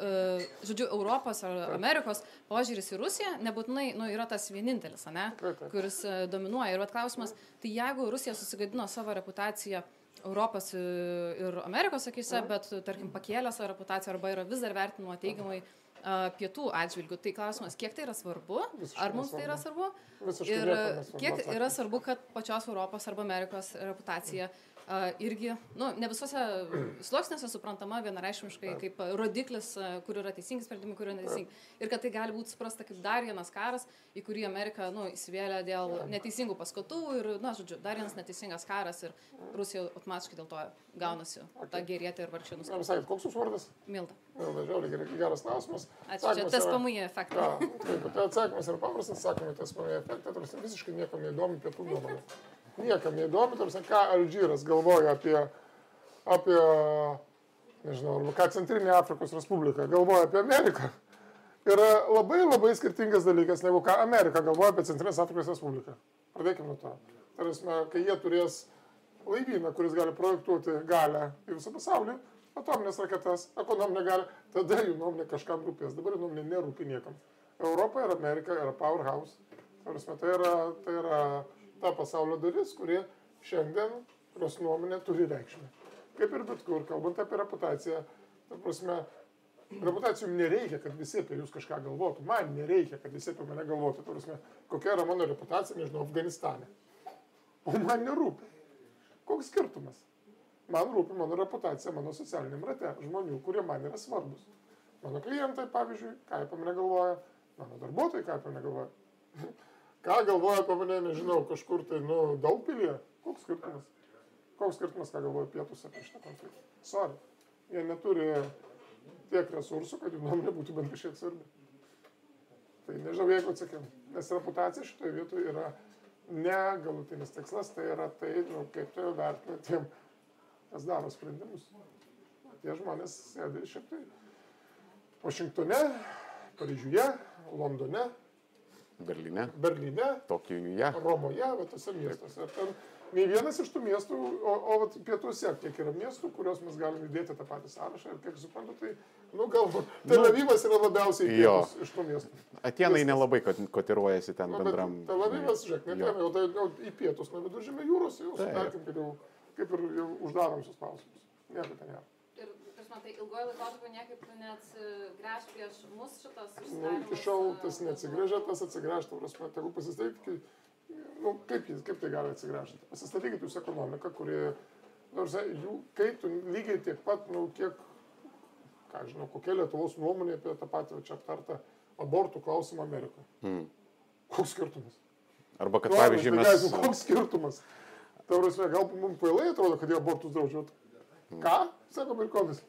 žodžiu, Europos ar Amerikos požiūris į Rusiją nebūtinai nu, yra tas vienintelis, ne, kuris e, dominuoja. Ir vat klausimas, tai jeigu Rusija susigadino savo reputaciją Europos e, ir Amerikos akise, bet, tarkim, pakėlė savo reputaciją arba yra vis dar vertinama teigiamai e, pietų atžvilgių, tai klausimas, kiek tai yra svarbu, Visiškai ar mums tai yra svarbu? Visiškai ir kiek yra svarbu, kad pačios Europos arba Amerikos reputacija a, irgi, nu, ne visuose sluoksniuose suprantama vienareišmiškai kaip rodiklis, kur yra teisingi sprendimai, kur yra neteisingi. Ir kad tai gali būti suprasta kaip dar vienas karas, į kurį Amerika, nu, įsivėlė dėl neteisingų paskatų ir, na, žodžiu, dar vienas neteisingas karas ir Rusija automatiškai dėl to gaunasi tą gerėtą ir Na, nusikaltimą. visai, koks jūsų vardas? Milda. Važiuoju, gerai, geras klausimas. Ačiū, čia tas PMI efektas. Taip, tai atsakymas yra paprastas, sakome, tas mano efektas, visiškai niekam neįdomi pietų nuomonė. Niekam neįdomi, tarsi ką Alžyras galvoja apie, apie, nežinau, arba ką Centrinė Afrikos Respublika galvoja apie Ameriką. Yra labai labai skirtingas dalykas, negu ką Amerika galvoja apie Centrinės Afrikos Respubliką. Pradėkime nuo to. Tarsi, kai jie turės laivyną, kuris gali projektuoti galę į visą pasaulį, atominės raketas, ekonominę galę, tada jų nuomonė kažkam rūpės. Dabar jų nuomonė nerūpi niekam. Europa ir Amerika yra powerhouse. Tarsi, tai, yra, tai yra ta pasaulio dalis, kuri šiandien, kurios nuomonė turi reikšmę. Kaip ir bet kur, kalbant apie reputaciją, ta prasme, reputacijų jums nereikia, kad visi apie jūs kažką galvotų. Man nereikia, kad visi apie mane galvotų. Ta prasme, kokia yra mano reputacija, nežinau, Afganistane. O man nerūpi. Koks skirtumas? Man rūpi mano reputacija mano socialiniam rate žmonių, kurie man yra svarbus. Mano klientai, pavyzdžiui, ką apie mane galvoja, mano darbuotojai, ką apie mane galvoja. (laughs) Ką galvoja apie mane, nežinau, kažkur tai, nu, daug pilyje. Koks skirtumas? Koks skirtumas, ką galvoja pietus apie šitą konfliktą? Sorry. Jie neturi tiek resursų, kad jų nuomonė būtų bent kažkiek svarbi. Tai nežinau, jeigu atsakiau. Nes reputacija šitoje vietoje yra ne galutinis tikslas, tai yra tai, nu, kaip tu vertini tiem, kas daro sprendimus. Tie žmonės sėdi šiaip tai Vašingtone, Paryžiuje, Londone, Berlyne, Berlyne, Tokijuje. Romoje, va tose miestuose. Ten nei vienas iš tų miestų, o, o pietuose, kiek yra miestų, kuriuos mes galime įdėti tą patį sąrašą. Ir kiek suprantu, tai, nu, galbūt Tel Avivas yra labiausiai pietus iš tų miestų. Viskas. nelabai kot- kotiruojasi ten Nu, bet bendram. Tel Avivas, žiūrėk, Jo. ten jau, tai, jau į pietus nuo viduržėmio jūros, jau sutarkim, kad jau kaip ir jau uždarom šios klausimus. Nieko ten nėra. Tarsi, tai ilgojo laikotarpio niekaip neatsigręš prieš mus šitas Nu, iki šiol tas neatsigrėžė, tas atsigręžtų, prasme, tegu pasistatykit, nu, kaip, jis, kaip tai gali atsigręžti. Pasistatykit jūs ekonomiką, kuri, nors jų, kai tu lygiai tiek pat, nu, kiek, ką žinau, kokia Lietuvos nuomonė apie tą patį čia aptartą abortų klausimą Amerikoje. Mm. Koks skirtumas? Arba kad, Nu, pavyzdžiui, tai mes... nu, Koks skirtumas? Tai prasme, gal mums pailai atrodo, kad jie abortus draudžia. Ką? Sako amerikonas.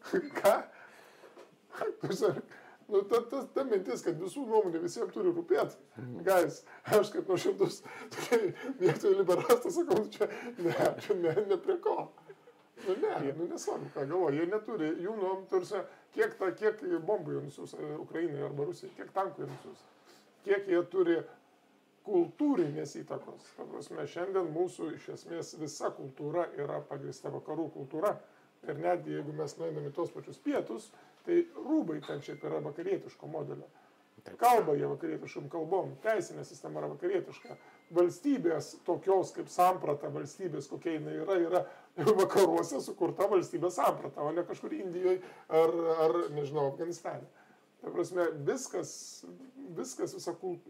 (laughs) Ką? Nu, ta, ta, ta mintis, kad visų nuomonė visiems turi rūpėti. Gais, aš kaip nuoširdus, tokia vietoj liberastas sakau, čia ne, čia ne, ne prie ko. Nu, ne, nu, nesvarbu, ką galvoja, jie neturi, jų nuomonė, tarsi, kiek, ta, kiek bombų jie nusiūs e, Ukrainai arba Rusijai, kiek tankų jie nusiūs, kiek jie turi kultūrinės įtakos. Ta prasme, šiandien mūsų iš esmės visa kultūra yra pagrįsta vakarų kultūra. Ir netgi jeigu mes nueiname į tos pačius pietus, Tai rūbai ten šiaip yra vakarietiško modelio. Taip. Kalba jie vakarietiškom kalbom, teisinė sistema yra vakarietiška. Valstybės tokios kaip samprata, valstybės kokia jinai yra, yra vakaruose sukurta valstybės samprata, o ne kažkur Indijoje ar, ar nežinau, Afganistane. Ta prasme, viskas, viskas, visa, kult,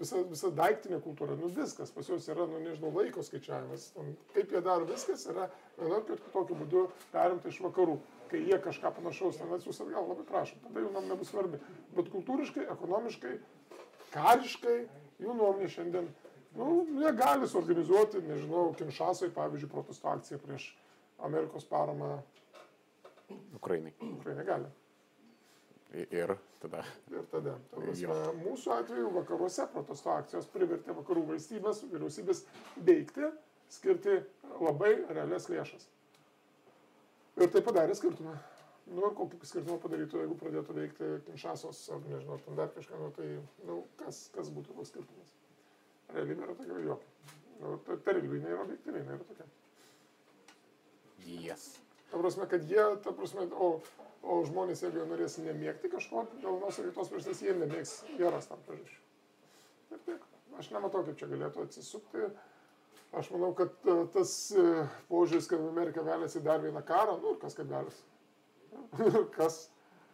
visa, visa daiktinė kultūra, nu viskas, pas juos yra, nu nežinau, laiko skaičiavimas. Ten, kaip jie daro viskas, yra vienokiu ir kitokiu būdu perimta iš vakarų. Kai jie kažką panašaus ten atsiūs atgal, labai prašom, tada jų nam nebus svarbi. Bet kultūriškai, ekonomiškai, kariškai, jų nuomonė šiandien, nu, jie gali suorganizuoti, nežinau, Kinšasai, pavyzdžiui, protesto akciją prieš Amerikos paramą Ukrainai. Ukrainai gali. Ir tada. Ir tada, ta prasme, mūsų atveju vakaruose protesto akcijos privertė vakarų valstybės, vyriausybės veikti, skirti labai realias lėšas. Ir tai padarė skirtumą. Nu ir kokį skirtumą padarytų, jeigu pradėtų veikti Kinšasos ar nežinau, ten dar kažką, nu, tai nu, kas, kas būtų toks skirtumas. Realybė yra tokia jokia. Nu, ta, ta realybė yra objektyvi, jinai yra tokia. Jas. Ta prasme, kad jie, ta prasme, o, o žmonės, jeigu jie norės nemėgti kažko, dėl vienos ar kitos priežasties, jie nemėgs, jie ras tam priežasčių. Ir tiek. Aš nematau, kaip čia galėtų atsisukti. Aš manau, kad e, tas e, požiūris, kad Amerika veliasi į dar vieną karą, nu ir kas kaip veliasi. (laughs) kas?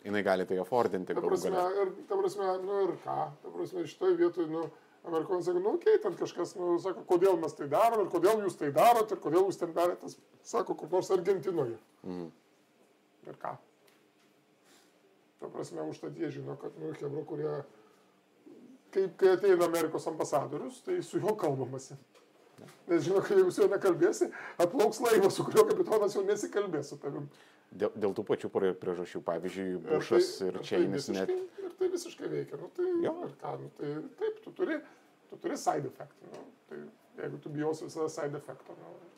Jis gali tai affordinti, Ta galų prasme, ir, ta prasme, nu ir ką? Ta prasme, šitoje vietoje, nu, amerikonai sako, nu, okei, okay, ten kažkas, nu, sako, kodėl mes tai darom ir kodėl jūs tai darot ir kodėl jūs ten darėtės, sako, kur nors Argentinoje. Mhm. Ir ką? Ta prasme, užtat jie žino, kad, nu, Hebro, kurie, kaip, kai ateina Amerikos ambasadorius, tai su juo kalbamasi. Nes žino, kad jeigu su juo nekalbėsi, atplauks laivas, su kuriuo kapitonas jau nesikalbės su tavim. Dėl, dėl tų pačių priežasčių, pavyzdžiui, Ir Bušas tai- ir tai Čeinis net. visiškai- Ir tai visiškai veikia. Nu, tai, Jo. ir ką, nu, tai taip, tu turi, tu turi side effect. Nu, tai jeigu tu bijosi visada side effecto, nu, ir.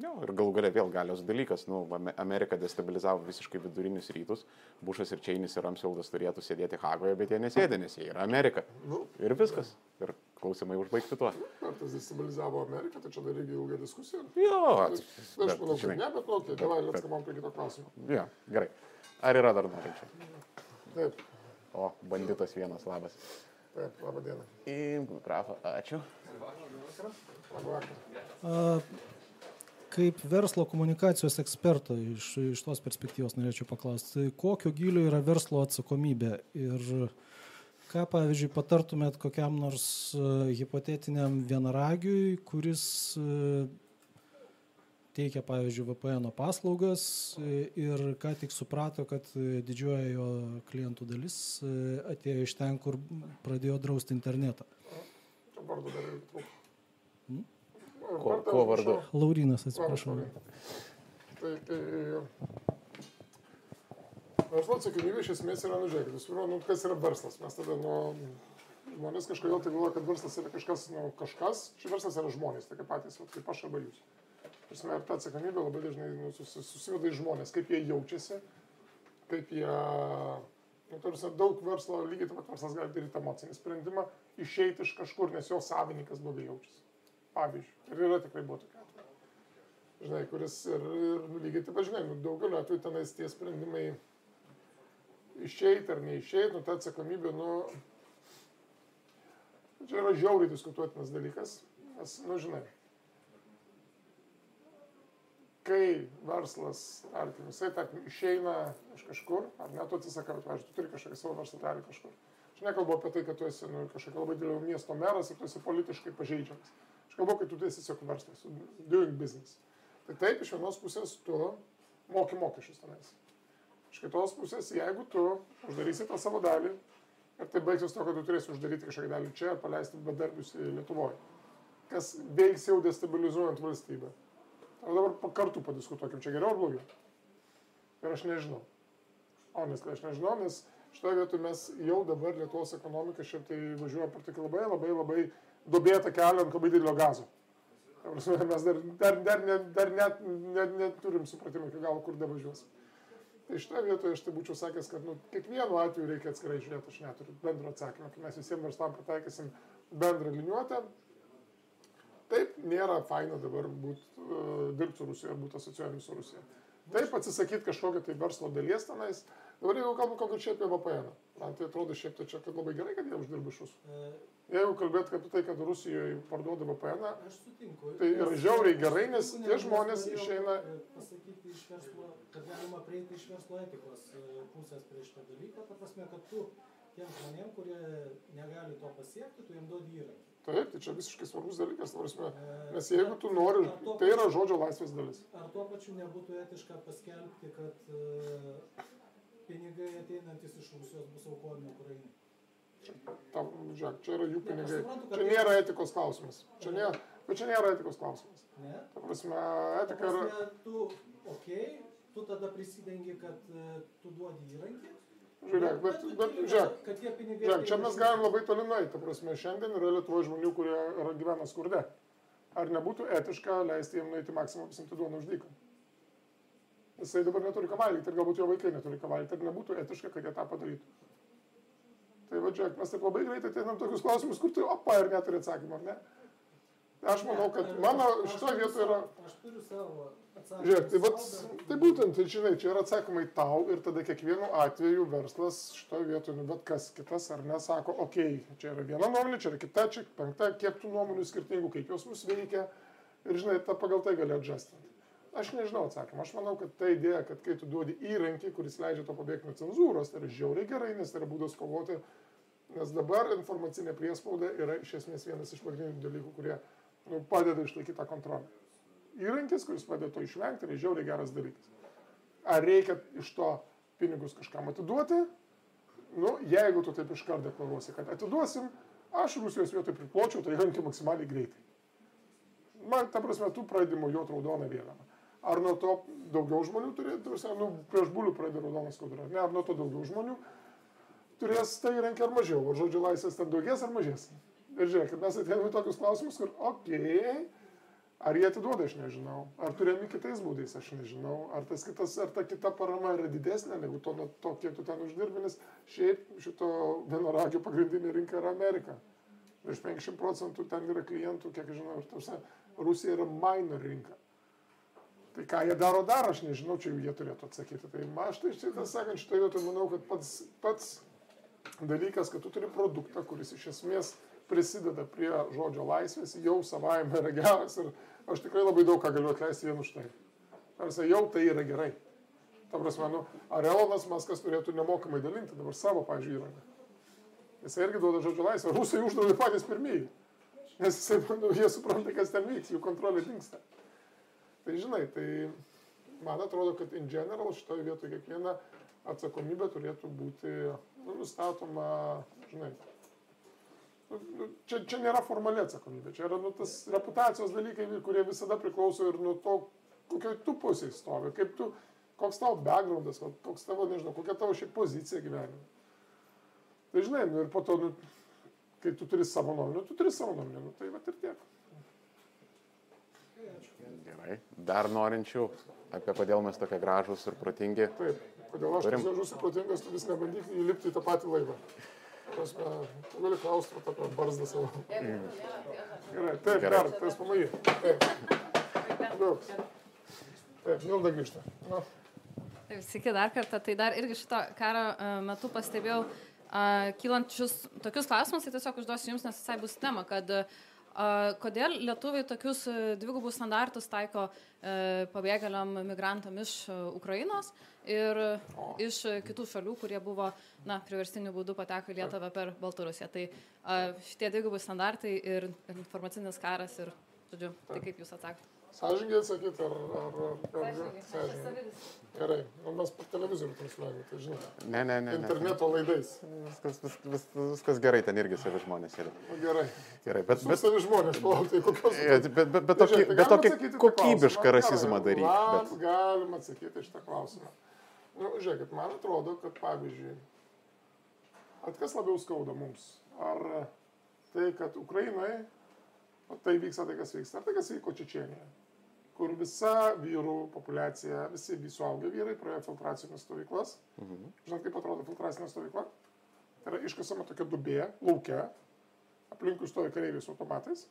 Jo, ir galų gale vėl galios dalykas. Nu, Ame- Amerika destabilizavo visiškai vidurinius rytus. Bušas ir Čeinis ir Ramsfildas turėtų sėdėti Hagoje, bet jie nesėdė, nes jie yra Amerika. Nu, Ir viskas. Ir klausimai užbaigti tuo. ar tas destabilizavo Ameriką, tai čia dar irgi ilga diskusija. Jo, Aš bet, manau, kad ne, bet, nu, okay, davai, let's prie kito klausimo. jo, gerai. Ar yra dar norinčių? Taip, O, banditas vienas, labas. taip, labą dieną. Imk mikrofą, ačiū. Labą vakarą. A, Kaip verslo komunikacijos eksperto iš, iš tos perspektyvos norėčiau paklausti, tai kokio gilio yra verslo atsakomybė ir ką, pavyzdžiui, patartumėt kokiam nors e, hipotetiniam vienaragiui, kuris e, teikia, pavyzdžiui, VPN paslaugas e, ir ką tik suprato, kad didžioji jo klientų dalis atėjo iš ten, kur pradėjo drausti internetą. Vardu dar ir trūko. Hmm? Kuo, vardu? Laurinas, atsiprašau. Tai, tai verslo atsakomybė iš esmės yra, nu žiūrėkit, visų pirma, nu, kas yra verslas. Mes tada, nu, žmonės kažkodėl tai galvoja, kad verslas yra kažkas, nu, kažkas, čia verslas yra žmonės, tokie patys, vat, kaip aš arba jūs. Prasme, ir ta atsakomybė labai dažnai nu, susi- susiveda į žmonės, kaip jie jaučiasi, kaip jie, nu, tarsi daug verslo, lygiai taip pat verslas gali daryti emocinį sprendimą, išeiti iš kažkur, nes jo savininkas blogai jaučiasi. Pavyzdžiui, ir yra tikrai buvo tokia atveju. Žinai, kuris ir, ir lygiai taip pat, žinai, nu, daugeliu atveju tenais tie sprendimai išeiti ar neišeiti, nu, ta atsakomybė, nu, čia yra žiauriai diskutuotinas dalykas, nes, nu, žinai, kai verslas, tarkim, jisai, tarkim, išeina iš kažkur, ar net tu atsisakai, pavyzdžiui, tu turi kažkokį savo verslą daryti kažkur. Aš nekalbu apie tai, kad tu esi nu, kažkokio labai didelio miesto meras ir tu esi politiškai pažeidžiamas. Aš kalbu, kad tu esi tiesiog verslas, doing business. Tai taip, iš vienos pusės tu moki mokesčius tenais. Iš kitos pusės, jeigu tu uždarysi tą savo dalį ir tai baigsis to, kad tu turėsi uždaryti kažkokią dalį čia ir paleisti bedarbius į Lietuvoje, kas veiks jau destabilizuojant valstybę. O dabar kartu padiskutuokim, čia geriau ar blogiau. Ir aš nežinau. Honestly, aš nežinau, nes šitoje vietoje mes jau dabar Lietuvos ekonomika šiaip tai važiuoja per tokį labai, labai, labai dubėtą kelią ant labai didelio gazo. Prasme, mes dar, dar, dar, net, dar net, net neturim supratimo iki galo, kur davažiuos. Tai šitoje vietoje aš tai būčiau sakęs, kad nu, kiekvienu atveju reikia atskirai žiūrėti, aš neturiu bendro atsakymo, kai mes visiems verslam pritaikysim bendrą liniuotę. Taip, nėra faina dabar būt, uh, dirbti su Rusija būti asociuojami su Rusija. Taip atsisakyti kažkokio tai verslo dalies tenais. Dabar jeigu kalbam konkrečiai apie VPN, man tai atrodo šiaip tai čia kad labai gerai, kad jie uždirba iš jūsų. E, Jeigu kalbėt apie tai, kad Rusijoje parduoda VPN, Aš sutinku. Tai yra žiauriai gerai, nes tie žmonės išeina- e, Pasakyti iš verslo, kad galima prieiti iš verslo etikos e, pusės prie šitą dalyką, ta prasme, kad tu tiem žmonėm, kurie negali to pasiekti, tu jiem duodi įrankį. taip, tai čia visiškai svarbus dalykas, prasme. Nes jeigu tu nori, tai yra žodžio laisvės dalis. Ar tuo pačiu nebūtų etiška paskelbti, kad pinigai ateinantis iš Rusijos bus aukojami Ukrainai? Tam, žiūrėk, čia yra jų Ne, pinigai. suprantu, kad Čia tai- nėra etikos klausimas. Čia nėra, bet čia nėra etikos klausimas. Ne? Ta prasme, Ta etika yra... prasme, tu, okei, tu tada prisidengi, kad e, tu duodi įrankį. Žiūrėk, bet, bet žiūrėk, žiūrėk, čia mes galim labai toli nueiti. Ta prasme, šiandien yra Lietuvoje žmonių, kurie yra gyvena skurde. Ar nebūtų etiška leisti jiems nueiti maksimum pasimti duoną už dyką? Jisai dabar neturi ką valgyti ir galbūt jo vaikai neturi ką valgyti. Ar nebūtų etiška, kad jie tą padarytų? Tai va, žiūrėk, mes taip labai greitai ateinam tokius klausimus, kur tu opa ir neturi atsakymą, ar ne? Aš manau, kad mano šitoje vietoje yra... Aš turiu savo atsakymą. Žiūrėk, tai, vat, tai būtent, tai žinai, čia yra atsakymai tau ir tada kiekvienu atveju verslas šitoje vietoje, nu bet kas kitas ar nesako, okei, okay, čia yra viena nuomonė, čia yra kita, čia penkta, kiek tų nuomonių skirtingų, kaip jos mus veikia ir žinai, ta pagal tai gali adjustinti. Aš nežinau atsakymą, aš manau, kad ta idėja, kad kai tu duodi įrankį, kuris leidžia to pabėgti nuo cenzūros, tai yra žiauriai gerai, nes tai yra būdas kovoti, nes dabar informacinė priespauda yra iš esmės vienas iš pagrindinių dalykų, kurie nu, padeda išlaikyti tą kontrolę įrankis, kuris padeda to išvengti, yra žiauriai geras dalykas. Ar reikia iš to pinigus kažkam atiduoti? Nu, jeigu tu taip iš karto deklaruosi, kad atiduosim, aš Rusijos vietoj pripločiau tą įrankį maksimaliai greitai. Man, ta prasme, tu pradedi mojuoti raudoną vėliavą. Ar nuo to daugiau žmonių turės, tu prasme, nu, prieš bulių pradedi raudoną skudurą, ne, ar nuo to daugiau žmonių turės tą įrankį ar mažiau, ar žodžio laisvės ten daugės ar mažės. Ir žiūrėk, mes atėjome tokius klausimus, kur, okei, okay, Ar jie atiduoda, aš nežinau. Ar turėmi kitais būdais, aš nežinau. Ar, tas kitas, ar ta kita parama yra didesnė negu to, to kiek tu ten uždirbi, nes šiaip šito vienaragio pagrindinė rinka yra Amerika. Virš 50 procentų ten yra klientų, kiek žinau, ir tausia, Rusija yra minor rinka. Tai ką jie daro dar, aš nežinau, čia jie turėtų atsakyti. Tai ma- aš tai šitą sakant, šitoje vietoje manau, kad pats, pats dalykas, kad tu turi produktą, kuris iš esmės prisideda prie žodžio laisvės, jau savaime yra geras ir aš tikrai labai daug ką galiu atleisti vien už tai. Tarsi jau tai yra gerai. Ta prasme, nu, ar Elonas Maskas turėtų nemokamai dalinti dabar savo, pavyzdžiui, įrangą. Jis irgi duoda žodžio laisvę. Rusai uždraudė patys pirmieji. Nes jisai, nu, jie supranta, kas ten vyks, jų kontrolė dinksta. Tai žinai, tai man atrodo, kad in general šitoje vietoje kiekviena atsakomybė turėtų būti nu, nustatoma, žinai, nu, nu, čia, čia nėra formali atsakomybė, čia yra nu, tas reputacijos dalykai, kurie visada priklauso ir nuo to, kokioj tu pusėje stovi, kaip tu, koks tavo backgroundas, koks tavo, nežinau, kokia tavo šiaip pozicija gyvenime. Tai žinai, nu, ir po to, nu, kai tu turi savo nuomonę, tu turi savo nuomonę, nu, tai va ir tiek. Gerai. Dar norinčių apie kodėl mes tokie gražūs ir protingi. Taip, kodėl aš Turim. gražus ir protingas, tu vis nebandyk įlipti į tą patį laivą. Prasme, tu gali klausti apie barzdą savo. Gerai, taip, Gerai. dar, tas pamai. Taip. Liuks. Taip, Milda grįžta. Nu, Taip, Sveiki dar kartą. Tai dar irgi šito karo e, metu pastebėjau a, kylančius tokius klausimus, tai tiesiog užduosiu jums, nes visai bus tema, kad a, kodėl lietuviai tokius e, dvigubus standartus taiko e, pabėgėliam migrantam iš e, Ukrainos ir iš kitų šalių, kurie buvo, na, priverstiniu būdu pateko į Lietuvą per Baltarusiją. Tai šitie dvigubus standartai ir informacinis karas ir, žodžiu, tai kaip jūs atsakote? Sąžingai atsakyti, ar... ar, ar, ar sąžingai. Gerai, nu, mes per televizorių transliuojame, tai žinai. Ne, ne, ne. ne. Interneto laidais. Viskas, vis, vis, viskas gerai, ten irgi savi žmonės yra. Nu, gerai. Gerai, bet, Bet bet, savi žmonės, palauk, tai kokios... (laughs) bet, bet, bet, bet, Tai tokį, tai bet galima tokį atsakyti į tą kokybišką rasizmą daryti. Bet... galim atsakyti iš tą klausimą. Nu, žiūrėkit, man atrodo, kad pavyzdžiui, at kas labiau skauda mums? Ar tai, kad Ukrainoje, o tai vyksta tai, kas vyksta, ar tai, kas vyko Čečienijoje, kur visa vyrų populiacija, visi visuaugę vyrai praėjo filtracinės stovyklas. Mhm. Žinot, kaip atrodo filtracinė stovykla? Tai yra iškasama tokia dubė, laukia, aplinkui stovi kareiviai su automatais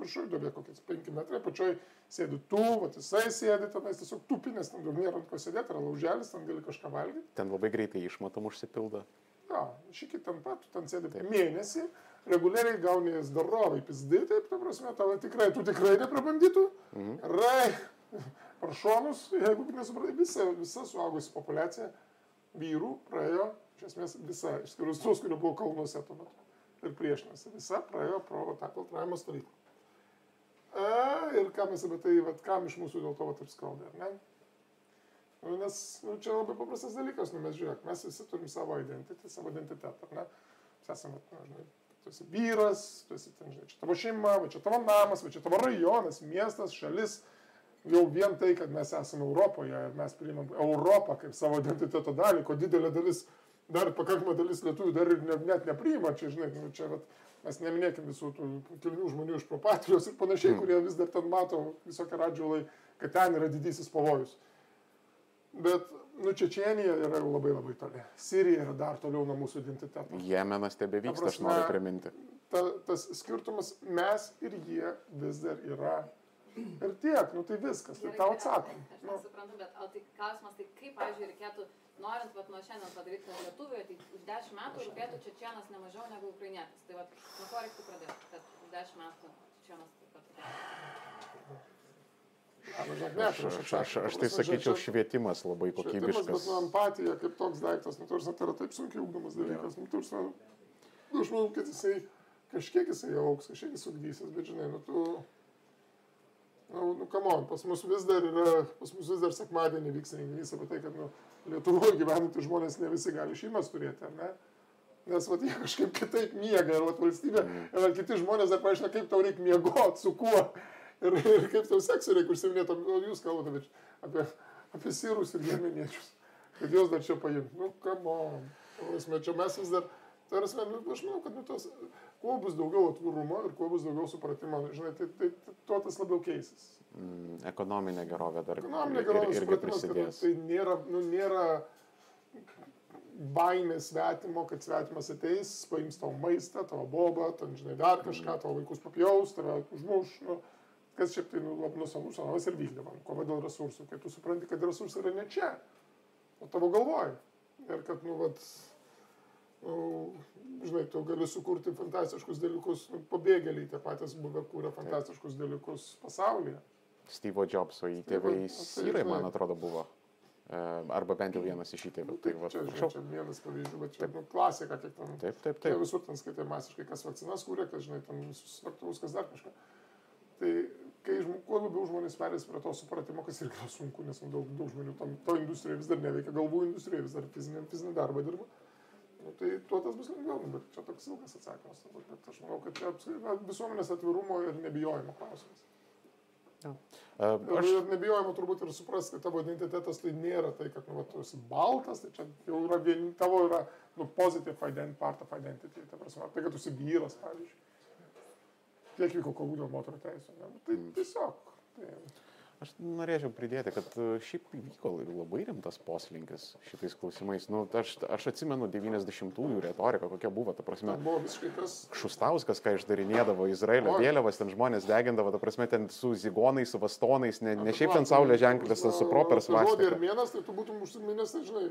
viršuje duobė kokias 5 metrai, pačioj sėdi tu, va, jisai sėdi tenais, tiesiog tupinės, ten daug nėra ant ko sėdėti, yra lauželis, ten gali kažką valgyti. Ten labai greitai išmatom užsipildo. Ja, šikit ten pat, tu ten sėdi taip. mėnesį, reguliariai gauni zdarovai pizdai, taip, ta prasme, tavo tikrai, tu tikrai neprabandytų. Mhm. Rai, paršonus, jeigu nesuprantai, visa, visa suaugusi populiacija vyrų praėjo, iš esmės visa, išskyrus tos, kurie buvo kalnuose tuo metu ir priešinasi, visa praėjo pro tą filtravimo stovyklą. A, ir ką mes apie tai, vat, kam iš mūsų dėl to taip skauda, ar ne? Nu, nes nu, čia labai paprastas dalykas, nu, mes žiūrėk, mes visi turim savo identitetą, savo identitetą, ar ne? Mes esame, nu, žinai, tu esi vyras, tu esi, ten, žinai, čia tavo šeima, va čia tavo namas, va čia tavo rajonas, miestas, šalis. Jau vien tai, kad mes esame Europoje ir mes priimam Europą kaip savo identiteto dalį, ko didelė dalis, dar pakankama dalis lietuvių dar ir ne, net nepriima, čia, žinai, nu, čia, vat, mes neminėkim visų tų kilnių žmonių iš propatrijos ir panašiai, mm. kurie vis dar ten mato visokie radžiulai, kad ten yra didysis pavojus. Bet, nu, Čečienija yra jau labai labai toli. Sirija yra dar toliau nuo mūsų identiteto. Jemenas tebe vyksta, aš noriu priminti. Ta, tas skirtumas mes ir jie vis dar yra. Ir tiek, nu tai viskas, tai tau atsakom. Aš nesuprantu, bet o tai klausimas, tai kaip, pavyzdžiui, reikėtų norint vat, nuo šiandien padaryti, kad lietuviui tai už 10 metų rūpėtų čečienas ne mažiau negu ukrainietis. Tai vat, nuo ko reiktų pradėti, kad už 10 metų čečienas taip pat. Aš, aš, aš, aš tai sakyčiau, švietimas labai kokybiškas. Švietimas, bet nu, empatija kaip toks daiktas, nu, tarsi, tai yra taip sunkiai ugdomas dalykas. Nu, tarsi, nu, aš manau, kad jisai kažkiek jisai auks, kažkiek jis ugdysis, bet žinai, nu, tu... Nu, nu, come on, pas mus vis dar yra, pas mus vis dar sekmadienį vyks renginys apie tai, kad, nu, Lietuvoje gyvenantys žmonės ne visi gali šeimas turėti, ar ne? Nes vat, jie kažkaip kitaip miega ir vat, valstybė, ir vat, kiti žmonės dar paaiškina, kaip tau reikia miegoti, su kuo ir, ir kaip tau seksu reikia užsiminėti, o jūs kalbate apie, apie sirus ir jemeniečius, kad juos dar čia paimti. Nu, kamo, čia mes vis dar, tarsi, nu, aš manau, kad nu, tos, kuo bus daugiau atvirumo ir kuo bus daugiau supratimo, žinai, tai, tai, tai tuo tas labiau keisis mm, ekonominė gerovė dar ekonominė gerovė ir, irgi prisidės. Tai nėra, nu, nėra baimė svetimo, kad svetimas ateis, paims tavo maistą, tavo bobą, ten, žinai, dar kažką, tavo vaikus papjaus, tave užmuš. Nu, kas šiaip tai nu, senovės ir vykdavo, kova dėl resursų, kai tu supranti, kad resursai yra ne čia, o tavo galvoj. Ir kad, nu, vat, nu, žinai, tu gali sukurti fantastiškus dalykus, nu, pabėgėliai tie patys buvę kūrė fantastiškus dalykus pasaulyje. Steve'o Jobso įtėviai Syrai, man atrodo, buvo. E, arba bent jau vienas iš įtėvių. Tai va, čia, čia, čia vienas pavyzdys, bet čia nu, klasika, kiek ten. Taip, taip, taip. Visur ten skaitai masiškai, kas vakcinas kūrė, kas, žinai, ten visus lėktuvus, kas dar kažką. Tai kai žmo, kuo labiau žmonės perės prie to supratimo, kas irgi yra sunku, nes nu, daug, daug žmonių tam, to industrija vis dar neveikia, galvų industrija vis dar fizinį, fizinį darbą dirba. Nu, tai tuo tas bus lengviau, nu, bet čia toks ilgas atsakymas. Bet aš manau, kad čia visuomenės atvirumo ir nebijojimo klausimas. Ja. Uh, aš... Ir nebijojama turbūt ir supras, kad tavo identitetas tai nėra tai, kad nu, va, tu esi baltas, tai čia jau yra vien, tavo yra nu, positive identity, part of identity, ta prasme, tai, kad tu esi vyras, pavyzdžiui. Kiek vyko kovų dėl moterų teisų, ne? Nu, tai mm. tiesiog. Tai, Aš norėčiau pridėti, kad e, šiaip vyko labai rimtas poslinkis šitais klausimais. Nu, aš, aš atsimenu 90-ųjų retoriką, kokia buvo, ta prasme. Ta buvo visiškai tas. Šustauskas, ką išdarinėdavo Izraelio vėliavas, ten žmonės degindavo, ta prasme, ten su zigonais, su vastonais, ne, ne šiaip ten saulė ženklis, ten su propers vastas. Žodį ir vienas, tai tu būtum užsiminęs, tai žinai,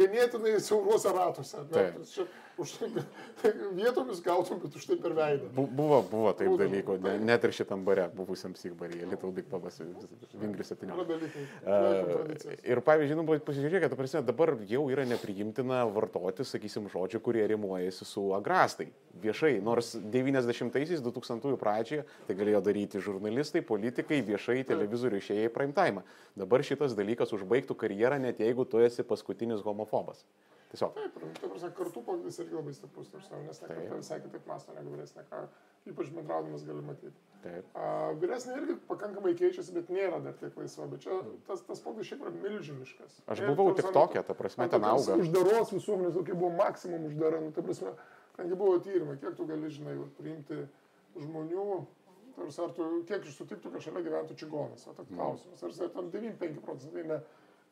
ganėtinai siauruose ratuose. Taip. Už tai (laughs) vietomis gautum, bet už tai per veidą. Bu, buvo, buvo taip Būdavo, dalykų, ne, net ir šitam bare, buvusiam Sigbaryje, Little Big Pabas, Vingris 17. Uh, ir pavyzdžiui, nu, pasižiūrėkite, prasme, dabar jau yra nepriimtina vartoti, sakysim, žodžių, kurie rimuojasi su agrastai. Viešai, nors 90-aisiais, 2000-ųjų pradžioje tai galėjo daryti žurnalistai, politikai, viešai televizorių išėjai į prime time. Dabar šitas dalykas užbaigtų karjerą, net jeigu tu esi paskutinis homofobas. Tiesiog. Taip, ta prasme, kartu pagrindas irgi labai stiprus, tarsi, nes kartu visai kitaip masto negu vyresnė, ką ypač bendraudamas gali matyti. Taip. A, vyresnė irgi pakankamai keičiasi, bet nėra dar tiek laisva, bet čia tas, tas pagrindas šiaip yra milžiniškas. Aš buvau tik tokia, ta prasme, ten auga. Uždaros visuomenės, tokia buvo maksimum uždara, nu, ta prasme, tengi buvo tyrimai, kiek tu gali, žinai, priimti žmonių, tarsi, ar tu, kiek iš sutiktų, kad šalia gyventų čigonas, o toks klausimas, ar ten 95 procentai ne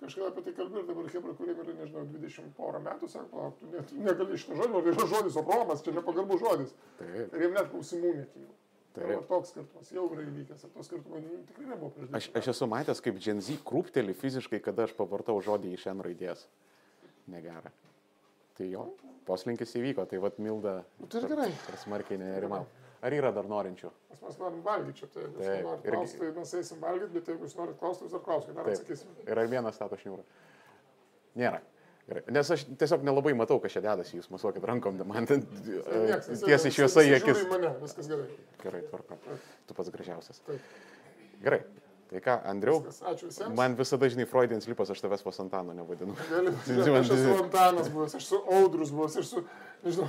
kažkada apie tai kalbėjau ir dabar Hebra, kuriem yra, nežinau, 20 porą metų, sako, palauk, tu net, negali šitą žodį, nors yra žodis opromas, čia nepagarbų žodis. Taip. Ir jiem net klausimų nekyla. Tai va toks skirtumas jau yra įvykęs, ir to skirtumo nu, tikrai nebuvo prieš Aš, aš esu matęs, kaip Gen Z krūpteli fiziškai, kada aš pavartau žodį iš N raidės. Negera. Tai jo, poslinkis įvyko, tai vad Milda Nu, tai ir gerai. per smarkiai nerimau. Ar yra dar norinčių? Nes mes norim valgyti čia, tai jeigu jūs norit irgi- klausti, tai mes eisim valgyti, bet jeigu jūs norit klausti, jūs ar klauskite, dar atsakysim. Ir ar vienas stato šniūrą? Nėra. Gerai. Nes aš tiesiog nelabai matau, kas čia dedasi, jūs masuokit rankom, man ten Tai e, tiesiai šviesa į akis. mane, viskas gerai. Gerai, tvarko. Tu pats gražiausias. Taip. Gerai. Tai ką, Andriau, Viskas, ačiū visiems. man visada, žinai, Freudians lipas, aš tavęs vos Antano nevadinu. Gali, (laughs) man- aš esu Antanas buvęs, aš esu Audrus buvęs, aš esu, nežinau,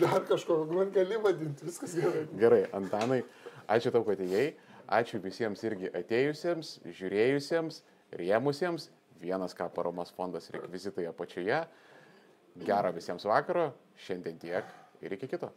dar kažko, man gali vadinti, viskas gerai. Gerai, Antanai, ačiū tau, kad įėjai. Ačiū visiems irgi atėjusiems, žiūrėjusiems, rėmusiems. Vienas ką paramos fondas rekvizitai apačioje. Gero visiems vakaro. Šiandien tiek ir iki kito.